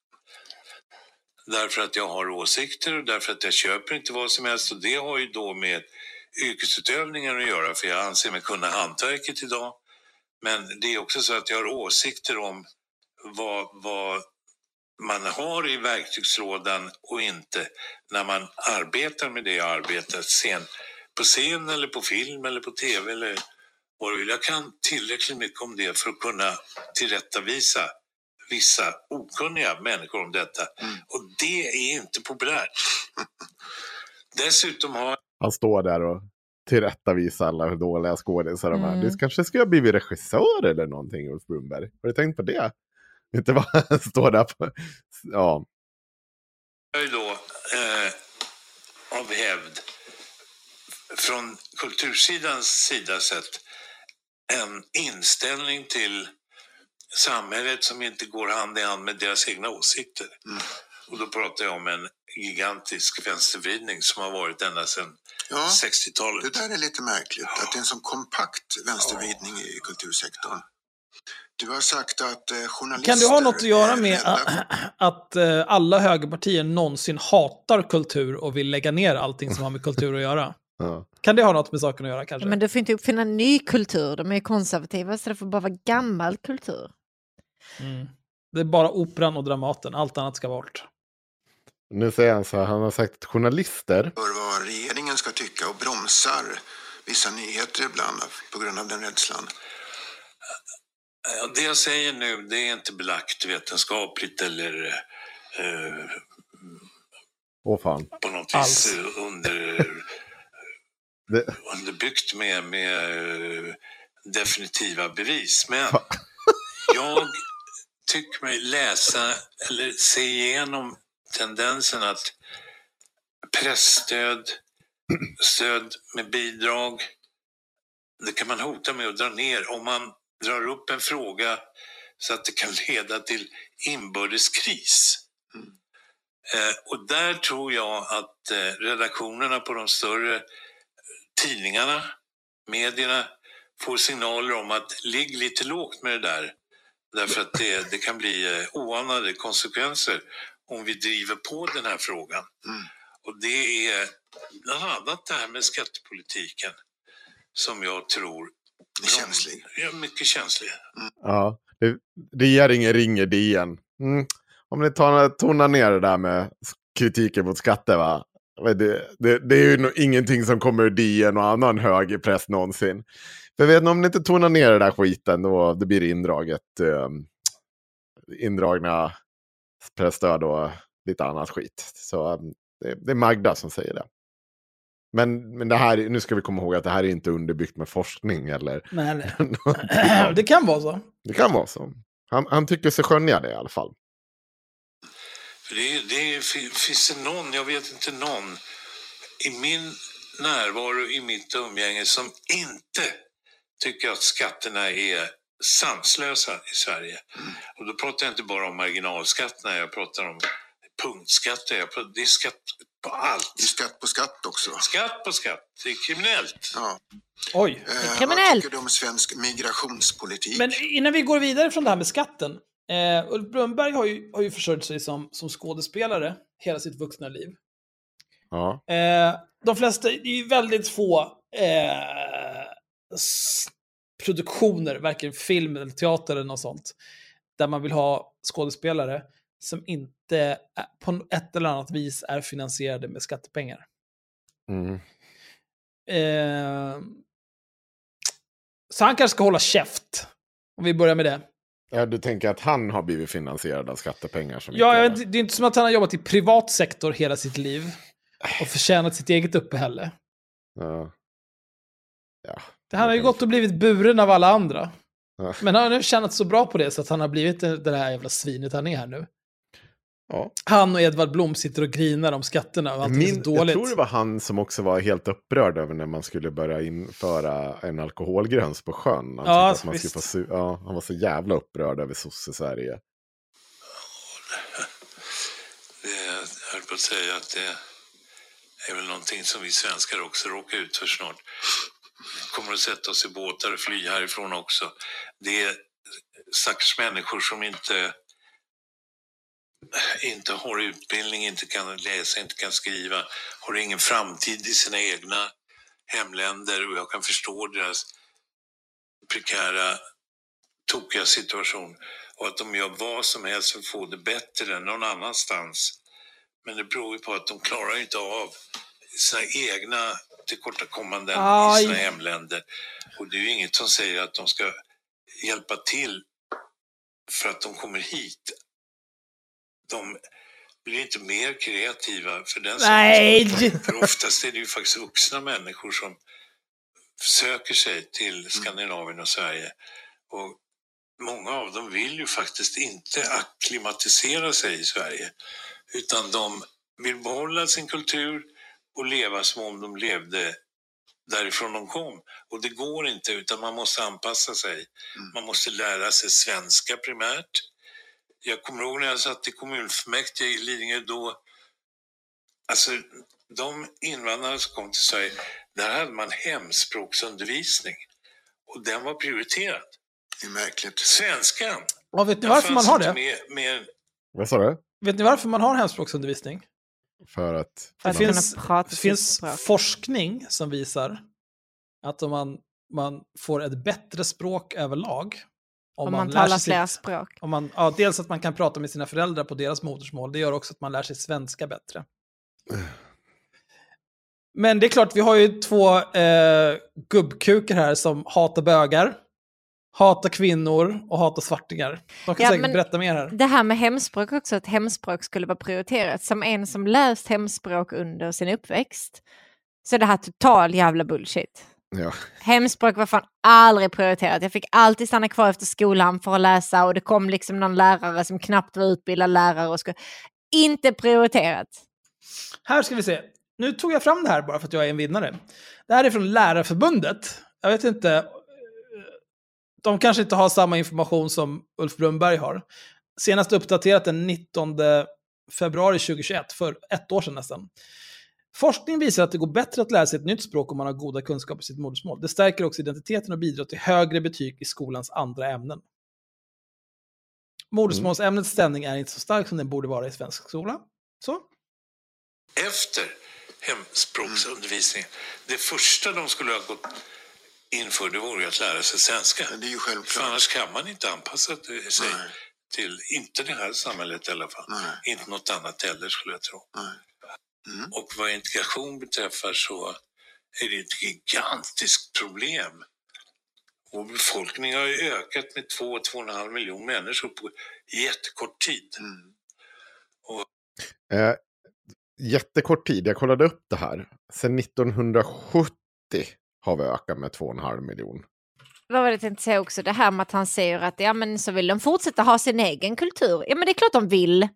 Därför att jag har åsikter och därför att jag köper inte vad som helst. Och det har ju då med yrkesutövningen att göra, för jag anser mig kunna hantverket idag. Men det är också så att jag har åsikter om vad, vad man har i verktygslådan och inte när man arbetar med det jag arbetar scen, på scen eller på film eller på tv eller vad du vill. Jag kan tillräckligt mycket om det för att kunna tillrättavisa vissa okunniga människor om detta. Och det är inte populärt. Dessutom har
Han står där och tillrättavisar alla hur dåliga skådisar de är.
Mm.
Du kanske skulle ha blivit regissör eller någonting, Ulf Brunberg. Har du tänkt på det? Inte vad han står där på... Ja.
jag ju då eh, av hävd från kultursidans sida sett en inställning till samhället som inte går hand i hand med deras egna åsikter. Och då pratar jag om en gigantisk vänstervridning som har varit ända sedan
Ja,
60-talet.
det där är lite märkligt, att det är en sån kompakt vänstervridning i kultursektorn. Du har sagt att eh, journalister...
Kan det ha något att göra med att eh, alla högerpartier någonsin hatar kultur och vill lägga ner allting som har med kultur att göra?
ja.
Kan det ha något med saken att göra kanske?
Ja, men du får inte uppfinna ny kultur. De är ju konservativa så det får bara vara gammal kultur.
Mm. Det är bara operan och Dramaten, allt annat ska bort.
Nu säger han så här, han har sagt att journalister
för vad regeringen ska tycka och bromsar vissa nyheter ibland på grund av den rädslan.
Ja, Det jag säger nu, det är inte belagt vetenskapligt eller eh,
Åh fan.
på något
Alls.
vis eh, under,
Det,
underbyggt med, med eh, definitiva bevis. Men jag tycker mig läsa eller se igenom tendensen att pressstöd, stöd med bidrag, det kan man hota med att dra ner om man drar upp en fråga så att det kan leda till inbördeskris. Eh, och där tror jag att eh, redaktionerna på de större tidningarna, medierna, får signaler om att ligg lite lågt med det där. Därför att det, det kan bli eh, oanade konsekvenser om vi driver på den här frågan.
Mm.
Och det är bland annat det här med skattepolitiken som jag tror
Det är känslig.
är mycket känslig.
ja. Det, regeringen ringer DN. Mm. Om ni tar, tonar ner det där med kritiken mot skatter va. Det, det, det är ju ingenting som kommer ur DN och annan högerpress någonsin. För vet ni, om ni inte tonar ner det där skiten då det blir det indraget. Eh, indragna pressstöd och lite annat skit. Så eh, det, det är Magda som säger det. Men, men det här, nu ska vi komma ihåg att det här är inte underbyggt med forskning eller
Nej, nej. det kan vara så.
Det kan vara så. Han, han tycker sig skönja det i alla fall.
För det, det finns det någon, jag vet inte någon, i min närvaro, i mitt umgänge som inte tycker att skatterna är sanslösa i Sverige. Och då pratar jag inte bara om marginalskatterna, jag pratar om punktskatter, jag pratar, det är skatt på allt.
Det är skatt på skatt också.
Skatt på skatt, det är kriminellt.
Ja.
Oj.
Eh,
kriminellt.
Vad tycker du om svensk migrationspolitik?
Men innan vi går vidare från det här med skatten. Eh, Ulf Brunnberg har ju, har ju försörjt sig som, som skådespelare hela sitt vuxna liv.
Ja.
Eh, de flesta, det är ju väldigt få eh, produktioner, varken film eller teater eller något sånt, där man vill ha skådespelare som inte på ett eller annat vis är finansierade med skattepengar.
Mm.
Eh, så han kanske ska hålla käft. Om vi börjar med det.
ja, du tänker att han har blivit finansierad av skattepengar? Som
Ja,
inte
det är inte som att han har jobbat i privat sektor hela sitt liv. och förtjänat sitt eget uppehälle.
Ja. Ja.
Det han har ju gått och blivit buren av alla andra.
Ja.
Men han har nu tjänat så bra på det så att han har blivit det här jävla svinet han är här nu.
Ja.
Han och Edvard Blom sitter och grinar om skatterna och allting är så
Min, jag
dåligt.
tror det var han som också var helt upprörd över när man skulle börja införa en alkoholgräns på sjön. Han,
Ja,
att man skulle få su- ja, han var så jävla upprörd över sosse-Sverige.
Det, jag höll på att säga att det är väl någonting som vi svenskar också råkar ut för snart. Vi kommer att sätta oss i båtar och fly härifrån också. Det är stackars människor som inte, inte har utbildning, inte kan läsa, inte kan skriva, har ingen framtid i sina egna hemländer och jag kan förstå deras prekära, tokiga situation och att de gör vad som helst för att få det bättre än någon annanstans. Men det beror ju på att de klarar inte av sina egna tillkortakommanden
Aj.
i sina hemländer. Och det är ju inget som säger att de ska hjälpa till för att de kommer hit. De blir inte mer kreativa för den
Nej!
För oftast är det ju faktiskt vuxna människor som söker sig till Skandinavien och Sverige. Och många av dem vill ju faktiskt inte akklimatisera sig i Sverige. Utan de vill behålla sin kultur och leva som om de levde därifrån de kom. Och det går inte, utan man måste anpassa sig. Man måste lära sig svenska primärt. Jag kommer ihåg när jag satt i kommunfullmäktige i Lidingö då, alltså de invandrare som kom till Sverige, där hade man hemspråksundervisning. Och den var prioriterad.
Det är märkligt.
Svenskan.
Ja, vet ni varför man har det?
Med, med,
Vad sa du?
Vet ni varför man har hemspråksundervisning?
För att...
Det finns, det finns forskning som visar att om man, man får ett bättre språk överlag.
Om man
lär
talar flera
sitt-
språk.
Om man, ja, dels att man kan prata med sina föräldrar på deras modersmål. Det gör också att man lär sig svenska bättre. Men det är klart, vi har ju två eh, gubbkukar här som hatar bögar, hatar kvinnor och hatar svartingar. De kan
Ja,
säkert berätta mer här.
Det här med hemspråk också, att hemspråk skulle vara prioriterat. Som en som läst hemspråk under sin uppväxt så är det här total jävla bullshit.
Ja.
Hemspråk var fan aldrig prioriterat. Jag fick alltid stanna kvar efter skolan för att läsa och det kom liksom någon lärare som knappt var utbildad lärare och skulle... Inte prioriterat.
Här ska vi se. Nu tog jag fram det här bara för att jag är en vinnare. Det här är från Lärarförbundet. Jag vet inte. eh, De kanske inte har samma information som Ulf Brunnberg har. Senast uppdaterat den 19 februari 2021, för ett år sedan nästan. Forskning visar att det går bättre att lära sig ett nytt språk om man har goda kunskaper i sitt modersmål. Det stärker också identiteten och bidrar till högre betyg i skolans andra ämnen. Modersmålsämnets ställning är inte så stark som den borde vara i svensk skola. Så.
efter hemspråksundervisningen. Det första de skulle ha gått in för det vore ju att lära sig svenska.
Det är ju
För
självklart.
annars kan man inte anpassa sig
Nej.
till, inte det här samhället i alla fall.
Nej.
Inte något annat heller skulle jag tro.
Nej. Mm.
Och vad integration beträffar så är det ett gigantiskt problem. Och befolkningen har ju ökat med 2-2,5 miljoner människor på jättekort tid.
Mm.
Eh, jättekort tid, jag kollade upp det här. Sen 1970 har vi ökat med 2,5 miljon.
Vad var det jag tänkte säga också? Det här med att han säger att ja, men så vill de fortsätta ha sin egen kultur. Ja, men det är klart de vill.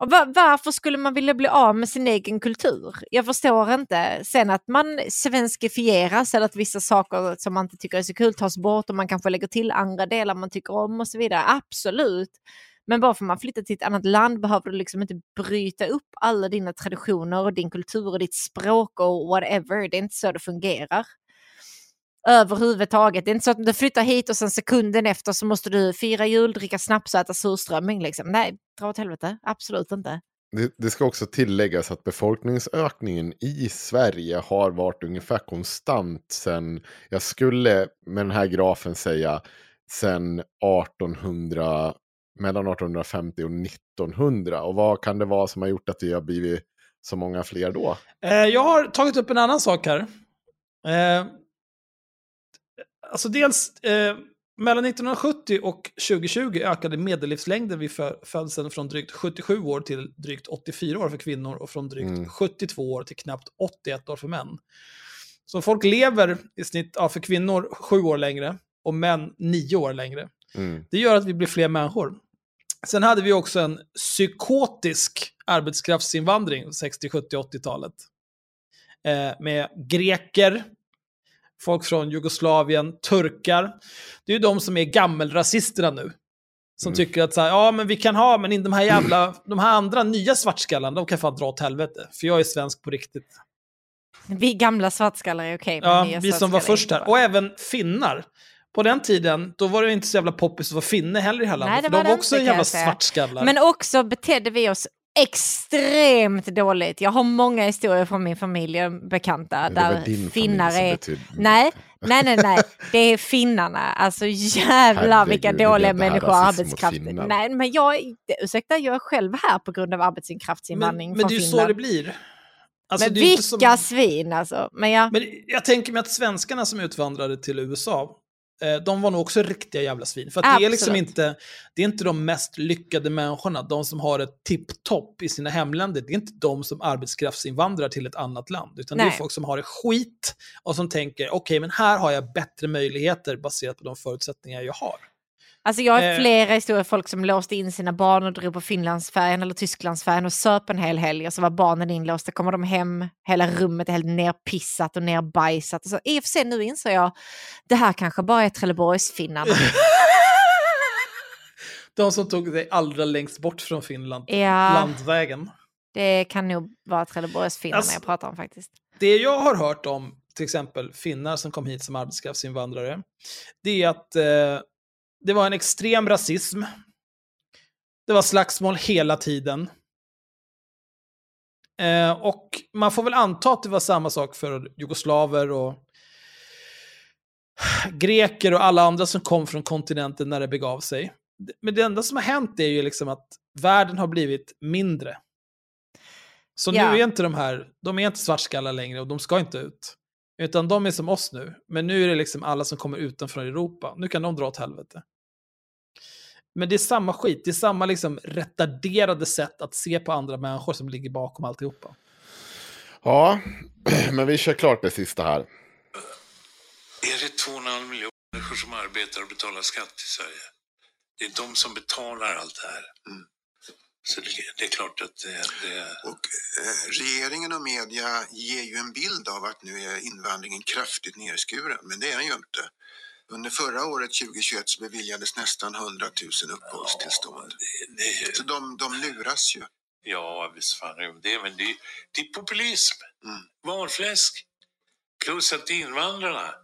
Och varför skulle man vilja bli av med sin egen kultur? Jag förstår inte. Sen att man svenskifieras eller att vissa saker som man inte tycker är så kul tas bort och man kanske lägger till andra delar man tycker om och så vidare. Absolut. Men bara för att man flyttar till ett annat land behöver du liksom inte bryta upp alla dina traditioner och din kultur och ditt språk och whatever. Det är inte så det fungerar överhuvudtaget. Det är inte så att du flyttar hit och sen sekunden efter så måste du fira jul, dricka snaps och äta surströmming. Liksom. Nej, dra åt helvete. Absolut inte.
Det, det ska också tilläggas att befolkningsökningen i Sverige har varit ungefär konstant sen, jag skulle med den här grafen säga, sen 1800, mellan 1850 och 1900. Och vad kan det vara som har gjort att det har blivit så många fler då?
Eh, jag har tagit upp en annan sak här. Alltså dels, eh, Mellan 1970 och 2020 ökade medellivslängden vid fö- födseln från drygt 77 år till drygt 84 år för kvinnor och från drygt
Mm.
72 år till knappt 81 år för män. Så folk lever i snitt, ja, för kvinnor, 7 år längre och män 9 år längre.
Mm.
Det gör att vi blir fler människor. Sen hade vi också en psykotisk arbetskraftsinvandring 60, 70, 80-talet. Eh, med greker, folk från Jugoslavien, turkar. Det är ju de som är gammelrasisterna nu. Som
Mm.
tycker att så här, ja men vi kan ha, men in de här jävla, de här andra nya svartskallarna, de kan fan dra åt helvete. För jag är svensk på riktigt.
Vi gamla svartskallar är okej. men
Ja, vi som var först här. Och även finnar. På den tiden, då var det inte så jävla poppis att vara finne heller i det här landet.
Nej, det var
de
det
var också
inte, kan
jävla svartskallar.
Men också betedde vi oss extremt dåligt. Jag har många historier från min familj och bekanta där finnar är...
betydde-
Nej, nej, nej, nej. Det är finnarna. Alltså jävlar
Herregud,
vilka dåliga människor
mot
arbetskraft. Nej, men jag, ursäkta, jag är själv här på grund av arbetskraftsinvandring
men, men
från
det är ju så
Finland.
det blir. Alltså,
men
det är ju
vilka
som-
svin alltså. Men ja,
Men jag tänker mig att svenskarna som utvandrade till USA, de var nog också riktiga jävla svin. För det är liksom inte, det är inte de mest lyckade människorna, de som har ett tipptopp i sina hemländer. Det är inte de som arbetskraftsinvandrar till ett annat land. Utan det är
Nej.
folk som har det skit och som tänker, okej, men här har jag bättre möjligheter baserat på de förutsättningar jag har.
Alltså jag har
Eh.
flera historier folk som låste in sina barn och drog på Finlandsfärjan eller Tysklandsfärjan och söp en hel helg och så var barnen inlåsta. kommer de hem, hela rummet är helt nerpissat och nerbajsat. Och så, I och för sig nu inser jag, det här kanske bara är Trelleborgsfinnarna.
De som tog dig allra längst bort från Finland,
Ja.
landvägen.
det kan nog vara Trelleborgsfinnarna
Alltså-
jag pratar om faktiskt.
Det jag har hört om till exempel finnar som kom hit som arbetskraftsinvandrare, det är att eh, det var en extrem rasism. Det var slagsmål hela tiden. Eh, och man får väl anta att det var samma sak för jugoslaver och greker och alla andra som kom från kontinenten när det begav sig. Men det enda som har hänt är ju liksom att världen har blivit mindre. Så
Ja.
nu är inte de här, de är inte svartskallar längre och de ska inte ut. Utan de är som oss nu. Men nu är det liksom alla som kommer utanför Europa. Nu kan de dra åt helvete. Men det är samma skit, det är samma liksom retarderade sätt att se på andra människor som ligger bakom alltihopa.
Ja, men vi kör klart det sista här.
Är det 2,5 miljoner människor som arbetar och betalar skatt i Sverige? Det är de som betalar allt det här. Så det, det är klart att det, det...
Och eh, regeringen och media ger ju en bild av att nu är invandringen kraftigt nedskuren, men det är den ju inte. Under förra året, 2021, så beviljades nästan 100 000 uppehållstillstånd. Så de, de luras ju.
Ja, visst fan är det men det, det är populism.
Mm.
Valfläsk. Plus att invandrarna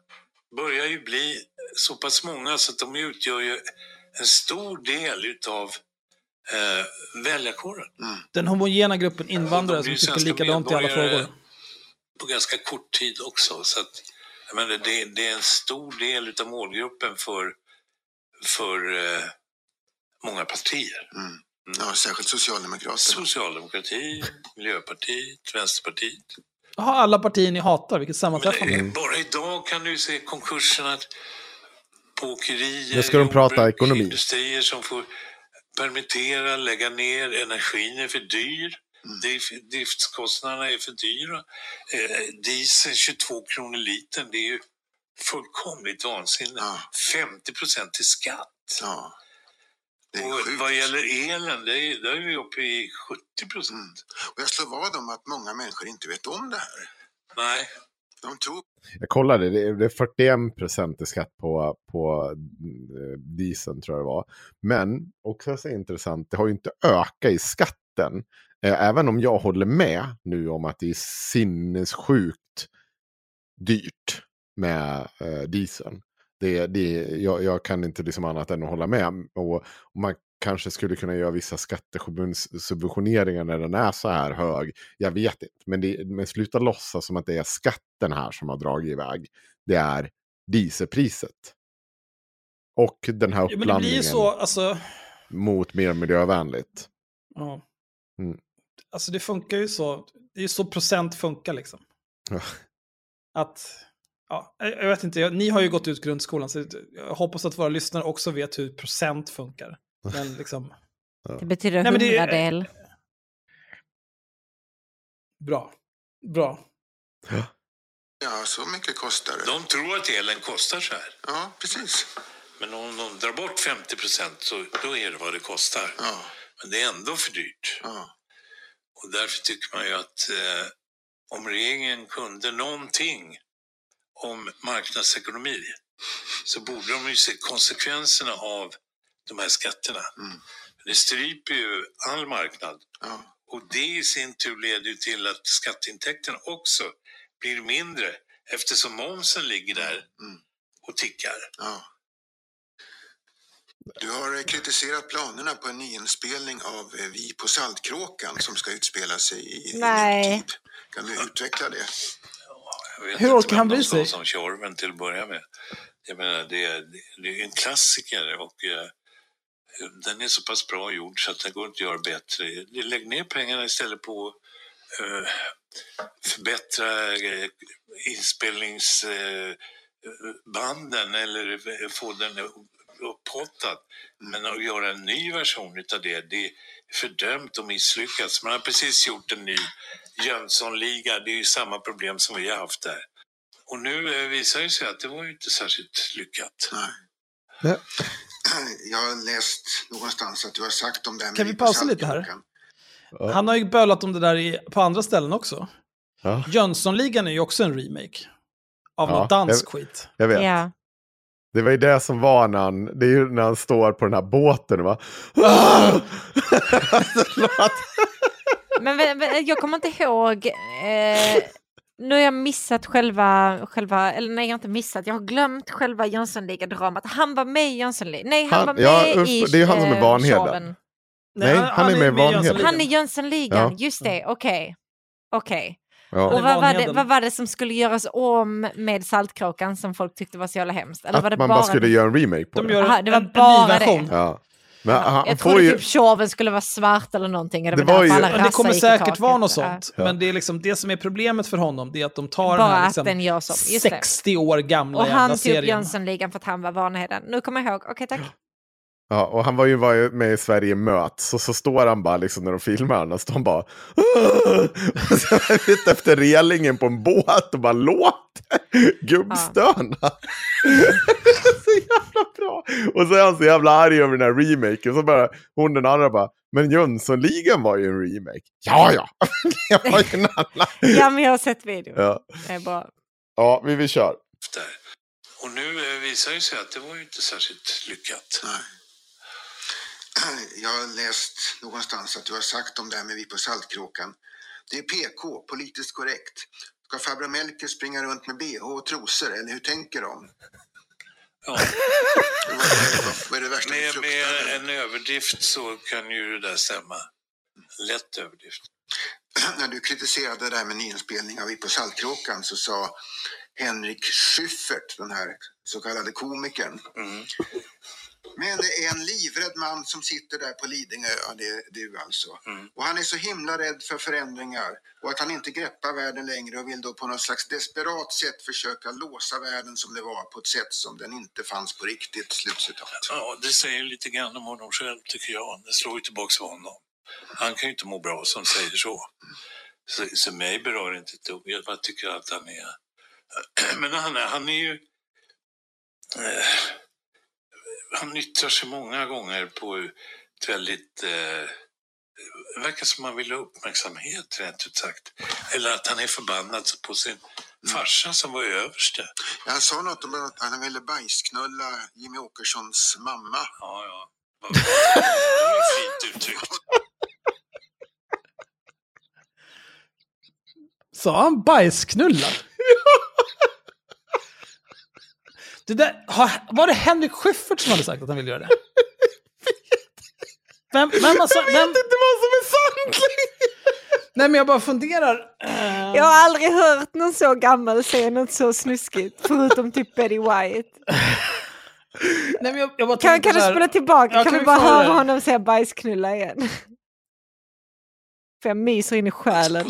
börjar ju bli så pass många så att de utgör ju en stor del utav eh, väljarkåren.
Den homogena gruppen invandrare
De
som tycker likadant i alla frågor.
På ganska kort tid också. Så att, jag menar, det, det är en stor del utav målgruppen för, för eh, många partier.
Mm. Ja, särskilt Socialdemokraterna.
Socialdemokrati, Miljöpartiet, Vänsterpartiet.
Jaha, alla partier ni hatar, vilket
Men
sammanträffande.
eh, bara idag kan du se konkurserna på åkerier,
Nu ska de prata ekonomi.
industrier som får permittera, lägga ner, energin är för dyr. Drif- Driftskostnaderna är för dyra. Eh, diesel 22 kronor litern, det är ju fullkomligt vansinne. 50 procent i skatt.
Ja,
och vad gäller elen, det är, där är vi uppe i 70 procent.
Och jag slår vad om att många människor inte vet om det här.
Nej.
De tror...
Jag kollade, det är, det är 41 procent i skatt på, på eh, dieseln tror jag det var. Men också så intressant, det har ju inte ökat i skatten. Eh, även om jag håller med nu om att det är sinnessjukt dyrt med eh, dieseln. Det, det, jag, jag kan inte liksom annat än att hålla med. Och, och man kanske skulle kunna göra vissa skattesubventioneringar när den är så här hög. Jag vet inte, men, det, men sluta låtsas som att det är skatten här som har dragit iväg. Det är dieselpriset. Och den här
Ja,
uppblandningen
ju så, alltså...
mot mer miljövänligt.
Ja.
Mm.
Alltså det funkar ju så, det är ju så procent funkar liksom.
Ja.
Att, Ja, jag vet inte, jag, ni har ju gått ut grundskolan så jag hoppas att våra lyssnare också vet hur procent funkar. Men liksom,
Det betyder
Nej, men det-
hundradel.
bra. Bra.
Ja, så mycket kostar det.
De tror att elen kostar så här.
Ja, precis.
Men om de drar bort 50 procent så då är det vad det kostar.
Ja,
Men det är ändå för dyrt.
ja.
Och därför tycker man ju att eh, om regeringen kunde någonting om marknadsekonomi så borde de ju se konsekvenserna av de här skatterna.
Mm.
Det stryper ju all marknad
ja.
och det i sin tur leder ju till att skatteintäkterna också blir mindre eftersom momsen ligger där
Mm.
och tickar.
ja. Du har eh, kritiserat planerna på en nyinspelning av eh, Vi på Saltkråkan som ska utspela sig i,
Nej.
Kan du utveckla det?
Jag vet
Hur
inte
orkar han
ska
sig?
som Tjorven till att börja med. Jag menar, det är, det är en klassiker och eh, den är så pass bra gjord så att den går inte att göra bättre. Lägg ner pengarna istället på eh, förbättra eh, inspelningsbanden eller få den upphottad. Men att göra en ny version utav det, det är fördömt och misslyckats. Man har precis gjort en ny Jönssonliga, det är ju samma problem som vi har haft där. Och nu eh, visar det sig att det var ju inte särskilt lyckat.
Nej. Jag har läst någonstans att du har sagt om det här
Kan vi pausa lite här?
Ja.
Han har ju bölat om det där i, på andra ställen också.
Ja,
Jönssonligan är ju också en remake. Av
Ja,
något dansk skit.
jag vet.
Ja.
Det var ju det som var när han, det är ju när han står på den här båten och bara...
Men vä- jag kommer inte ihåg. Eh, nu har jag missat själva, själva, eller nej jag har inte missat, jag har glömt själva Jönssonliga-dramat. Han var med i Jönssonliga, nej han,
Han-
var med
ja,
i
det är han som är
eh,
Vanheden. Nej, han är med i Vanheden.
Han är Jönssonligan,
Ja.
just det, okej. Okej.
Ja.
Och vad var, det, vad var det som skulle göras om med Saltkråkan som folk tyckte var så jävla hemskt? Eller var det
Att man bara skulle göra en remake på
De
det.
gör
Aha,
en,
det var
en, en
bara
ny
det.
Ja. Men han,
Jag trodde
ju...
typ tjorven skulle vara svart eller någonting. Det,
Det
var
ju-
det kommer säkert vara något
Ja.
sånt. Men det, är liksom, det som är problemet för honom det är att de tar
Bara
den här
att
liksom,
den görs om. Just det.
60 år gamla
Och
jävla
han tog. Jönssonligan för att han var Vanheden. Nu kommer jag ihåg. Okej, tack.
Ja, och han var ju var ju med i Sverige möts och så står han bara liksom när de filmar honom, står han bara och så är han efter relingen på en båt och bara låter gubbstöna. så jävla bra. Och så är han så jävla arg över den här remaken. Så bara hon den andra bara, men Jönssonligan var ju en remake. Ja, ja, det var ju en annan.
Ja, men jag har sett videon.
Ja,
Det är bra.
ja vi vill köra.
Där. Och nu eh, visar det sig att det var ju inte särskilt lyckat.
Nej. Jag har läst någonstans att du har sagt om det här med Vi på Saltkråkan. Det är PK, politiskt korrekt. Ska farbror Melker springa runt med bh och trosor, eller hur tänker de?
Ja.
Vad är- det värsta
Med, med en överdrift så kan ju det där stämma. Lätt överdrift.
När du kritiserade det här med nyinspelning av Vi på Saltkråkan så sa Henrik Schyffert, den här så kallade komikern.
Mm.
Men det är en livrädd man som sitter där på Lidingö, ja, det är du alltså.
Mm.
Och han är så himla rädd för förändringar och att han inte greppar världen längre och vill då på något slags desperat sätt försöka låsa världen som det var på ett sätt som den inte fanns på riktigt. Slutcitat.
Ja, det säger lite grann om honom själv tycker jag. Det slår ju tillbaka på honom. Han kan ju inte må bra som säger så. Så, så mig berör det inte ett dugg. Jag bara tycker att han är... Men han är, han är ju... Eh, han yttrar sig många gånger på ett väldigt... Eh, det verkar som han vill ha uppmärksamhet, rent ut sagt. Eller att han är förbannad på sin farsa som var överste.
Han sa något om att han ville bajsknulla Jimmy Åkessons mamma.
Ja, ja. Det var ju fint uttryckt.
Sa han bajsknulla? Det där, har- var det Henrik Schyffert som hade sagt att han ville göra det? Vem, vem, alltså,
Jag vet
vem,
inte vad som är sant
nej men jag bara funderar. eh,
Jag har aldrig hört någon så gammal säga något så snuskigt. Förutom typ Betty White.
nej, men jag, jag bara
Kan, kan du spela tillbaka?
Ja,
kan
kan
vi
vi
bara höra
det?
honom säga bajsknulla igen? För jag myser in i själen.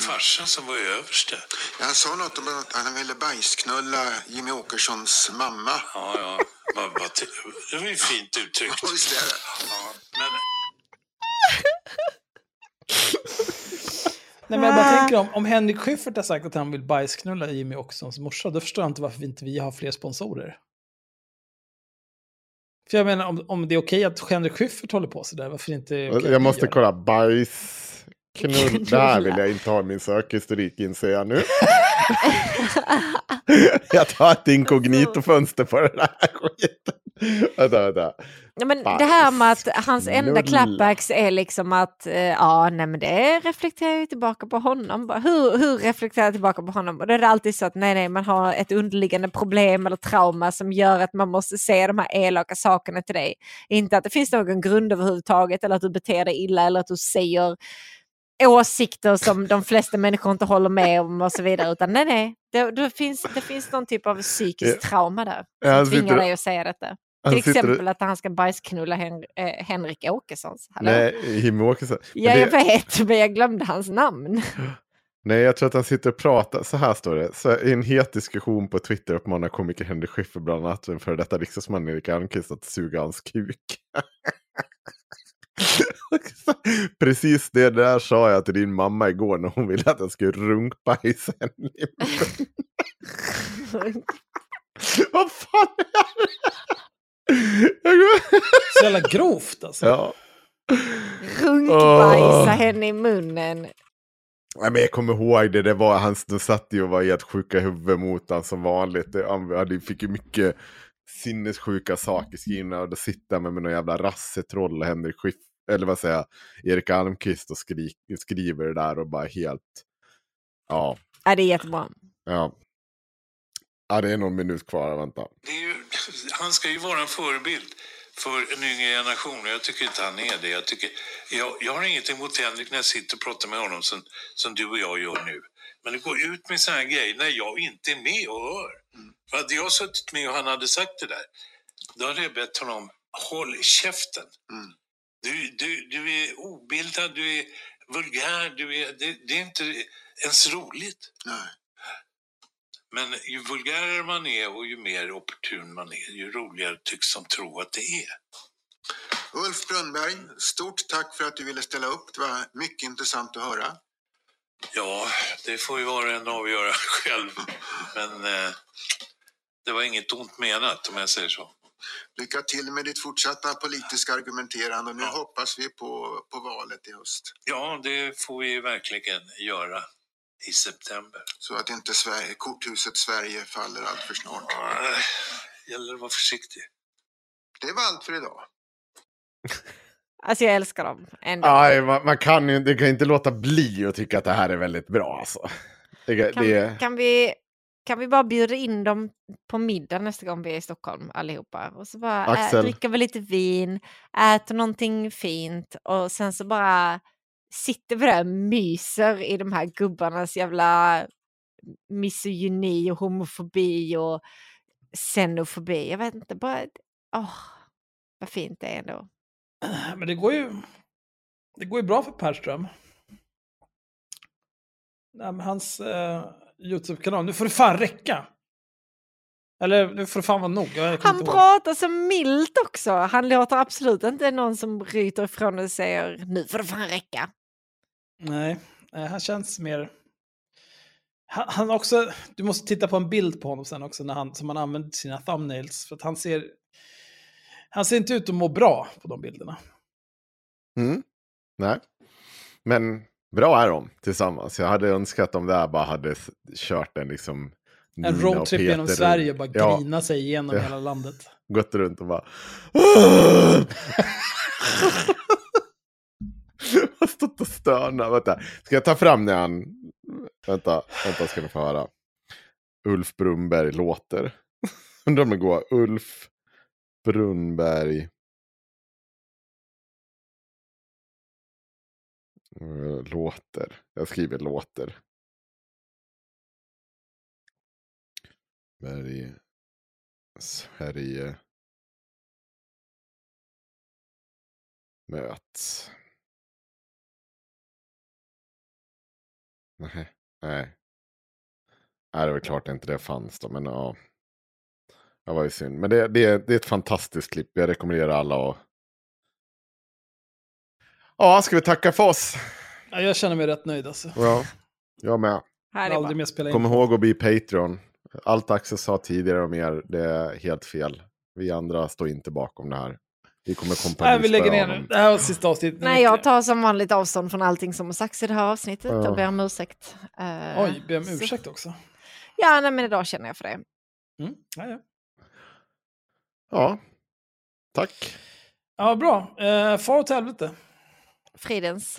På sin farsa som var överste.
Han sa något om att han ville bajsknulla Jimmy Åkessons mamma.
Ja, ja. Det var ju fint uttryckt.
Ja, visst är det.
Ja, men
Nej, men jag bara tänker om, om Henrik Schyffert har sagt att han vill bajsknulla Jimmy Åkessons morsa, då förstår jag inte varför vi inte vi har fler sponsorer. För jag menar, om, om det är okej att Henrik Schyffert håller på sådär, varför inte
jag måste
gör det?
Det här vill jag inte ha min sökhistorik inser jag nu. jag tar ett inkognito-fönster på den här skiten. Vänta, vänta.
Ja, men det här med att hans enda clapbacks är liksom att eh, ja, nej men det reflekterar ju tillbaka på honom. Hur, hur reflekterar jag tillbaka på honom? Och då är det alltid så att nej, nej, man har ett underliggande problem eller trauma som gör att man måste se de här elaka sakerna till dig. Inte att det finns någon grund överhuvudtaget eller att du beter dig illa eller att du säger åsikter som de flesta människor inte håller med om och så vidare. Utan nej, nej, det, det, finns, det finns någon typ av psykiskt
Ja.
trauma där.
Ja,
Som
han
tvingar dig att säga detta. Till exempel att han ska bajsknulla Hen eh, Henrik Åkessons. Hallå?
Nej, Jimmy Åkesson.
Ja, jag vet, men jag glömde hans namn.
Nej, jag tror att han sitter och pratar. Så här står det. Så I en het diskussion på Twitter uppmanar komiker Henrik Schyffert bland annat den före detta riksdagsman Erik Almqvist att suga hans kuk. Precis det där sa jag till din mamma igår när hon ville att jag skulle henne i munnen. Vad fan är det?
Så jävla grovt alltså.
Ja.
Runkbajsa
Åh.
henne i munnen.
Nej, men jag kommer ihåg det, det var, han de satt ju och var helt sjuka i huvudet mot han som vanligt. Han hade, fick ju mycket sinnessjuka saker skrivna och då sitter han med, med någon jävla rassetroll och Henrik Schiff, eller vad säger jag, Erik Almqvist och skri, skriver det där och bara helt, ja,
Ja, det är jättebra.
ja. Ja, det är någon minut kvar, vänta.
det är ju, han ska ju vara en förebild för en yngre generation och jag tycker inte han är det. Jag, tycker, jag, jag har inget emot Henrik när jag sitter och pratar med honom som, som du och jag gör nu. Men det går ut med sådana här grejer när jag inte är med och hör. För hade jag suttit med och han hade sagt det där, då hade jag bett honom håll käften. Du, du, du är obildad, du är vulgär, du är, det, det är inte ens roligt.
Nej.
Men ju vulgärare man är och ju mer opportun man är, ju roligare tycks de tro att det är.
Ulf Brunnberg, stort tack för att du ville ställa upp. Det var mycket intressant att höra.
Ja, det får ju var och en avgöra själv. Men eh, det var inget ont menat om jag säger så.
Lycka till med ditt fortsatta politiska argumenterande och nu hoppas vi på, på valet i höst.
Ja, det får vi verkligen göra i september.
Så att inte Sverige, korthuset Sverige faller allt för snart.
Eh, gäller att vara försiktig.
Det var allt för idag.
Alltså jag älskar dem ändå.
Aj, man, man kan ju det kan inte låta bli att tycka att det här är väldigt bra alltså. Det,
Kan,
det,
kan, vi, kan vi bara bjuda in dem på middag nästa gång vi är i Stockholm allihopa? Och så bara ä, dricker vi lite vin, äter någonting fint och sen så bara sitter vi där och myser i de här gubbarnas jävla misogyni och homofobi och xenofobi. Jag vet inte, bara... Åh, vad fint det är ändå.
Men det går ju, det går ju bra för Perström. Nej, hans eh, YouTube-kanal, nu får det fan räcka. Eller nu får det fan vara nog.
Han pratar så milt också. Han låter absolut inte någon som ryter ifrån och säger nu får det fan räcka.
Nej, eh, han känns mer... Han, han också, du måste titta på en bild på honom sen också, när han, som han använder sina thumbnails. För att han ser... Han ser inte ut att må bra på de bilderna.
Mm. Nej. Men bra är de tillsammans. Jag hade önskat att de där bara hade kört en liksom...
En roadtrip genom Sverige och bara
Ja.
grina sig igenom
Ja.
hela landet.
Gått runt och bara... har stått och stönat. Vänta. Ska jag ta fram när han... Vänta, vänta ska ni få höra. Ulf Brunnberg låter. Undrar om det går. Ulf Brunnberg. Eh, låter. Jag skriver låter. Berg. Sverige. Möts. Nej. Nej. Nej, det är väl klart inte det fanns då, men ja. Det var ju synd. Men det, det, det är ett fantastiskt klipp. Jag rekommenderar alla att... Ja, ska vi tacka för oss?
Ja, jag känner mig rätt nöjd alltså.
Ja, jag med.
Här är
Aldrig mer spela in.
Kom ihåg att bli Patreon. Allt Axel sa tidigare och mer, det är helt fel. Vi andra står inte bakom det här. Vi kommer
Nej, vi lägger ner
honom.
Det här var sista avsnittet.
Nej, jag tar som vanligt avstånd från allting som har sagts i det här avsnittet
Ja.
och ber om ursäkt. Eh,
Oj, be om
så-
ursäkt också.
Ja, nej, men idag känner jag för det.
Mm. Ja, ja.
Ja, tack.
ja, bra. Eh, far åt helvete.
Fridens.